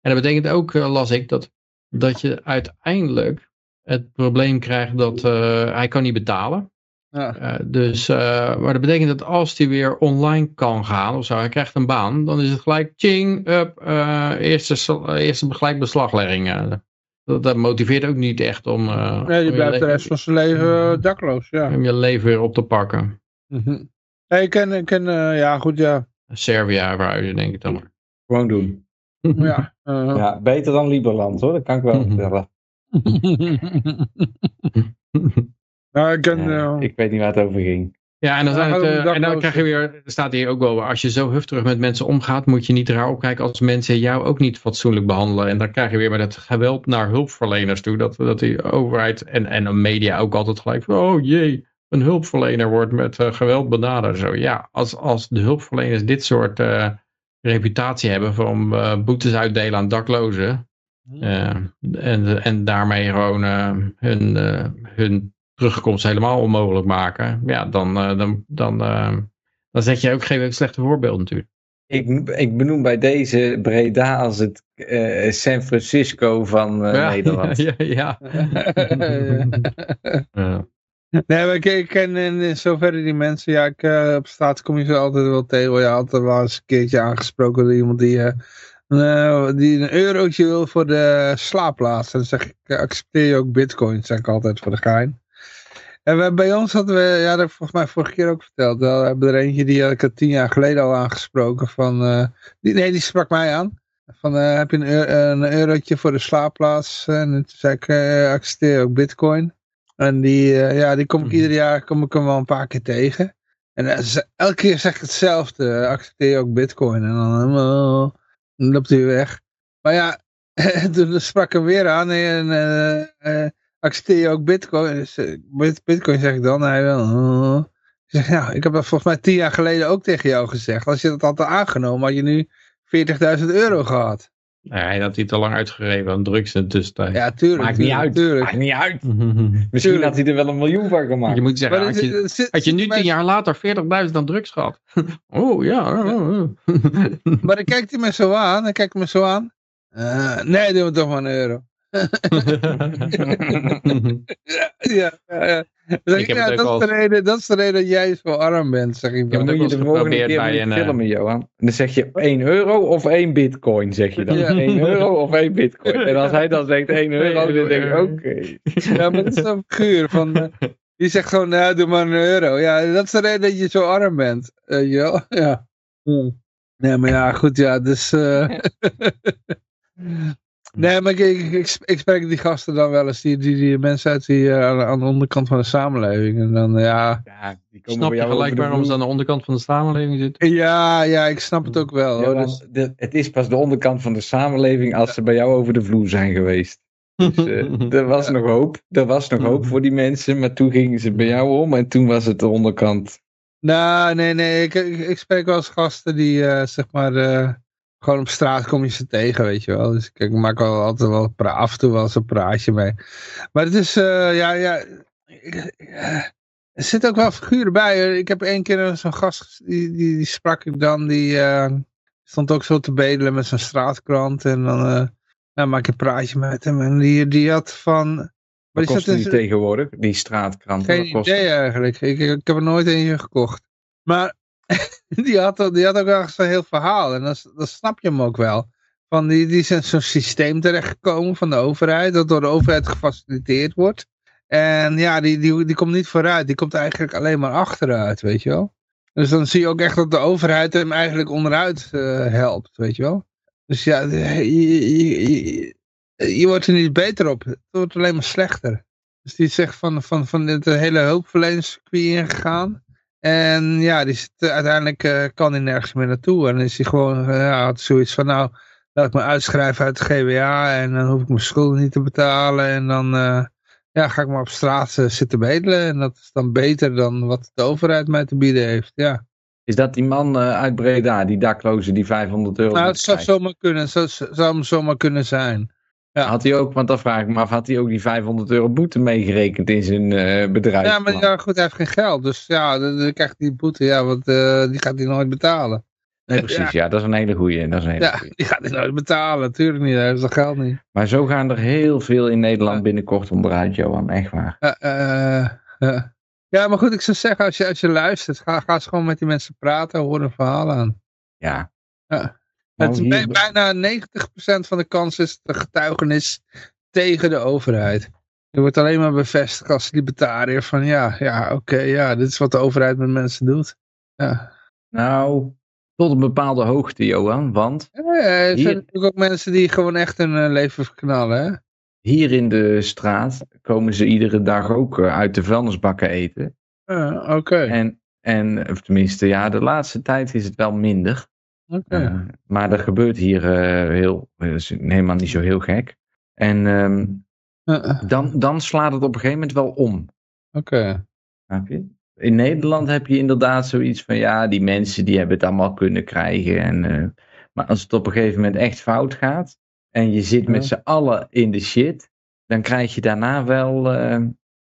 En dat betekent ook, uh, las ik, dat, dat je uiteindelijk het probleem krijgt dat eh, hij kan niet betalen. Ja. Eh, dus, eh, maar dat betekent dat als hij weer online kan gaan of zo, hij krijgt een baan, dan is het gelijk ching, up, eh, eerste, eerste gelijk beslaglegging. eh. dat, dat motiveert ook niet echt om, eh, Nee, om, je blijft de rest van zijn leven eh, dakloos, ja. om je leven weer op te pakken. Mhm. Hey, ik ken, ik ken eh, ja goed, ja. Servië verhuizen, denk ik dan maar. Gewoon doen. ja. eh, Ja, beter dan Liberland hoor, dat kan ik wel Mhm. vertellen. nou, ik ken, Ja, eh, ik weet niet waar het over ging. Ja, en dan, zijn het, en dan daklozen. krijg je weer, staat hier ook wel, als je zo hufterig met mensen omgaat, moet je niet raar opkijken als mensen jou ook niet fatsoenlijk behandelen. En dan krijg je weer met het geweld naar hulpverleners toe, dat, dat die overheid en, en de media ook altijd gelijk van, oh jee, een hulpverlener wordt met eh, geweld benaderd. Zo, ja, als, als de hulpverleners dit soort eh, reputatie hebben van eh, boetes uitdelen aan daklozen, eh, en, en daarmee gewoon hun, eh, hun terugkomst helemaal onmogelijk maken. Ja, dan, eh, dan, dan, eh, dan zet je ook geen slechte voorbeeld natuurlijk. Ik, ik benoem bij deze Breda als het eh, San Francisco van eh, ja, Nederland. Ja, ja. Ja. Nee, maar ik, ik ken in, in zoverre die mensen, ja, ik, eh, op straat kom je ze altijd wel tegen. Had er wel eens een keertje aangesproken door iemand die, eh, eh, die een eurotje wil voor de slaapplaats. En dan zeg ik, eh, accepteer je ook bitcoin, zeg ik altijd voor de gein. En we, bij ons hadden we, ja, dat heb ik volgens mij vorige keer ook verteld. We hebben er eentje die had ik er tien jaar geleden al aangesproken. Van, eh, die, nee, die sprak mij aan. Van, eh, heb je een, een eurotje voor de slaapplaats? En toen zei ik, eh, accepteer je ook bitcoin. En die, eh, ja, die kom ik Mhm. ieder jaar kom ik hem wel een paar keer tegen. En eh, elke keer zeg ik hetzelfde. eh, Accepteer je ook bitcoin? En dan, dan loopt hij weg. Maar ja, toen sprak ik hem weer aan. En accepteer je ook bitcoin? Dus, bit- bitcoin zeg ik dan. Hij wel. eh. Ik zeg, nou, ik heb dat volgens mij tien jaar geleden ook tegen jou gezegd. Als je dat had aangenomen, had je nu 40.000 euro gehad. Nee, hij had hij te lang uitgegeven aan drugs in de tussentijd. Ja, tuurlijk. Maakt niet uit. tuurlijk. Maakt niet uit. Je Misschien had hij er wel een miljoen van gemaakt. moet zeggen, Maar had je, zit- zit- had je nu tien jaar later 40.000 aan drugs gehad? Oh ja. oh, oh. Maar dan kijkt hij me zo aan. Dan kijkt hij me zo aan. Eh, nee, doen we toch maar een euro. Ja, ja, ja. Zeg Ik ik, nou, dat, is de reden, dat is de reden dat jij zo arm bent, zeg ik dan. moet je de volgende keer bij een, eh, filmen, Johan. En dan zeg je 1 euro of 1 bitcoin, zeg je dan. Ja. 1 euro of 1 bitcoin. En als hij dan zegt 1 euro, dan denk ik, oké. Ja, maar dat is een figuur van... eh, die zegt gewoon, nou, doe maar een euro. Ja, dat is de reden dat je zo arm bent. Je wel? Ja. Nee, maar ja, goed, ja, dus... eh, nee, maar ik, ik, ik, ik spreek die gasten dan wel eens, die, die, die mensen uit die, eh, aan, aan de onderkant van de samenleving. En dan, ja... Ja, die komen Snap bij je gelijk waarom ze aan de onderkant van de samenleving zitten? Ja, ja, ik snap het ook wel. Ja, Hoor. want Dus, de- het is pas de onderkant van de samenleving als ze bij jou over de vloer zijn geweest. Dus, eh, er was nog hoop. Er was nog hoop voor die mensen, maar toen gingen ze bij jou om en toen was het de onderkant. nou, nee, nee, ik, ik, ik spreek wel eens gasten die, eh, zeg maar, eh, gewoon op straat kom je ze tegen, weet je wel. Dus ik, ik maak wel altijd wel af en toe wel eens een praatje mee. Maar het is, eh, ja, ja, ik- eh, er zitten ook wel figuren bij. Ik heb één keer zo'n gast, die, die, die sprak ik dan, die eh, stond ook zo te bedelen met zijn straatkrant. En dan eh nou, maak ik een praatje met hem. En die, die had van... Wat die kost die tegenwoordig, die straatkrant? geen Wat idee eigenlijk. Ik, ik heb er nooit eentje gekocht. Maar die had, die had ook ergens een heel verhaal. En dan, dan snap je hem ook wel. Van die, die in zo'n systeem terechtgekomen van de overheid. Dat door de overheid gefaciliteerd wordt. En ja, die, die, die komt niet vooruit. Die komt eigenlijk alleen maar achteruit, weet je wel. Dus dan zie je ook echt dat de overheid hem eigenlijk onderuit eh, helpt, weet je wel. Dus ja, je, je, je, je wordt er niet beter op. Het wordt alleen maar slechter. Dus die echt van, van, van het hele hulpverleningscircuit ingegaan. En ja, die zit, eh, uiteindelijk eh, kan hij nergens meer naartoe. En dan is hij gewoon, eh, ja, had zoiets van, nou, laat ik me uitschrijven uit de GWA. En dan hoef ik mijn schulden niet te betalen. En dan ja, ga ik maar op straat zitten bedelen. En dat is dan beter dan wat de overheid mij te bieden heeft. Ja, Is dat die man uit Breda, die dakloze, die 500 euro nou, het zou zomaar kunnen. Zou, zou hem zomaar kunnen zijn. Ja. Had hij ook, want dan vraag ik me af, had hij ook die 500 euro boete meegerekend in zijn eh bedrijf? Ja, maar ja, goed, hij heeft geen geld. Dus ja, dan, dan krijgt hij die boete. Ja, want eh, die gaat hij nooit betalen. Nee, precies. Ja, dat is een hele goeie. Dat is een hele Ja, goeie. die gaat hij nooit betalen. Natuurlijk niet. Hij heeft dat geld niet. Maar zo gaan er heel veel in Nederland binnenkort onderuit, Johan. Echt waar. Ja, eh. ja, maar goed, ik zou zeggen, als je, als je luistert, ga, ga eens gewoon met die mensen praten, hoor een verhaal aan. Ja. Ja. Nou, het hier- bij- bijna 90% van de kans is de getuigenis tegen de overheid. Je wordt alleen maar bevestigd als libertariër van ja, ja, oké, ja, dit is wat de overheid met mensen doet. Ja. Nou, tot een bepaalde hoogte, Johan. Want Ja, er zijn Hier- natuurlijk ook mensen die gewoon echt hun eh, leven verknallen, hè? hier in de straat komen ze iedere dag ook eh, uit de vuilnisbakken eten. Oké, En, en of tenminste, ja, de laatste tijd is het wel minder. Eh, maar er gebeurt hier eh, heel, dat is helemaal niet zo heel gek. En ehm, Eh, eh, dan, dan slaat het op een gegeven moment wel om. Oké. In Nederland heb je inderdaad zoiets van, ja, die mensen die hebben het allemaal kunnen krijgen. En, eh, maar als het op een gegeven moment echt fout gaat en je zit met z'n allen in de shit, dan krijg je daarna wel, eh,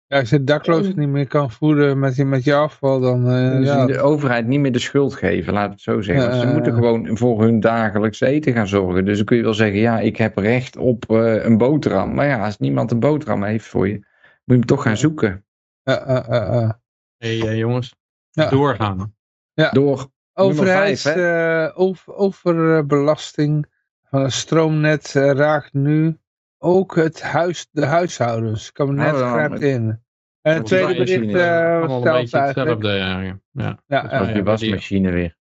Ja, als je dakloos niet meer kan voeden met je, met je afval, dan eh, dus ja, de overheid niet meer de schuld geven, laat het zo zeggen. Ja, Ze ja, moeten ja. gewoon voor hun dagelijks eten gaan zorgen. Dus dan kun je wel zeggen, ja, ik heb recht op eh, een boterham. Maar ja, als niemand een boterham heeft voor je, moet je hem toch gaan zoeken. ja, ja, ja, ja. Hé hey, eh, jongens, Ja. doorgaan. Door Overheids, vijf, eh, over, overbelasting van het stroomnet raakt nu ook het huis, de huishoudens. Kabinet Oh, grijpt in. En het tweede bericht het, eh, hetzelfde eigenlijk. Ja, je ja, wasmachine weer.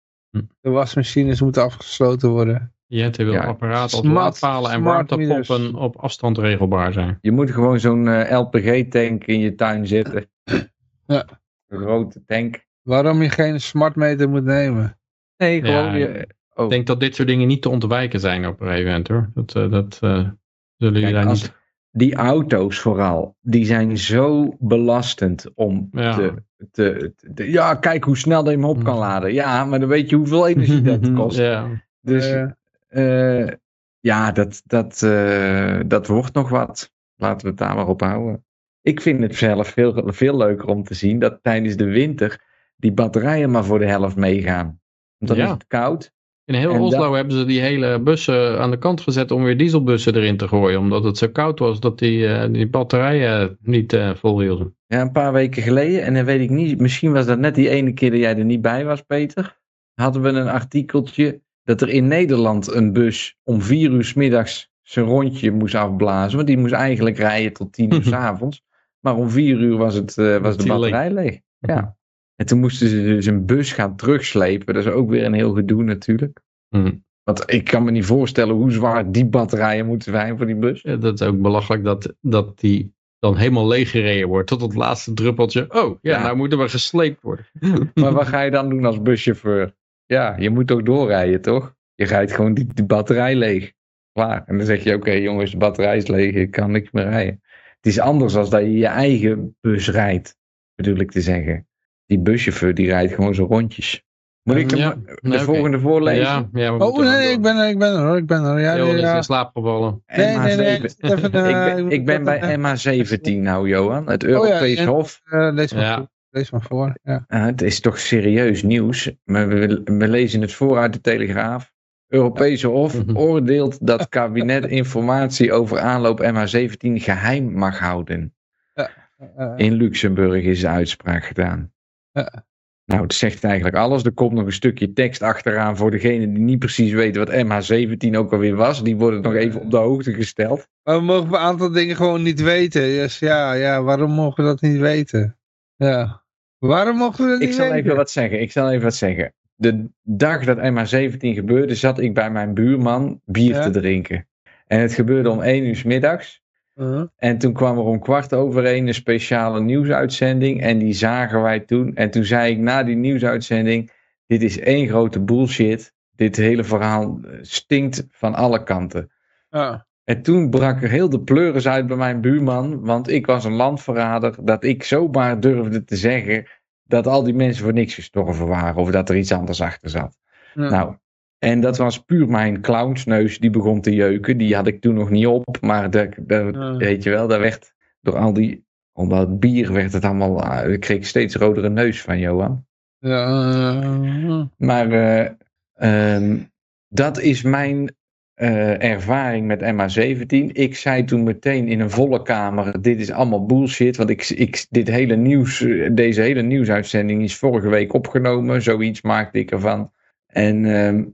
de wasmachines moeten afgesloten worden. Jette wil Ja. apparaten als laadpalen en warmtepompen op afstand regelbaar zijn. Je moet gewoon zo'n eh, LPG-tank in je tuin zetten. Ja. Een grote tank. Waarom je geen smartmeter moet nemen. Nee, gewoon Ja, je... Oh, Ik denk dat dit soort dingen niet te ontwijken zijn op een gegeven moment hoor. Dat, eh, dat eh, zullen jullie Kijk, daar als- niet... die auto's vooral, die zijn zo belastend om Ja. te, te, te- Ja, kijk hoe snel je hem op kan Mhm. laden. Ja, maar dan weet je hoeveel energie dat kost. ja. Dus Eh, ja, dat, dat, eh, dat wordt nog wat. Laten we het daar maar op houden. Ik vind het zelf veel, veel leuker om te zien dat tijdens de winter die batterijen maar voor de helft meegaan. Want dan Ja. is het koud. In heel En Oslo dat- hebben ze die hele bussen aan de kant gezet om weer dieselbussen erin te gooien. Omdat het zo koud was dat die, eh, die batterijen niet eh volhielden. Ja, een paar weken geleden, en dan weet ik niet, misschien was dat net die ene keer dat jij er niet bij was, Peter. Hadden we een artikeltje dat er in Nederland een bus om vier uur 's middags zijn rondje moest afblazen. Want die moest eigenlijk rijden tot tien uur 's avonds. Maar om vier uur was, het, eh, was de batterij leeg. Ja. En toen moesten ze dus een bus gaan terugslepen. Dat is ook weer een heel gedoe natuurlijk. Hm. Want ik kan me niet voorstellen hoe zwaar die batterijen moeten zijn voor die bus. Ja, dat is ook belachelijk dat, dat die dan helemaal leeggereden wordt tot het laatste druppeltje. Oh, ja, Ja. nou moeten we gesleept worden. Maar wat ga je dan doen als buschauffeur? Ja, je moet ook doorrijden, toch? Je rijdt gewoon die, die batterij leeg. Klaar. En dan zeg je, oké jongens, de batterij is leeg, ik kan niks meer rijden. Het is anders als dat je je eigen bus rijdt, bedoel ik te zeggen. Die buschauffeur, die rijdt gewoon zo rondjes. Moet ik hem Ja, de nee, volgende voorlezen? Ja, ja, we Oh nee, ik ben er, ik ben er hoor, ik ben er. Ja, is ja. in slaap gevallen. Nee, nee, nee, MH17. ik even, eh, ik ben, ik ben bij even- MH17 nou, Johan. Het ja, Europees en- Hof. Eh, lees, maar Ja. voor, lees maar voor. Ja. Ah, het is toch serieus nieuws. Maar we, we lezen het voor uit de Telegraaf. Europese Hof Mhm. oordeelt dat kabinet informatie over aanloop MH17 geheim mag houden. Eh, In Luxemburg is de uitspraak gedaan. Ja. Nou, het zegt eigenlijk alles. Er komt nog een stukje tekst achteraan voor degene die niet precies weten wat MH17 ook alweer was. Die worden nog even op de hoogte gesteld. Maar we mogen een aantal dingen gewoon niet weten. Dus ja, ja, waarom mogen we dat niet weten? Ja. Waarom mogen we dat niet Ik zal weten? even wat zeggen. Ik zal even wat zeggen. De dag dat MH17 gebeurde, zat ik bij mijn buurman bier Ja. te drinken. En het gebeurde om 1 uur 's middags. Uh-huh. En toen kwam er om kwart over één een speciale nieuwsuitzending. En die zagen wij toen. En toen zei ik na die nieuwsuitzending: Dit is één grote bullshit. Dit hele verhaal eh, stinkt van alle kanten. En toen brak er heel de pleuris uit bij mijn buurman. Want ik was een landverrader. Dat ik zomaar durfde te zeggen. Dat al die mensen voor niks gestorven waren. Of dat er iets anders achter zat. Ja. Nou, en dat was puur mijn clownsneus die begon te jeuken. Die had ik toen nog niet op. Maar de- Ja. weet je wel, daar werd door al die. Onder het bier werd het allemaal. ah, ik kreeg steeds rodere neus van Johan. Ja, eh, Maar eh, Ehm, dat is mijn eh, ervaring met MH17. Ik zei toen meteen in een volle kamer: dit is allemaal bullshit. Want ik, ik, dit hele nieuws, eh, deze hele nieuwsuitzending is vorige week opgenomen. Zoiets maakte ik ervan. En ehm,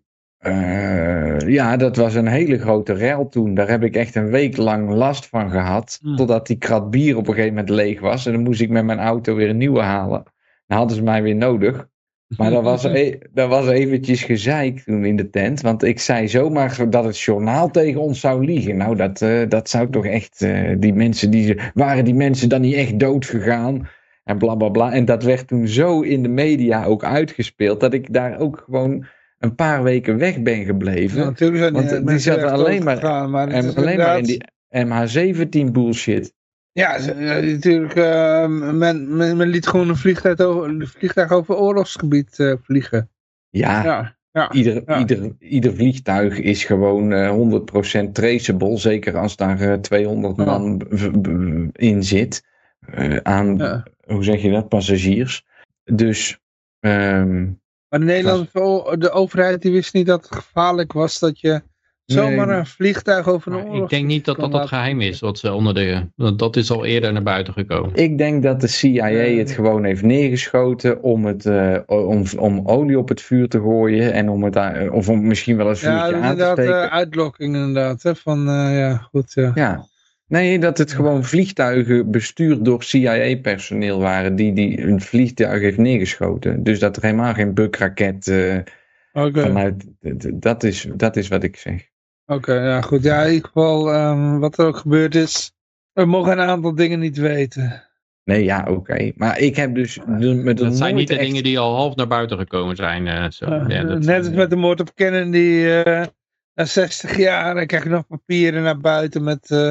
eh, ja, dat was een hele grote rel toen. Daar heb ik echt een week lang last van gehad. Hmm. Totdat die krat bier op een gegeven moment leeg was. En dan moest ik met mijn auto weer een nieuwe halen. Dan hadden ze mij weer nodig. Maar dat was, e dat was eventjes gezeik toen in de tent. Want ik zei zomaar dat het journaal tegen ons zou liegen. Nou, dat, eh, dat zou toch echt... eh, die mensen, die, waren die mensen dan niet echt dood gegaan? En bla bla bla. En dat werd toen zo in de media ook uitgespeeld. Dat ik daar ook gewoon een paar weken weg ben gebleven. Ja, natuurlijk zijn Want, die die zaten alleen maar- en alleen maar in die MH17 bullshit. Ja, natuurlijk. eh, men, men, men liet gewoon een vliegtuig over, een vliegtuig over oorlogsgebied eh, vliegen. Ja, Ja, ja. Ieder, Ja. ieder, ieder vliegtuig is gewoon eh 100% traceable. Zeker als daar eh, 200 Ja. man in zit. eh, aan, hoe zeg je dat, passagiers. Dus, ehm, Maar de Nederlandse de overheid die wist niet dat het gevaarlijk was dat je zomaar Nee. een vliegtuig over een Maar oorlog... ik denk niet dat dat laten geheim is. Wat ze onder de, dat is al eerder naar buiten gekomen. ik denk dat de CIA het gewoon heeft neergeschoten om, het, eh, om, om olie op het vuur te gooien. En om het, daar- of om misschien wel een Ja, vuurtje aan te steken. eh, uitlokking inderdaad. Hè, van, eh, ja, goed, ja. Ja. Nee, dat het gewoon vliegtuigen bestuurd door CIA-personeel waren die, die een vliegtuig heeft neergeschoten. Dus dat er helemaal geen bukraket eh vanuit... Dat is, dat is wat ik zeg. oké, ja, goed. Ja, in ieder geval, ehm, wat er ook gebeurd is, we mogen een aantal dingen niet weten. Nee, ja, oké. Maar ik heb dus de- met Dat zijn niet de echt... dingen die al half naar buiten gekomen zijn. eh, zo. Eh, ja, dat net zijn- als met de moord op Kennedy, eh na 60 jaar, dan krijg je nog papieren naar buiten met eh,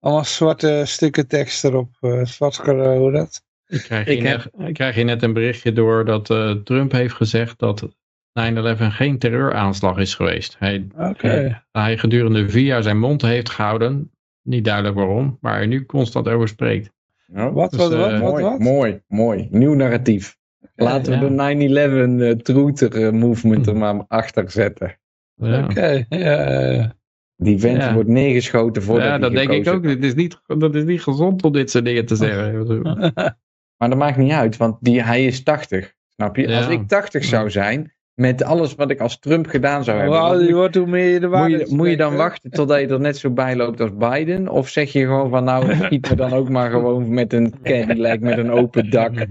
allemaal zwarte stukken tekst erop. eh zwart hoe dat? Ik krijg, Ik heb- net, ik krijg hier net een berichtje door dat eh, Trump heeft gezegd dat 9-11 geen terreuraanslag is geweest. Hij, Oké. hij gedurende vier jaar zijn mond heeft gehouden. Niet duidelijk waarom, maar hij nu constant over spreekt. Oh, Wat, Dus, wat, wat, eh, wat, mooi, wat? mooi, mooi. Nieuw narratief. Laten ja. we de 9-11 eh, truther eh, movement er maar achter zetten. Ja, Oké, ja. Die vent Ja. wordt neergeschoten voordat ja dat denk ik ook. Dit is niet, dat is niet gezond om dit soort dingen te zeggen. Maar dat maakt niet uit, want die, hij is 80. Snap je? Ja. Als ik 80 zou zijn, met alles wat ik als Trump gedaan zou hebben, wat je wordt, hoe meer je de moet, je, moet je dan wachten totdat je er net zo bij loopt als Biden? Of zeg je gewoon van nou, schiet me dan ook maar gewoon met een Cadillac met een open dak.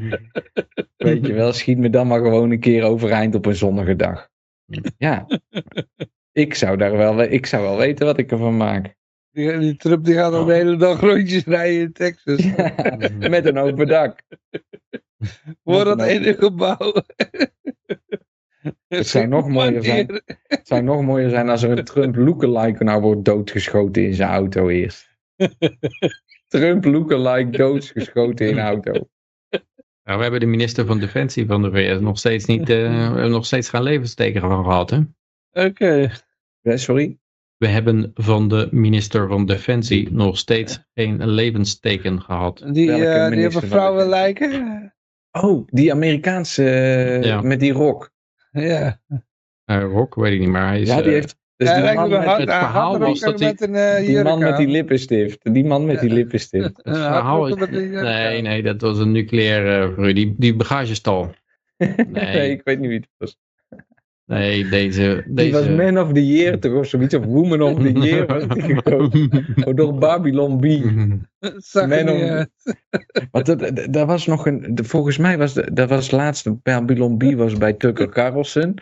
Weet je wel, schiet me dan maar gewoon een keer overeind op een zonnige dag. Ja. Ik zou, daar wel, we- ik zou wel weten wat ik ervan maak. Die, die Trump die gaat al de hele dag rondjes rijden in Texas. Met een open dak. Voor dat ene gebouw. Het zou nog mooier zijn. Het zou nog mooier zijn als er een Trump lookalike nou wordt doodgeschoten in zijn auto eerst. Trump lookalike doodgeschoten in een auto. Nou, we hebben de minister van Defensie van de VS nog steeds niet, eh, we hebben nog steeds geen levensteken van gehad. Hè? Oké. Sorry? We hebben van de minister van Defensie nog steeds geen levensteken gehad. Die, eh, die hebben vrouwen lijken. Oh, die Amerikaanse eh, Ja. met die rok. Ja. Uh, Rock, weet ik niet, maar hij is... Ja, die eh, heeft. Dus Ja, die, man me met, het verhaal had er was dat met een eh, die man met die lippenstift. Die man met die lippenstift. Het verhaal is- nee, nee, dat was een nucleaire uh, die, die bagagestal. Nee. ik weet niet wie het was. Nee, deze... Die deze... was Man of the Year toch of zoiets. Of Woman of the Year die gekozen. Oh, Door Babylon B. Man of-. Want dat, dat- was nog een. Volgens mij was de, dat was het laatste. Babylon B was bij Tucker Carlson.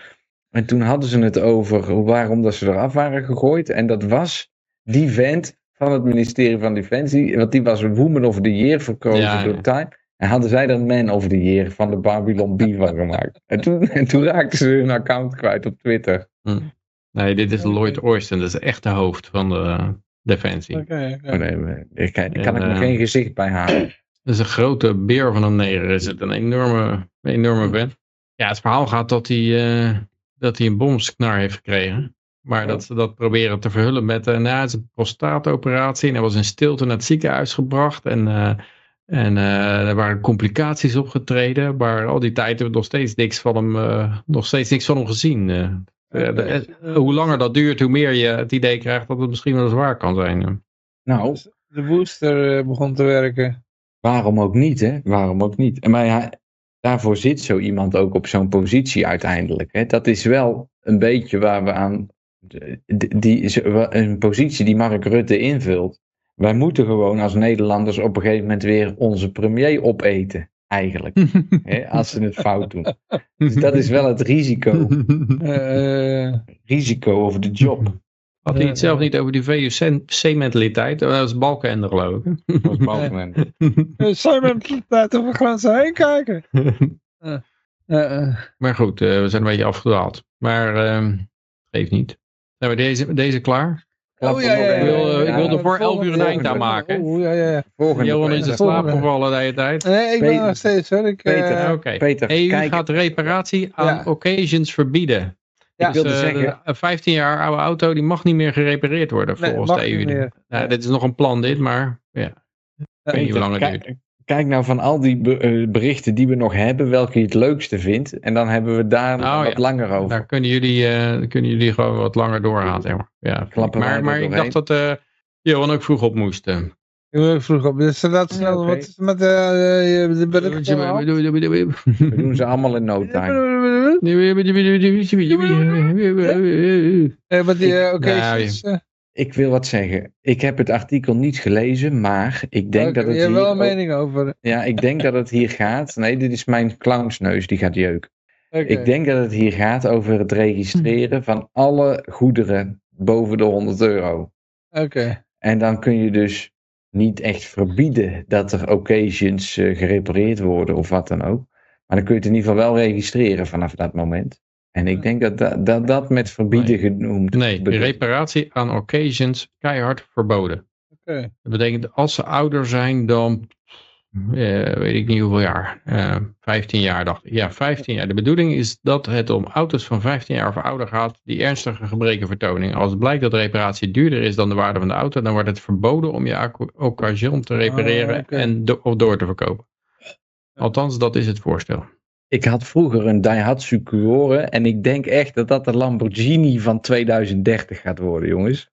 En toen hadden ze het over waarom dat ze eraf waren gegooid. En dat was die vent van het ministerie van Defensie. Want die was Woman of the Year verkozen Ja, door. Time. En hadden zij er Man of the Year van de Babylon B van gemaakt. En toen, en toen raakten ze hun account kwijt op Twitter. Nee, dit is Lloyd Austin, dat is echt de hoofd van de uh, Defensie. Oké, oké. Oh, nee, ik kan, ik kan En, er nog eh, geen gezicht bij halen. Dat is een grote beer van een neger. Is het een enorme, een enorme vent. Ja, het verhaal gaat dat hij, eh, dat hij een bomsknar heeft gekregen. Maar dat ze dat proberen te verhullen met uh, nou, het is een prostaatoperatie. En hij was in stilte naar het ziekenhuis gebracht. En, uh, en uh, er waren complicaties opgetreden. Maar al die tijd hebben we nog steeds niks van hem, uh, nog steeds niks van hem gezien. Uh, eh, de- eh, hoe langer dat duurt, hoe meer je het idee krijgt dat het misschien wel zwaar kan zijn. Nou, De booster eh, begon te werken. waarom ook niet, hè? Waarom ook niet? Maar ja, daarvoor zit zo iemand ook op zo'n positie uiteindelijk. Hè? Dat is wel een beetje waar we aan. Die, die, is een positie die Mark Rutte invult. Wij moeten gewoon als Nederlanders op een gegeven moment weer onze premier opeten. Eigenlijk. Hè? Als ze het fout doen. Dus dat is wel het risico. Eh, eh, Risico over de job. Had hij het zelf niet over die VUC-mentaliteit? Dat was Balkenende geloof ik. Dat was Balkenende. eh, Simon, laten we glanzen heen kijken. Eh, eh, eh. Maar goed, eh, we zijn een beetje afgedwaald. Maar ehm geeft niet. Zijn we deze, deze klaar? Oh, ja, ja, even- Ik wil, eh, ik wil er voor volgende- 11 uur een eind aan maken. Oeh, ja, ja, ja. Volgende Johan is in slaap gevallen de hele tijd. Nee, ik ben nog steeds hoor. Ik, eh, Peter, Oké. Peter, EU kijk, gaat reparatie aan Ja. occasions verbieden. Ja. ik wilde Dus, eh, zeggen, Een 15 jaar oude auto die mag niet meer gerepareerd worden volgens de EU. Nou, dit is nog een plan dit, maar ja, ik weet niet hoe lang het kijk, duurt. Kijk nou van al die be- eh, berichten die we nog hebben, welke je het leukste vindt. En dan hebben we daar nog Oh, wat ja. langer over. Daar kunnen jullie, eh, kunnen jullie gewoon wat langer doorgaan. Zeg maar. Ja. Klappen Maar, er maar ik dacht dat eh Johan ook vroeg op moest. eh. Ik wil vroeg op. Dus laat Ja. Wat is er met eh, eh, de bericht? We doen ze allemaal in no time. Eh, Wat die, eh, oké. Nou, dus, eh, Ik wil wat zeggen. Ik heb het artikel niet gelezen, maar ik denk dat het Je hebt wel een mening over. Ja, ik denk dat het hier gaat. Nee, dit is mijn clownsneus, die gaat jeuken. Oké. Ik denk dat het hier gaat over het registreren van alle goederen boven de 100 euro. Oké. En dan kun je dus niet echt verbieden dat er occasions eh, gerepareerd worden of wat dan ook. Maar dan kun je het in ieder geval wel registreren vanaf dat moment. En ik denk dat dat, dat, dat met verbieden Nee. genoemd Nee, reparatie aan occasions keihard verboden. Oké. Dat betekent als ze ouder zijn dan, eh, weet ik niet hoeveel jaar, Eh 15 jaar dacht ik. Ja, 15 jaar. De bedoeling is dat het om auto's van 15 jaar of ouder gaat die ernstige gebreken vertonen. Als het blijkt dat de reparatie duurder is dan de waarde van de auto, dan wordt het verboden om je occasion te repareren Oh, oké. en do- of door te verkopen. Althans, dat is het voorstel. Ik had vroeger een Daihatsu Cuore en ik denk echt dat dat de Lamborghini van 2030 gaat worden, jongens.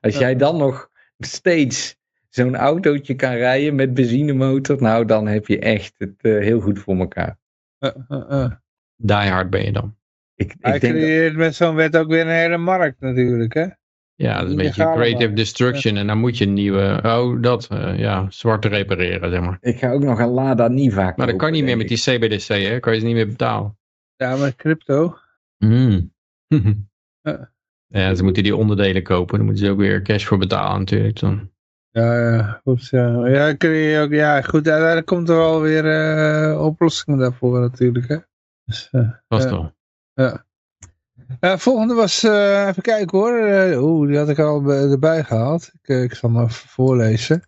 Als jij dan nog steeds zo'n autootje kan rijden met benzinemotor, nou dan heb je echt het eh, heel goed voor elkaar. Eh, eh, eh. Die hard ben je dan. Ik, Hij ik denk dat- creëert met zo'n wet ook weer een hele markt natuurlijk, hè? Ja, dat is een beetje creative destruction. En dan moet je een nieuwe, oh dat, eh, ja, zwarte repareren, zeg maar. ik ga ook nog een Lada Niva kopen. Maar dat kan niet meer met die CBDC, hè? Kan je ze niet meer betalen. Ja, met crypto. Hmm. Ja. ja, ze moeten die onderdelen kopen. Dan moeten ze ook weer cash voor betalen natuurlijk. Dan. Ja, ja, goed. Ja, ja, ook, ja goed. Uiteindelijk komt er wel weer eh oplossingen daarvoor natuurlijk, hè? Dus, Vast Ja. Eh, volgende was, eh, even kijken hoor. Eh, Oeh, die had ik al bij- erbij gehaald. Ik, ik zal hem even voorlezen.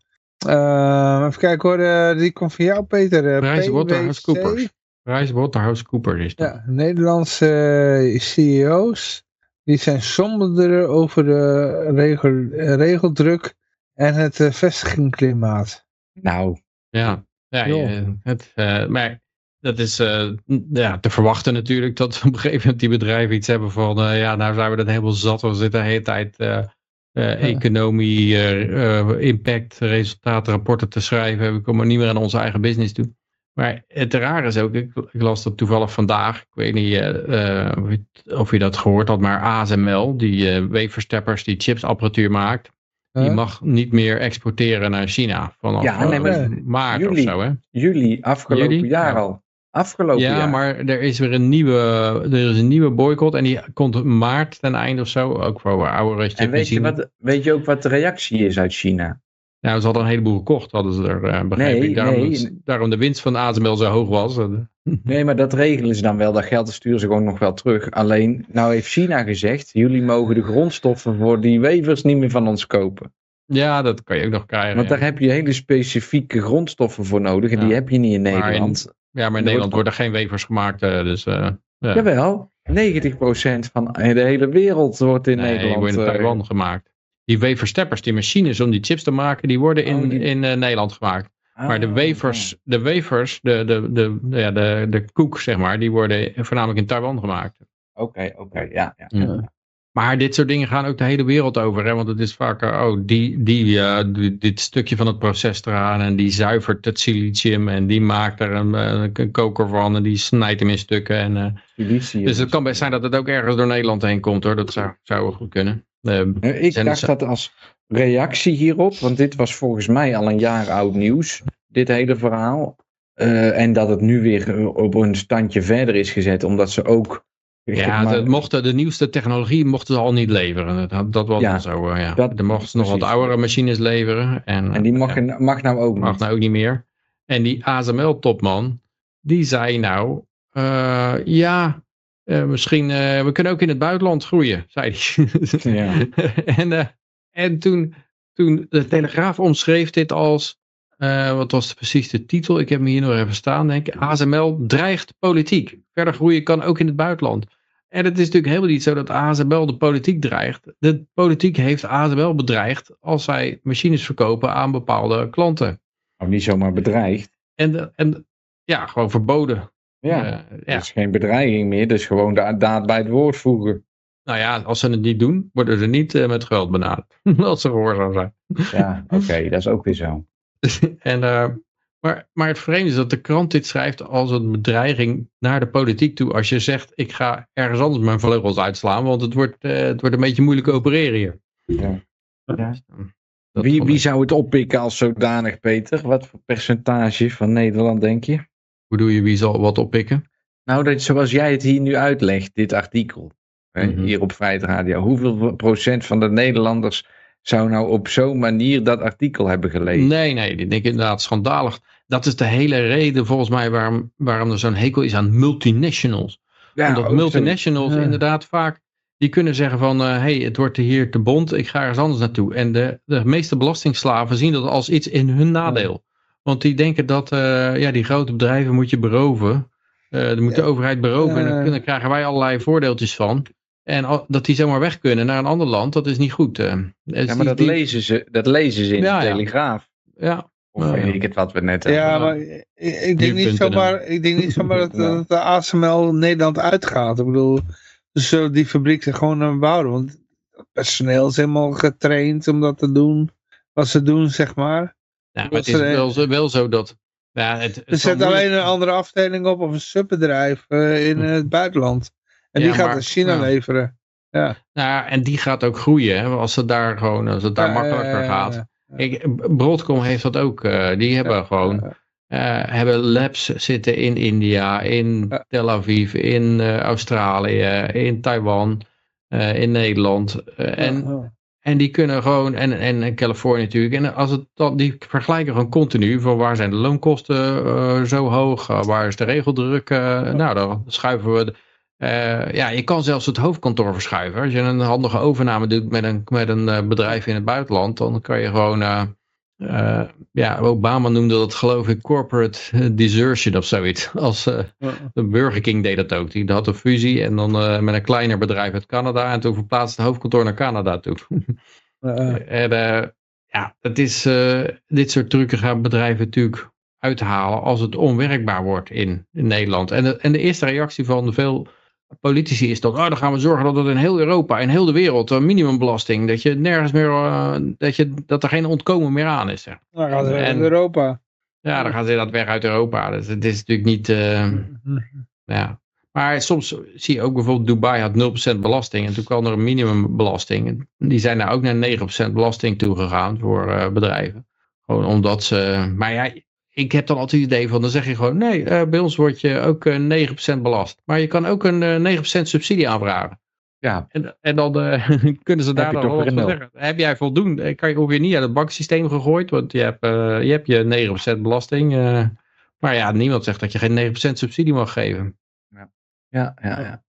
Eh, even kijken hoor, die komt van jou Peter. Uh, PricewaterhouseCoopers. PricewaterhouseCoopers is dat. Ja, Nederlandse CEO's. Die zijn somberder over de regel, regeldruk en het uh, vestigingsklimaat. Nou, Ja, ja je- het, eh, maar dat is eh, ja, te verwachten natuurlijk dat op een gegeven moment die bedrijven iets hebben van, eh, ja, nou zijn we dat helemaal zat, we zitten de hele tijd eh, economie, impact, resultaten, rapporten te schrijven, we komen niet meer aan onze eigen business toe. Maar het raar is ook, ik, ik las dat toevallig vandaag, ik weet niet of, je, of je dat gehoord had, maar ASML, die weefversteppers die chipsapparatuur maakt, die mag niet meer exporteren naar China vanaf Ja, nee, maar maart of zo. Hè? juli, afgelopen jaar Ja. al. Afgelopen Ja, jaar. maar er is weer een nieuwe, er is een nieuwe boycott en die komt maart ten einde of zo. Ook voor oude en weet je, wat, weet je ook wat de reactie is uit China? Nou, ze hadden een heleboel gekocht, hadden ze er, eh begreep Nee, ik. Daarom, nee. daarom de winst van ASML zo hoog was. Nee, maar dat regelen ze dan wel. Dat geld sturen ze gewoon nog wel terug. Alleen, nou heeft China gezegd, jullie mogen de grondstoffen voor die wevers niet meer van ons kopen. Ja, dat kan je ook nog krijgen. Want ja. daar heb je hele specifieke grondstoffen voor nodig. En Ja. die heb je niet in- Nederland. Ja, maar in Nederland worden geen wevers gemaakt. eh, dus, eh, ja. Jawel, 90% van de hele wereld wordt in nee, Nederland. worden in eh, Taiwan gemaakt. Die weversteppers, die machines om die chips te maken, die worden in, Oh, die- in eh, Nederland gemaakt. Maar de ah, wafers, de wafers, de, de, de, ja, de, de koek zeg maar, die worden voornamelijk in Taiwan gemaakt. Oké, oké, ja. ja. Ja. Maar dit soort dingen gaan ook de hele wereld over. Hè? Want het is vaak, eh, oh, die, die, eh, die- dit stukje van het proces eraan. En die zuivert het silicium. En die maakt er een, eh, een koker van. En die snijdt hem in stukken. En, Silicium. dus het kan best zijn dat het ook ergens door Nederland heen komt hoor. Dat zou, zou wel goed kunnen. Ik dacht dat als reactie hierop, want dit was volgens mij al een jaar oud nieuws, dit hele verhaal. En dat het nu weer op een standje verder is gezet, omdat ze ook. Ja, maar- de, mochten, de nieuwste technologie mochten ze al niet leveren. Dat, dat was Ja, zo. eh, ja. dat- er mochten ze nog wat oudere machines leveren. En, en die mag, eh, mag nou ook mag niet. nou ook niet meer. En die ASML-topman, die zei nou, eh, ja, misschien, we kunnen ook in het buitenland groeien, zei hij. Ja. en en toen, toen de Telegraaf omschreef dit als, eh, wat was precies de titel? Ik heb hem hier nog even staan, denk ik. ASML dreigt politiek. Verder groeien kan ook in het buitenland. En het is natuurlijk helemaal niet zo dat ASML de politiek dreigt. De politiek heeft ASML bedreigd als zij machines verkopen aan bepaalde klanten. Nou, niet zomaar bedreigd. En, en ja, gewoon verboden. Ja, dat ja. is geen bedreiging meer, dat is gewoon de daad bij het woord voegen. Nou ja, als ze het niet doen, worden ze niet eh, met geweld benaderd. als ze gehoorzaam zijn. Ja, oké, dat is ook weer zo. en, eh, maar, maar het vreemde is dat de krant dit schrijft als een bedreiging naar de politiek toe. Als je zegt, ik ga ergens anders mijn vleugels uitslaan, want het wordt, eh, het wordt een beetje moeilijk opereren hier. Ja. Wie, wie zou het oppikken als zodanig, Peter? Wat voor percentage van Nederland denk je? Hoe doe je, wie zal wat oppikken? Nou, dat, zoals jij het hier nu uitlegt, dit artikel, hè, Mhm. hier op Vrijheid Radio, hoeveel procent van de Nederlanders zou nou op zo'n manier dat artikel hebben gelezen? Nee, nee, dit denk ik inderdaad schandalig. Dat is de hele reden volgens mij waarom, waarom er zo'n hekel is aan multinationals. Ja, Omdat multinationals Ja. inderdaad vaak, die kunnen zeggen van, hé, hey, het wordt hier te bond, ik ga ergens anders naartoe. En de, de meeste belastingslaven zien dat als iets in hun nadeel. Want die denken dat, eh, ja, die grote bedrijven moet je beroven. Eh dan moet de overheid beroven en dan krijgen wij allerlei voordeeltjes van. En dat die zomaar weg kunnen naar een ander land, dat is niet goed. eh. Ja, maar die- dat die- lezen ze, dat lezen ze in Ja, de ja. Telegraaf. Ja, Of Ja, weet ja. ik het wat we net Ja, hebben. maar ik, ik denk niet zomaar, ik denk niet zomaar dat, dat de ASML Nederland uitgaat. Ik bedoel, ze zullen die fabriek zich gewoon aan bouwen. Want het personeel is helemaal getraind om dat te doen. Wat ze doen, zeg maar. Ja, maar het is ze- wel, zo- wel zo dat... Ja, het, het Er zet alleen een andere afdeling op of een subbedrijf eh, in het buitenland. En Ja, die gaat maar- naar China ja. Nou, leveren. ja, en die gaat ook groeien, hè, als het daar gewoon, als het daar makkelijker ja, gaat. Ik, Broadcom heeft dat ook. eh, die hebben gewoon eh, hebben labs zitten in India, in Ja. Tel Aviv, in eh, Australië, in Taiwan, in Nederland. en, Ja, en die kunnen gewoon, en, en, en Californië natuurlijk. En als het, dan, die vergelijken gewoon continu van waar zijn de loonkosten zo hoog, waar is de regeldruk. nou, dan schuiven we. Eh, ja, je kan zelfs het hoofdkantoor verschuiven. Als je een handige overname doet met een, met een eh, bedrijf in het buitenland, dan kan je gewoon. eh, ja, Obama noemde dat geloof ik corporate desertion of zoiets. Als, de Burger King deed dat ook. Die had een fusie en dan met een kleiner bedrijf uit Canada. En toen verplaatste het hoofdkantoor naar Canada toe. En ja, het is, dit soort trucken gaan bedrijven natuurlijk uithalen als het onwerkbaar wordt in, in Nederland. En de, en de eerste reactie van veel politici is dat, oh, dan gaan we zorgen dat het in heel Europa, in heel de wereld, een minimumbelasting, dat je nergens meer, eh, dat, je, dat er geen ontkomen meer aan is. Zeg. Dan gaat het En- in Europa. Ja, dan gaan ze dat weg uit Europa. Dus het is natuurlijk niet... eh, ja. Maar soms zie je ook bijvoorbeeld Dubai had 0% belasting. En toen kwam er een minimumbelasting. En Die zijn daar ook naar 9% belasting toegegaan voor eh, bedrijven. Gewoon omdat ze... Maar ja, ik heb dan altijd het idee van... Dan zeg je gewoon, nee, eh, bij ons word je ook eh, 9% belast. Maar je kan ook een eh, 9% subsidie aanvragen. Ja, En, en dan eh, kunnen ze daar dan toch wel wat weer van een zeggen. Heb jij voldoende? Eh, Kan je ongeveer niet uit het banksysteem gegooid, want je hebt, eh, je, hebt je 9% belasting. eh, maar ja, niemand zegt dat je geen 9% subsidie mag geven. ja, ja. ja.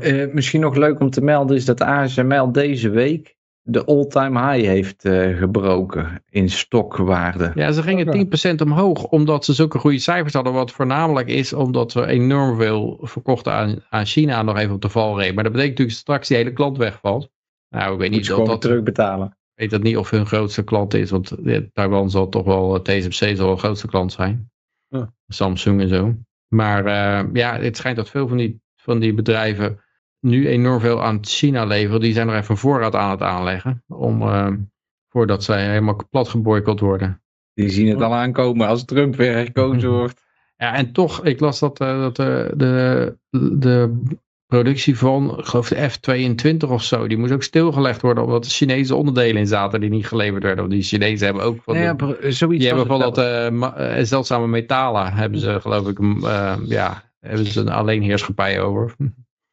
Eh, misschien nog leuk om te melden is dat ASML deze week de all-time high heeft eh, gebroken in stokwaarde. Ja, ze gingen Oké. 10% omhoog omdat ze zulke goede cijfers hadden. Wat voornamelijk is omdat we enorm veel verkochten aan, aan China nog even op de valreep. Maar dat betekent natuurlijk straks die hele klant wegvalt. Nou, ik weet Moet niet je of dat, terugbetalen. ik weet dat niet of hun grootste klant is. Want Taiwan zal toch wel, eh, TSMC zal wel grootste klant zijn. Ja. Samsung en zo. Maar eh, ja, het schijnt dat veel van die, van die bedrijven nu enorm veel aan China leveren. Die zijn er even voorraad aan het aanleggen. Om, eh, voordat zij helemaal plat geboycott worden. Die zien het al aankomen als Trump weer herkozen wordt. Ja, en toch, ik las dat, eh, dat de, de, de productie van, ik geloof de F-22 of zo, die moest ook stilgelegd worden omdat er Chinese onderdelen in zaten die niet geleverd werden. Want die Chinezen hebben ook van, Nee, ja, maar zoiets die hebben van dat eh, eh, zeldzame metalen, hebben ze geloof ik, eh, ja, hebben ze een alleenheerschappij over.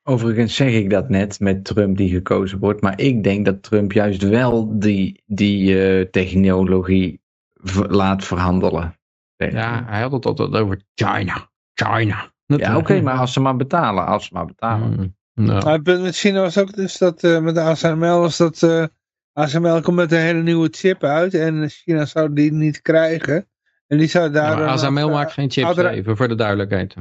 Overigens zeg ik dat net met Trump die gekozen wordt. Maar ik denk dat Trump juist wel die, die eh, technologie v- laat verhandelen. Ja, hij had het altijd over China, China. Dat- Ja, oké, maar als ze maar betalen. Als ze maar betalen. Mm, nou. Maar het punt met China was ook dus dat eh, met de ASML was dat eh, ASML komt met een hele nieuwe chip uit en China zou die niet krijgen. En die zou Ja, daar... maar dan ASML maakt geen chips, oudere- even voor de duidelijkheid.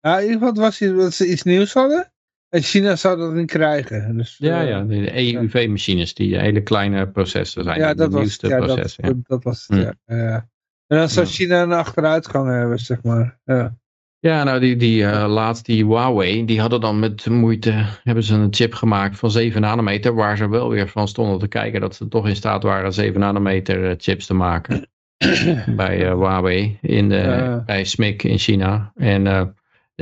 Ja, in ieder geval het was iets, dat ze iets nieuws hadden. En China zou dat niet krijgen. Dus, Ja, eh, ja, de EUV-machines, die hele kleine processen zijn. Ja, de dat was, nieuwste ja, dat, processen. ja. dat, dat was het, Hm. ja. ja. En dan zou. China een achteruitgang hebben, zeg maar. Ja. Ja, nou die, die laatst, die Huawei, die hadden dan met moeite, hebben ze een chip gemaakt van 7 nanometer, waar ze wel weer van stonden te kijken dat ze toch in staat waren 7 nanometer eh, chips te maken. bij Huawei, in de, bij SMIC in China. En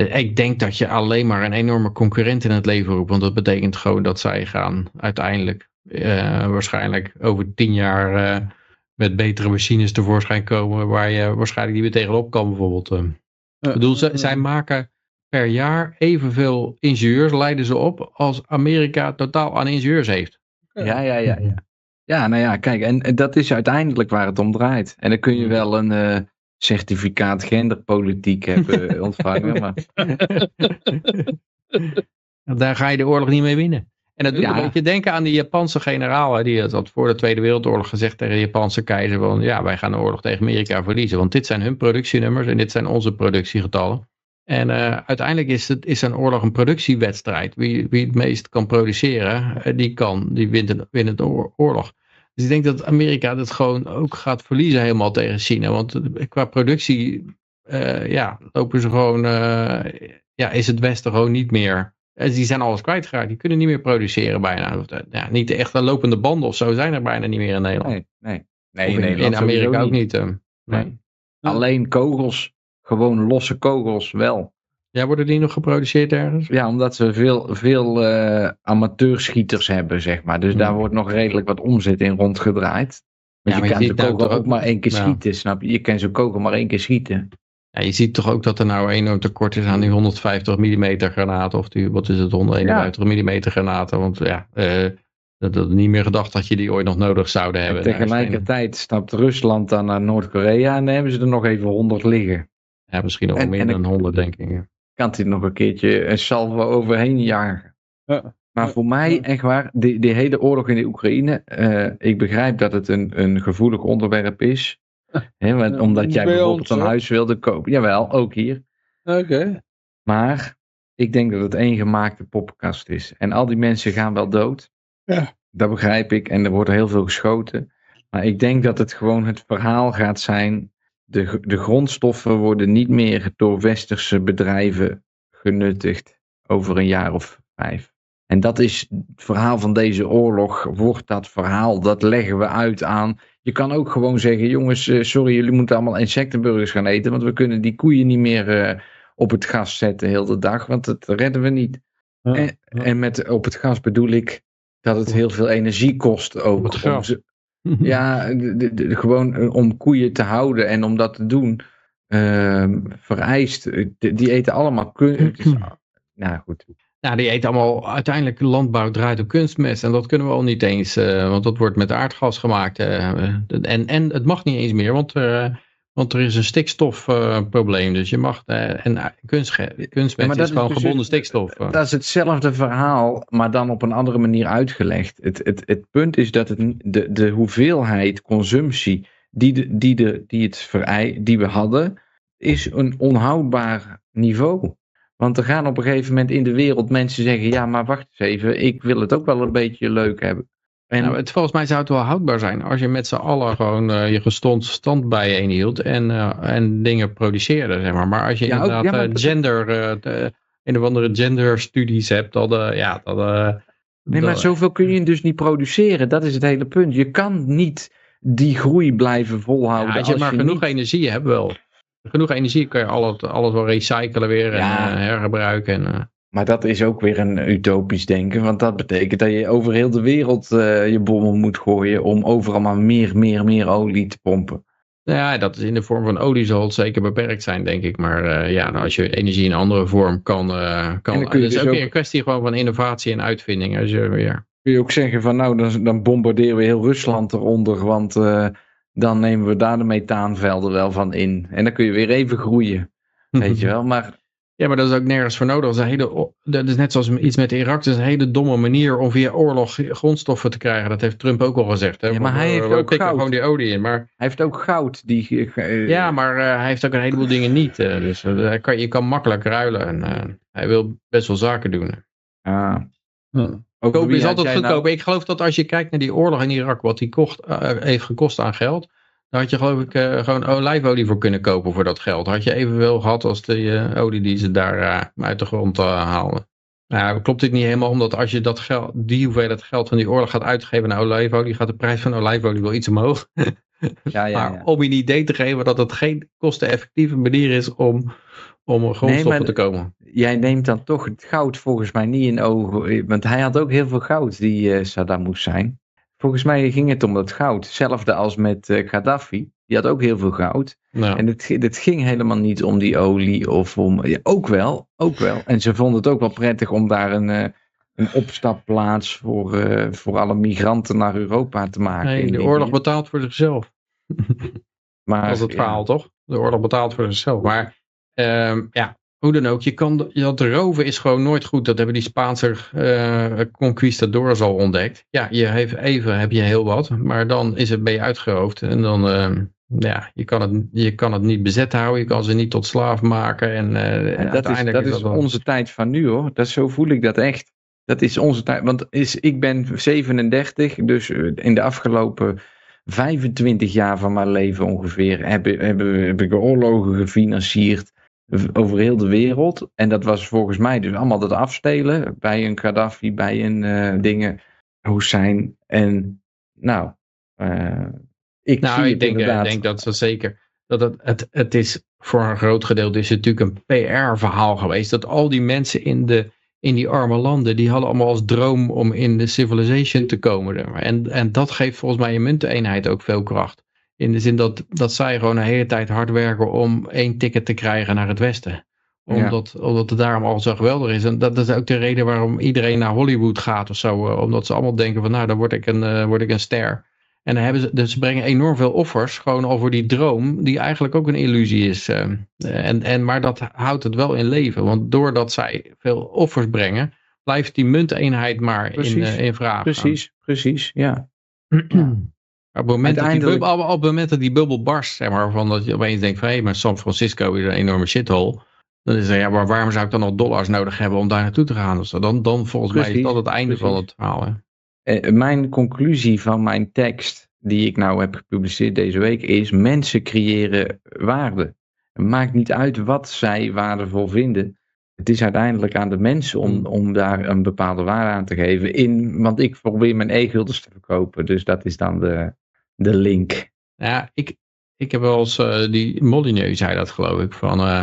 ik denk dat je alleen maar een enorme concurrent in het leven roept, want dat betekent gewoon dat zij gaan uiteindelijk eh, waarschijnlijk over 10 jaar eh, met betere machines tevoorschijn komen, waar je waarschijnlijk niet meer tegenop kan bijvoorbeeld. eh. Ik bedoel, zij maken per jaar evenveel ingenieurs, leiden ze op, als Amerika totaal aan ingenieurs heeft. Ja, ja, ja. Ja, ja nou ja, kijk, en, en dat is uiteindelijk waar het om draait. En dan kun je wel een eh, certificaat genderpolitiek hebben ontvangen. Maar Daar ga je de oorlog niet mee winnen. En dat doet Ja. een beetje denken aan die Japanse generaal. Die had voor de Tweede Wereldoorlog gezegd tegen de Japanse keizer. Van, ja, wij gaan de oorlog tegen Amerika verliezen. Want dit zijn hun productienummers en dit zijn onze productiegetallen. En eh, uiteindelijk is, het, is een oorlog een productiewedstrijd. Wie, wie het meest kan produceren, eh, die, kan, die wint, een, wint een oor- oorlog. Dus ik denk dat Amerika dat gewoon ook gaat verliezen helemaal tegen China. Want qua productie eh, ja, lopen ze gewoon, eh, ja, is het Westen gewoon niet meer. eh, Die zijn alles kwijtgeraakt. Die kunnen niet meer produceren bijna. Of, Ja, niet de echte lopende banden of zo zijn er bijna niet meer in Nederland. nee, nee. Nee, in, in, Nederland in Amerika ook niet. eh. Nee. Alleen kogels, gewoon losse kogels wel. Ja, worden die nog geproduceerd ergens? Ja, omdat ze veel, veel eh, amateurschieters hebben, zeg maar. Dus Hmm. daar wordt nog redelijk wat omzet in rondgedraaid. Ja, Want maar je je kan zo'n nou kogel ook maar één keer schieten, snap je? Je kan zo'n kogel maar één keer schieten. Ja, je ziet toch ook dat er nou enorm tekort is aan die 150 mm granaten. Of die, wat is het, 151 mm granaten. Want ja, eh, dat dat niet meer gedacht dat je die ooit nog nodig zouden hebben. En tegelijkertijd stapt Rusland dan naar Noord-Korea en dan hebben ze er nog even 100 liggen. Ja, misschien nog En- meer en dan ik- 100 denk ik. Kan hij nog een keertje een salvo overheen jagen. Ja. Maar voor mij, echt waar, die, die hele oorlog in de Oekraïne, eh, ik begrijp dat het een, een gevoelig onderwerp is. Hè, want, Ja, omdat jij bij bijvoorbeeld ons, een huis wilde kopen. Jawel, ook hier. Oké. Maar ik denk dat het één gemaakte poppenkast is. En al die mensen gaan wel dood. Ja. Dat begrijp ik. En er wordt heel veel geschoten. Maar ik denk dat het gewoon het verhaal gaat zijn. De, de grondstoffen worden niet meer door westerse bedrijven genuttigd over een jaar of vijf. En dat is het verhaal van deze oorlog. Wordt dat verhaal, dat leggen we uit aan. Je kan ook gewoon zeggen: jongens, eh, sorry, jullie moeten allemaal insectenburgers gaan eten. Want we kunnen die koeien niet meer eh, op het gas zetten heel de dag. Want dat redden we niet. Ja. En, en met op het gas bedoel ik dat het heel veel energie kost ook. Om ze- ja, de, de- de- gewoon eh, om koeien te houden en om dat te doen, ehm, vereist. eh, die, eten allemaal kun. het is- nou goed. Nou, die eten allemaal, uiteindelijk landbouw draait op kunstmest. En dat kunnen we al niet eens, eh, want dat wordt met aardgas gemaakt. en, en het mag niet eens meer, want, want er is een stikstofprobleem. dus je mag, eh, en eh, kunstmest Ja, maar dat is gewoon is gebonden stikstof. eh. Dat is hetzelfde verhaal, maar dan op een andere manier uitgelegd. Het, het, het punt is dat het, de, de hoeveelheid consumptie die, de, die, de, die, het verei, die we hadden, is een onhoudbaar niveau. Want er gaan op een gegeven moment in de wereld mensen zeggen: ja, maar wacht eens even, ik wil het ook wel een beetje leuk hebben. En Nou, het, volgens mij zou het wel houdbaar zijn als je met z'n allen gewoon eh, je gestond stand bijeenhield en, eh, en dingen produceerde, zeg maar. Maar als je Ja, ook- inderdaad ja, maar eh, gender, de een of andere genderstudies hebt, dan, ja, dan... Nee, maar zoveel kun je dus niet produceren. Dat is het hele punt. Je kan niet die groei blijven volhouden. Ja, als je maar je genoeg niet- energie hebt wel. Genoeg energie kan je alles, alles wel recyclen weer en hergebruiken. En, Maar dat is ook weer een utopisch denken. Want dat betekent dat je over heel de wereld eh, je bommen moet gooien. Om overal maar meer, meer, meer olie te pompen. ja, dat is in de vorm van olie zal het zeker beperkt zijn, denk ik. Maar eh, ja, nou, als je energie in een andere vorm kan... eh kan is dus ook weer een kwestie gewoon van innovatie en uitvinding. Als je weer... Kun je ook zeggen van nou, dan, dan bombarderen we heel Rusland eronder. Want dan nemen we daar de methaanvelden wel van in. En dan kun je weer even groeien. Weet je wel. Maar Ja, maar dat is ook nergens voor nodig. Dat is, een hele, o- dat is net zoals iets met Irak. Dat is een hele domme manier om via oorlog grondstoffen te krijgen. Dat heeft Trump ook al gezegd. Hè? Ja, maar hij eh, heeft we ook goud. gewoon die olie in. Maar, hij heeft ook goud. Die, eh, ja, maar eh, hij heeft ook een heleboel dingen niet. eh, dus eh, hij kan, je kan makkelijk ruilen. En eh, hij wil best wel zaken doen. Ah. Kopen wie is altijd nou- goedkoop. Ik geloof dat als je kijkt naar die oorlog in Irak, wat die kocht, eh, heeft gekost aan geld, daar had je geloof ik eh, gewoon olijfolie voor kunnen kopen voor dat geld. Had je evenveel gehad als de eh, olie die ze daar eh, uit de grond haalden. Nou, klopt dit niet helemaal, omdat als je dat geld, die hoeveelheid geld van die oorlog gaat uitgeven naar olijfolie, gaat de prijs van olijfolie wel iets omhoog. Ja, ja, maar om je een idee te geven dat het geen kosteneffectieve manier is om, om grondstoffen maar- te komen. Jij neemt dan toch het goud volgens mij niet in ogen. Want hij had ook heel veel goud, die eh, Saddam Hussein. Volgens mij ging het om dat goud. Hetzelfde als met eh, Gaddafi. Die had ook heel veel goud. Nou, En het, het ging helemaal niet om die olie of om... Ja, ook wel, ook wel. En ze vonden het ook wel prettig om daar een, eh, een opstapplaats voor, eh, voor alle migranten naar Europa te maken. nee, de oorlog betaalt voor zichzelf. maar, Dat is het ja. verhaal, toch? De oorlog betaalt voor zichzelf. Maar ehm, ja, hoe dan ook. Je kan, dat roven is gewoon nooit goed. Dat hebben die Spaanse conquistadors al ontdekt. Ja, je heeft even heb je heel wat. Maar dan is het, ben je uitgeroofd. En dan, ehm, ja, je kan, het, je kan het niet bezet houden. Je kan ze niet tot slaaf maken. En, eh, En dat is, dat is onze tijd van nu hoor. Dat, zo voel ik dat echt. Dat is onze tijd. Want is, ik ben 37, dus eh, in de afgelopen 25 jaar van mijn leven ongeveer heb, ik- heb, heb ik oorlogen gefinancierd over heel de wereld. En dat was volgens mij dus allemaal dat afstelen bij een Gaddafi, bij een eh, dingen, Hussein. En nou, eh, ik Nou, ik denk, eh, inderdaad. ik denk dat ze zeker. Dat het, het, het is voor een groot gedeelte is het natuurlijk een PR-verhaal geweest. Dat al die mensen in, de, in die arme landen, die hadden allemaal als droom om in de civilization te komen. En, en dat geeft volgens mij een munteneenheid ook veel kracht. In de zin dat, dat zij gewoon de hele tijd hard werken om één ticket te krijgen naar het westen. Ja. Omdat, omdat het daarom al zo geweldig is. En dat is ook de reden waarom iedereen naar Hollywood gaat of zo. eh, Omdat ze allemaal denken van nou, dan word ik een, eh, word ik een ster. En dan hebben ze, dus ze brengen enorm veel offers, gewoon voor die droom, die eigenlijk ook een illusie is. eh. En, en, maar dat houdt het wel in leven, want doordat zij veel offers brengen, blijft die munteenheid maar in, in vraag. Precies, precies, ja. Op het, moment dat die bubbel, op het moment dat die bubbel barst, zeg maar, van dat je opeens denkt van hé, maar San Francisco is een enorme shithole. Dan is er, ja, maar waarom zou ik dan nog dollars nodig hebben om daar naartoe te gaan? zo? Dan, dan volgens mij is dat het einde van het verhaal. Hè? Eh, mijn conclusie van mijn tekst, die ik nou heb gepubliceerd deze week, is: mensen creëren waarde. Het maakt niet uit wat zij waardevol vinden. Het is uiteindelijk aan de mensen om, om daar een bepaalde waarde aan te geven. In, want ik probeer mijn e-guldens te verkopen. Dus dat is dan de, de link. Ja, ik, ik heb wel eens, eh, die Molyneux zei dat geloof ik, van eh,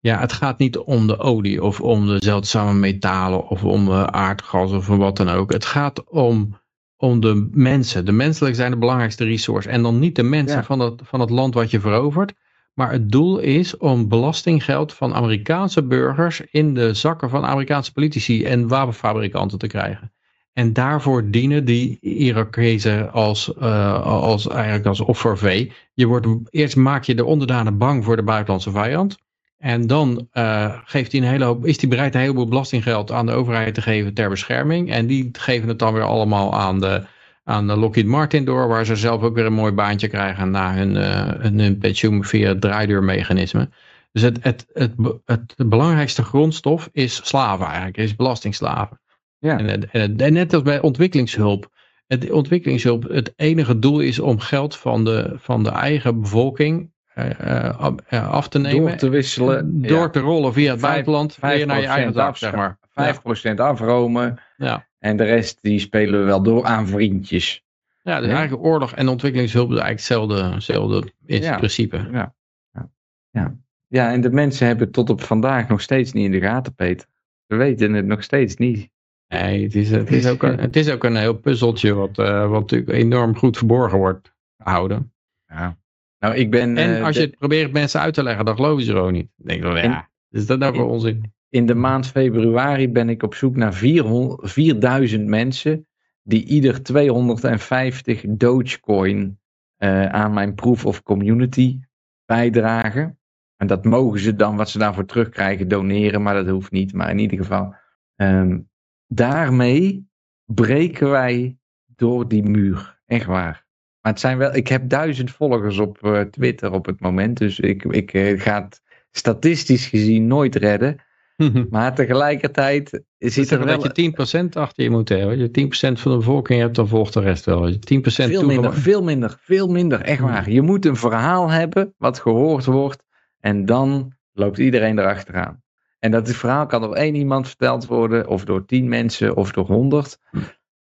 ja, het gaat niet om de olie of om de zeldzame metalen of om eh, aardgas of wat dan ook. Het gaat om, om de mensen. De menselijk zijn de belangrijkste resource en dan niet de mensen Ja. van, het, van het land wat je verovert. Maar het doel is om belastinggeld van Amerikaanse burgers in de zakken van Amerikaanse politici en wapenfabrikanten te krijgen. En daarvoor dienen die Irakezen als, eh, als, eigenlijk als offervee. Je wordt, eerst maak je de onderdanen bang voor de buitenlandse vijand. En dan eh, geeft hij een hele hoop, is hij bereid een heleboel belastinggeld aan de overheid te geven ter bescherming. En die geven het dan weer allemaal aan de, aan de Lockheed Martin door. Waar ze zelf ook weer een mooi baantje krijgen na hun, eh, hun, pensioen via het draaideurmechanisme. Dus het, het, het, be- het, belangrijkste grondstof is slaven eigenlijk, is belastingslaven. Ja. En, net als bij ontwikkelingshulp. Het ontwikkelingshulp, het enige doel is om geld van de, van de eigen bevolking eh, eh, af- eh, af te nemen. Door te wisselen. door ja, te rollen via het buitenland. Weer naar je eigen 5% zak, zeg maar. 5% afromen. Ja. En de rest die spelen we wel door aan vriendjes. Ja, dus Ja. eigenlijk oorlog en ontwikkelingshulp is eigenlijk hetzelfde, hetzelfde in Ja. principe. Ja. Ja. ja. ja, en de mensen hebben het tot op vandaag nog steeds niet in de gaten, Peter. We weten het nog steeds niet. Nee, het is, het is, ook, een, het is ook een heel puzzeltje wat, eh, wat natuurlijk enorm goed verborgen wordt gehouden. Ja. Nou, ik ben En eh, als je het probeert mensen uit te leggen, dan geloven ze gewoon niet. Dan denk ja, En- is dat nou voor onzin? in de maand februari ben ik op zoek naar 400, 4000 mensen die ieder 250 Dogecoin eh, aan mijn Proof of Community bijdragen. En dat mogen ze dan, wat ze daarvoor terugkrijgen, doneren, maar dat hoeft niet. Maar in ieder geval, ehm, daarmee breken wij door die muur. Echt waar. Maar het zijn wel, ik heb duizend volgers op eh, Twitter op het moment, dus ik, ik eh, ga het statistisch gezien nooit redden. Maar tegelijkertijd zit er wel dat je 10% achter je moet hebben. Je 10% van de bevolking hebt, dan volgt de rest wel. Je 10% veel minder, veel minder, veel minder. Echt waar. Je moet een verhaal hebben wat gehoord wordt en dan loopt iedereen erachteraan. En dat verhaal kan door één iemand verteld worden, of door tien mensen, of door honderd.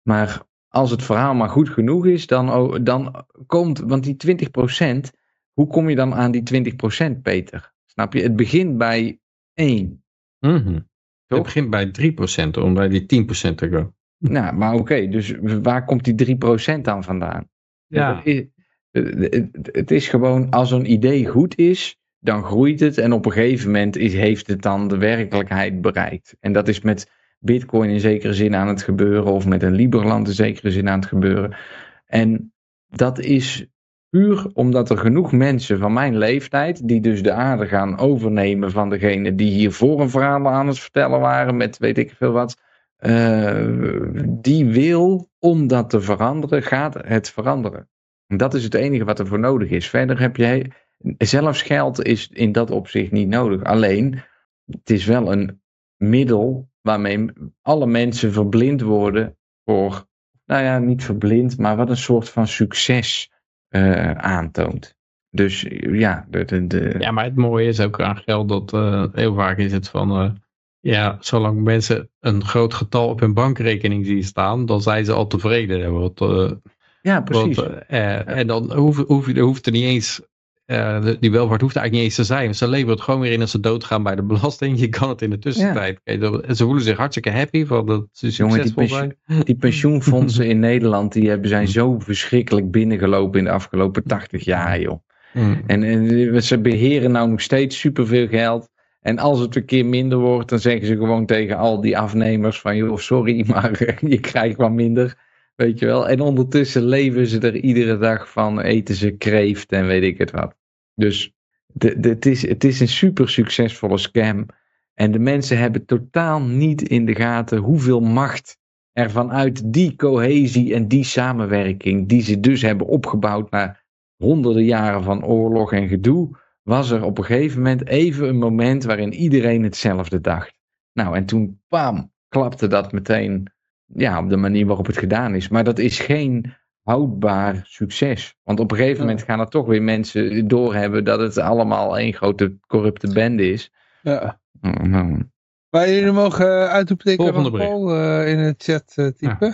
Maar als het verhaal maar goed genoeg is, dan, dan komt, want die 20%, hoe kom je dan aan die 20%, Peter? Snap je? Het begint bij één. Mhm. Het begint bij 3% om bij die 10% te gaan. Nou, maar oké, dus waar komt die 3% dan vandaan? Ja. Het, is, het, het is gewoon, als een idee goed is, dan groeit het. En op een gegeven moment is, heeft het dan de werkelijkheid bereikt. En dat is met Bitcoin in zekere zin aan het gebeuren, of met een Liberland in zekere zin aan het gebeuren. En dat is puur omdat er genoeg mensen van mijn leeftijd, die dus de aarde gaan overnemen van degene die hiervoor een verhaal aan het vertellen waren, met weet ik veel wat. eh, die wil, om dat te veranderen, gaat het veranderen. En dat is het enige wat er voor nodig is. Verder heb je, zelfs geld is in dat opzicht niet nodig. Alleen, het is wel een middel waarmee alle mensen verblind worden voor, nou ja, niet verblind, maar wat een soort van succes eh, aantoont. Dus ja, de, de, de, Ja, maar het mooie is ook aan geld dat eh, heel vaak is het van... eh, ja, zolang mensen een groot getal op hun bankrekening zien staan, dan zijn ze al tevreden. Want, ja precies. want, En dan hoeft hoef, je- hoeft er niet eens... eh, de- die welvaart hoeft eigenlijk niet eens te zijn. Ze leveren het gewoon weer in als ze doodgaan bij de belasting. Je kan het in de tussentijd. Ze voelen zich hartstikke happy van dat ze Jongen, die pensioen-. Die pensioenfondsen in Nederland die hebben, zijn zo verschrikkelijk binnengelopen in de afgelopen 80 jaar, joh. Mm. En, en ze beheren nou nog steeds superveel geld. En als het een keer minder wordt, dan zeggen ze gewoon tegen al die afnemers van, joh, sorry, maar je krijgt wat minder. Weet je wel. En ondertussen leven ze er iedere dag van, eten ze kreeft en weet ik het wat. Dus het, is, het is een super succesvolle scam. En de mensen hebben totaal niet in de gaten hoeveel macht er vanuit die cohesie en die samenwerking, die ze dus hebben opgebouwd na honderden jaren van oorlog en gedoe, was er op een gegeven moment even een moment waarin iedereen hetzelfde dacht. Nou, en toen, bam, klapte dat meteen ja, op de manier waarop het gedaan is. Maar dat is geen houdbaar succes. Want op een gegeven moment gaan er toch weer mensen doorhebben dat het allemaal één grote corrupte bende is. Ja. Mhm. Maar jullie mogen uh, uitroepteken Volgende van. Paul eh, in het chat eh, typen.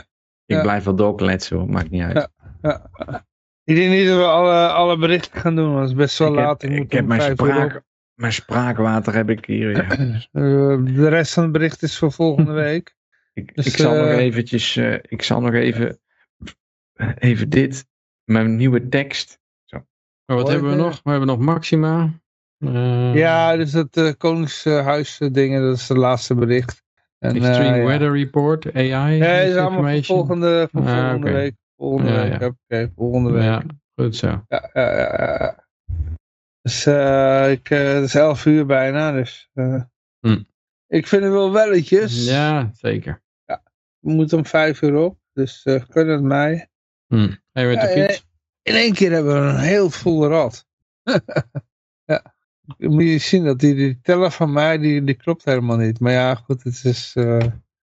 Ik Ja. blijf wel doorkletsen hoor, maakt niet uit. Ja. Ja. Ik denk niet dat we alle, alle berichten gaan doen, want het is best wel ik heb, laat. Ik, heb mijn, spraak, mijn spraakwater heb ik hier. ja. Eh, de rest van het bericht is voor volgende week. Ik, Dus, ik zal nog eh, eventjes, eh, ik zal nog even, even dit, mijn nieuwe tekst. Maar wat Hoor hebben we nog? We hebben nog Maxima. Eh, Ja, dus dat uh, Koningshuis dingen, dat is het laatste bericht. En, Extreme eh, ja. Weather Report, AI. Nee, het is allemaal voor volgende, voor Ah, volgende week. Volgende Ja, week, ja. oké, volgende week. Ja, goed zo. Ja, ja, ja. Dus eh, ik, eh, het is 11 uur bijna, dus eh, Hm. ik vind het wel welletjes. Ja, zeker. We moeten om 5 uur op, dus eh kunnen het mij. Hm. Hey, met de fiets. In één keer hebben we een heel vol rad. ja. Moet je zien dat die, die teller van mij, die, die klopt helemaal niet. Maar ja, goed, het is... eh,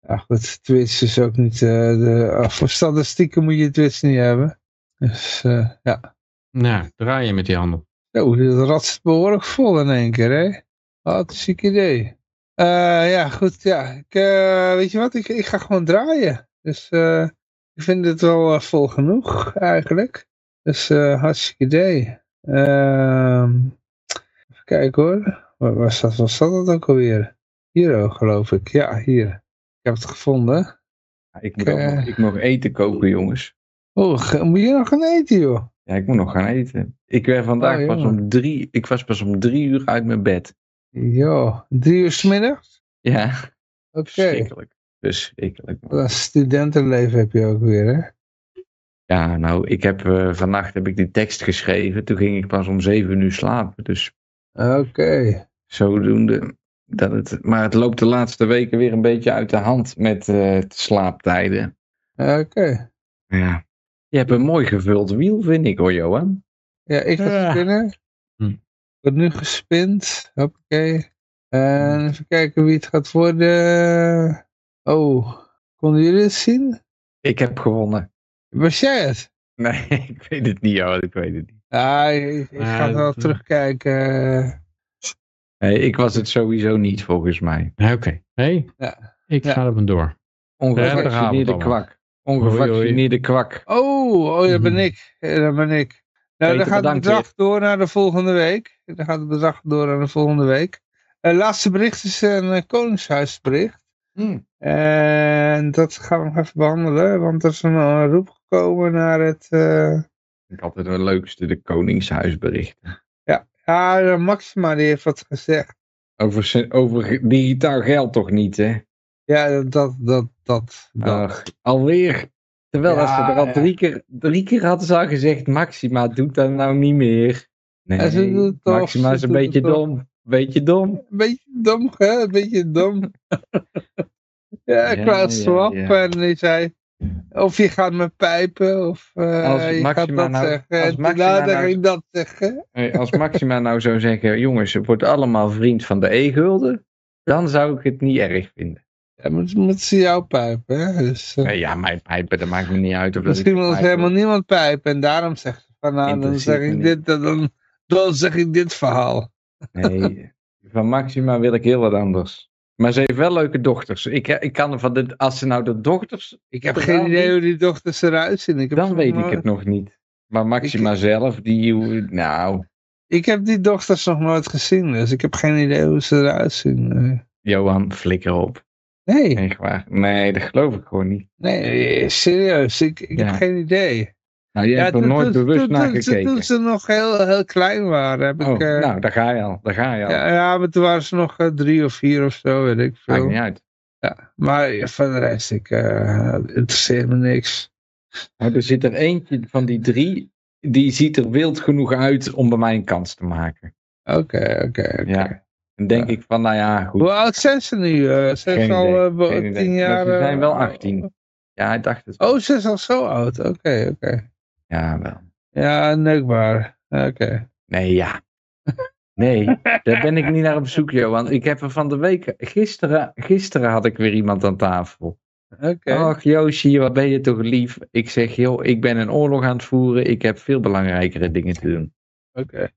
ja, goed, Twitch is ook niet... eh, de, voor statistieken moet je Twitch niet hebben. Dus eh, ja. Nou, draai je met die handen. Zo, dit ratst behoorlijk vol in één keer, hè? Wat een ziek idee. Eh, ja, goed, ja. Ik, eh, weet je wat, ik, ik ga gewoon draaien. Dus eh, ik vind het wel vol genoeg, eigenlijk. Dus hartstikke idee. Ehm, even kijken hoor. Waar was dat, was dat ook alweer? Hier ook, geloof ik. Ja, hier. Ik heb het gevonden. Ik moet, ook nog, ik nog eten koken, jongens. Oh, moet je nog gaan eten, joh? Ja, ik moet nog gaan eten. Ik werd vandaag Oh, pas om drie, ik was pas om drie uur uit mijn bed. Jo, drie uur 's middags? Ja, Oké. verschrikkelijk. Verschrikkelijk. Wat een studentenleven heb je ook weer, hè? Ja, nou, ik heb eh, vannacht heb ik die tekst geschreven. Toen ging ik pas om zeven uur slapen. Dus Oké. zodoende. Dat het, maar het loopt de laatste weken weer een beetje uit de hand met eh, de slaaptijden. Oké. Ja. Je hebt een mooi gevuld wiel, vind ik hoor, Johan. Ja, ik ga Ja. spinnen. Hm. Wordt nu gespind. Hoppakee. En even kijken wie het gaat worden. Oh, konden jullie het zien? Ik heb gewonnen. Was jij het? Nee, ik weet het niet, Johan. Ik weet het niet. Ja, ik, ga wel dat, terugkijken. Nee, ik was het sowieso niet, volgens mij. Oké. Hey, Ja. ik Ja. ga er vandoor. Ongevaccineerde kwak. Ongevaccineerde kwak. Oh, oh, dat ben ik. Dat ben ik. Nou, dan gaat het bedrag door naar de volgende week. Dan gaat het bedrag door naar de volgende week. Het laatste bericht is een eh, Koningshuisbericht. Hm. En dat gaan we nog even behandelen, want er is een eh, roep gekomen naar het... Ik had het wel leukste, de Koningshuisberichten. ja, de Maxima die heeft wat gezegd. Over, digitaal geld toch niet, hè? Ja, dat, dat, dat, dat. Ach, alweer. Terwijl Ja, als ze er al drie keer, drie keer hadden ze al gezegd, Maxima doet dat nou niet meer. Nee, ze Maxima ze is een beetje dom. Beetje dom. Beetje dom, hè? Een beetje dom. ja, Klaus ja, ja. En die zei... Of je gaat me pijpen, of eh, Als je gaat Maxima dat nou- zeggen. als Maxima nou- dat zeggen. Als Maxima nou zou zeggen, jongens, het wordt allemaal vriend van de e-gulden, dan zou ik het niet erg vinden. Ja, maar het moet ze jou pijpen, hè? Dus, eh, ja, mijn pijpen, dat maakt me niet uit. Of misschien wil helemaal niemand pijpen. En daarom zegt ze van, nou, dan zeg ik dit, dan, dan zeg ik dit verhaal. Nee, van Maxima wil ik heel wat anders. Maar ze heeft wel leuke dochters. Ik, ik kan van de, als ze nou de dochters, Ik heb geen idee niet. hoe die dochters eruit zien. Ik heb dan weet ik het nog niet. Maar Maxima zelf, die, nou, Ik heb die dochters nog nooit gezien, dus ik heb geen idee hoe ze eruit zien. Eh, Johan, flikker op. Nee. Nee, dat geloof ik gewoon niet. nee, serieus, ik, ik Ja. heb geen idee. Nou, jij hebt er nooit bewust naar gekeken. Toen ze nog heel, heel klein waren, heb oh, ik... eh, nou, daar ga je al. Daar ga je al. ja, ja, maar toen waren ze nog eh, drie of vier of zo, weet ik Maakt veel. niet uit. Ja, maar ja, voor de rest, ik eh interesseert me niks. Nou, er zit er eentje van die drie, die ziet er wild genoeg uit om bij mij een kans te maken. Oké, oké, oké. Ja. Dan denk ik van, nou ja, goed. Hoe oud zijn ze nu? eh zijn ze al idee, eh, idee. tien jaar? ze zijn eh, wel 18. Ja, ik dacht het. Oh, ze is al zo oud. Oké, oké. Ja, wel. Ja, neukbaar. Oké. Nee, ja. Nee, daar ben ik niet naar op zoek, Johan. Ik heb er van de week, gisteren, gisteren had ik weer iemand aan tafel. Oké. Ach, Joosje, wat ben je toch lief. Ik zeg, joh, ik ben een oorlog aan het voeren. Ik heb veel belangrijkere dingen te doen. Oké.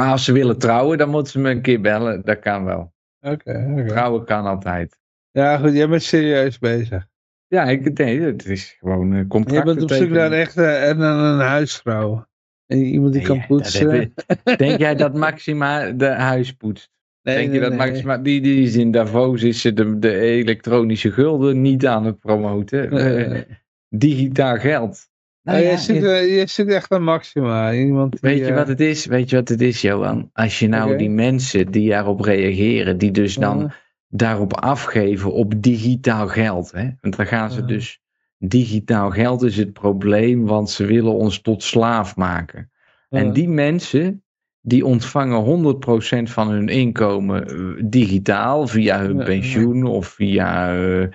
Maar als ze willen trouwen, dan moeten ze me een keer bellen. Dat kan wel. Oké. oké. Trouwen kan altijd. Ja, goed. Jij bent serieus bezig. Ja, ik, nee, het is gewoon een contract. Je bent op zoek naar een echte en een, een huisvrouw. En iemand die Nee, kan poetsen. ik- Denk jij dat Maxima de huis poetst? Nee, Denk je dat. Maxima, die, die is in Davos, is ze de, de elektronische gulden niet aan het promoten. Eh, nee. digitaal geld. Nou Oh, ja, je- eh, jij zoekt echt een maxima. Iemand die, weet je eh, wat het is? Weet je wat het is, Johan? Als je nou die mensen die daarop reageren, die dus dan eh, daarop afgeven op digitaal geld. Hè? Want dan gaan ze dus. Digitaal geld is het probleem, want ze willen ons tot slaaf maken. En die mensen, die ontvangen 100% van hun inkomen eh, digitaal, via hun pensioen of via eh,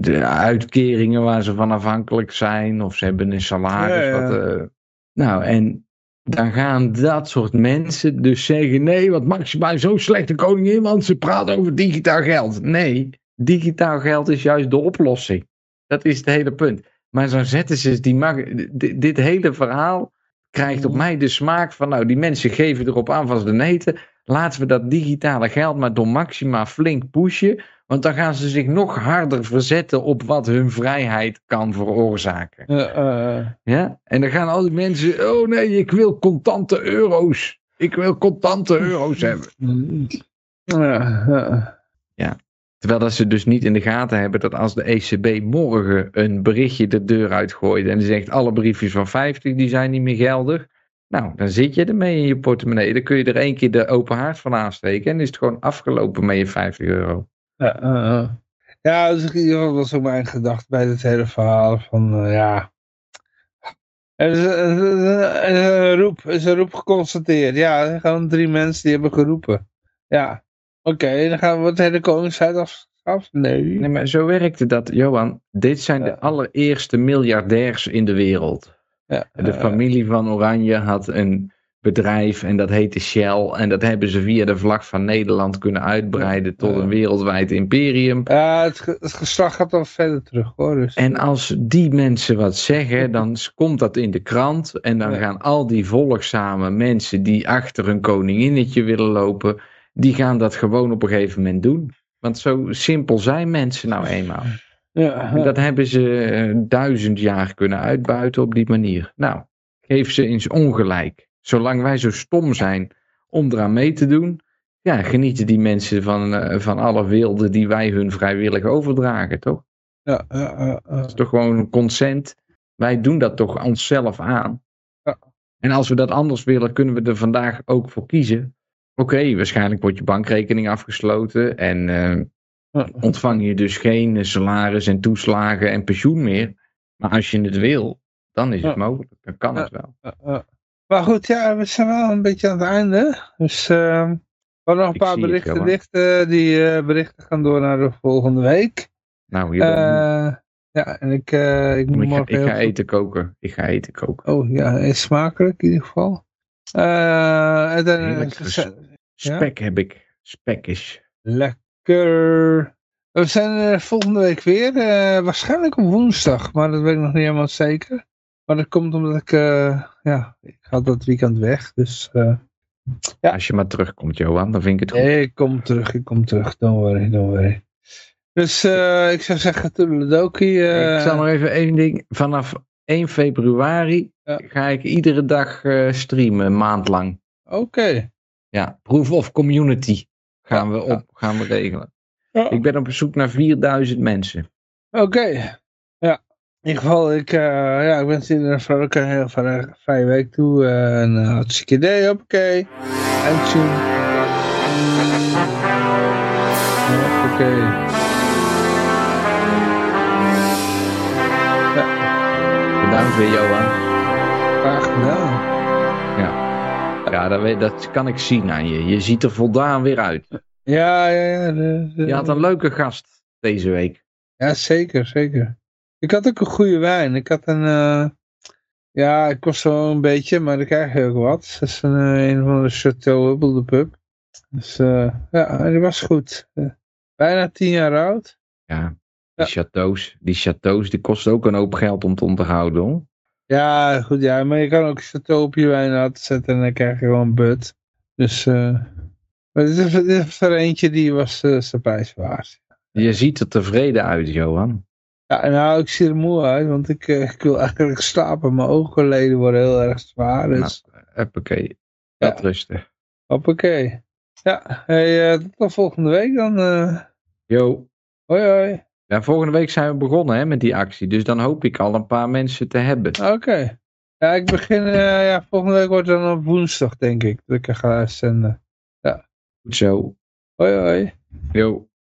de uitkeringen waar ze van afhankelijk zijn, of ze hebben een salaris. Ja, ja. Wat, eh, nou, en dan gaan dat soort mensen dus zeggen: nee, wat Maxima is zo'n slechte koningin, want ze praat over digitaal geld. Nee, digitaal geld is juist de oplossing. Dat is het hele punt. Maar zo zetten ze die mag, dit, dit hele verhaal krijgt op mij de smaak van, nou, die mensen geven erop aan van de neten. Laten we dat digitale geld maar door Maxima flink pushen. Want dan gaan ze zich nog harder verzetten op wat hun vrijheid kan veroorzaken. Eh, eh, Ja? En dan gaan al die mensen, oh nee, ik wil contante euro's. Ik wil contante euro's hebben. ja, ja. Terwijl dat ze dus niet in de gaten hebben dat als de ECB morgen een berichtje de deur uitgooit en die zegt alle briefjes van 50 die zijn niet meer geldig. Nou, dan zit je ermee in je portemonnee. Dan kun je er één keer de open haard van aansteken en is het gewoon afgelopen met je 50 euro. Ja, eh, eh. ja dus ik- dat was ook mijn gedachte bij dit hele verhaal van, eh, ja. Er is, er is- een roep, er is een roep geconstateerd. Ja, er zijn gewoon drie mensen die hebben geroepen. Ja, oké, dan gaan we het hele koningshuis af, af? Nee. Nee, maar zo werkte dat, Johan. Dit zijn de Ja. allereerste miljardairs in de wereld. Ja, De eh, familie van Oranje had een bedrijf en dat heette Shell. En dat hebben ze via de vlag van Nederland kunnen uitbreiden tot een wereldwijd imperium. Ja, het, ge- het geslacht gaat dan verder terug hoor. Dus, En als die mensen wat zeggen, dan komt dat in de krant. En dan Ja. gaan al die volgzame mensen die achter een koninginnetje willen lopen, die gaan dat gewoon op een gegeven moment doen. Want zo simpel zijn mensen nou eenmaal. Ja, En dat hebben ze eh, duizend jaar kunnen uitbuiten op die manier. Nou, geef ze eens ongelijk. Zolang wij zo stom zijn om eraan mee te doen, ja, genieten die mensen van, eh, van alle wilde die wij hun vrijwillig overdragen, toch? ja. Dat is toch gewoon een consent. Wij doen dat toch onszelf aan. Ja. En als we dat anders willen, kunnen we er vandaag ook voor kiezen. Oké, waarschijnlijk wordt je bankrekening afgesloten en eh. Ontvang je dus geen eh, salaris en toeslagen en pensioen meer. Maar als je het wil, dan is het mogelijk. Dan kan het wel. Maar goed, ja, we zijn wel een beetje aan het einde. Dus eh, we hadden nog een paar berichten Johan. lichten. Die eh, berichten gaan door naar de volgende week. Nou, hier Eh, ja, en ik, eh, ik moet ik, ga, ik ga eten koken. Ik ga eten koken. Oh ja, is smakelijk in ieder geval. Eh, en dan, Ja? Spek heb ik. Spek is. lekker. We zijn eh, volgende week weer. eh, waarschijnlijk op woensdag, maar dat weet ik nog niet helemaal zeker. Maar dat komt omdat ik, eh, ja, ik ga dat weekend weg. Dus eh, Ja. Als je maar terugkomt, Johan, dan vind ik het goed. Nee, ik kom terug, ik kom terug. Don't worry, don't worry. Dus ik zou zeggen, toedeledokie. eh ik zal nog even één ding. Vanaf 1 februari Ja. ga ik iedere dag streamen, een maand lang. Oké. Ja, proof of community gaan we, op, gaan we regelen. Ja. Ik ben op zoek naar 4000 mensen. Oké. Ja. In ieder geval, ik, eh, ja, ik wens iedereen een vrolijke en heel vrije, vrije week toe. eh, en uh, hartstikke idee, hoppakee. Eindtune. Hoppakee. Bedankt weer, Johan. Graag gedaan. Ja, dat, kan ik zien aan je. Je ziet er voldaan weer uit. Ja, ja, ja. de- de- Je had een leuke gast deze week. Ja, zeker, zeker. Ik had ook een goede wijn. Ik had een, eh, ja, ik kost wel een beetje, maar dan krijg je ook wat. Dat is een, eh, een van de Chateau Hubble de pub. Dus eh, ja, die was goed. Bijna tien jaar oud. Ja, Ja. die chateaus. Die chateaus, die kosten ook een hoop geld om te onderhouden, hoor. Ja, goed, ja, maar je kan ook je wijn laten zetten en dan krijg je gewoon but. Dus, eh maar dit is, dit is er eentje die was zijn prijs waard. Je ziet er tevreden uit, Johan. Ja, nou, ik zie er moe uit, want ik, eh, ik wil eigenlijk slapen. Mijn oogleden worden heel erg zwaar, dus... Huppakee. Ja. Wat rustig. Hoppakee. Ja, hey, tot de volgende week dan. eh. Yo. hoi hoi. Ja, volgende week zijn we begonnen hè, met die actie. Dus dan hoop ik al een paar mensen te hebben. Oké. Ja, ik begin, eh, ja, volgende week wordt het dan op woensdag, denk ik, dat ik ga uitzenden. Goed zo. Hoi hoi. Yo.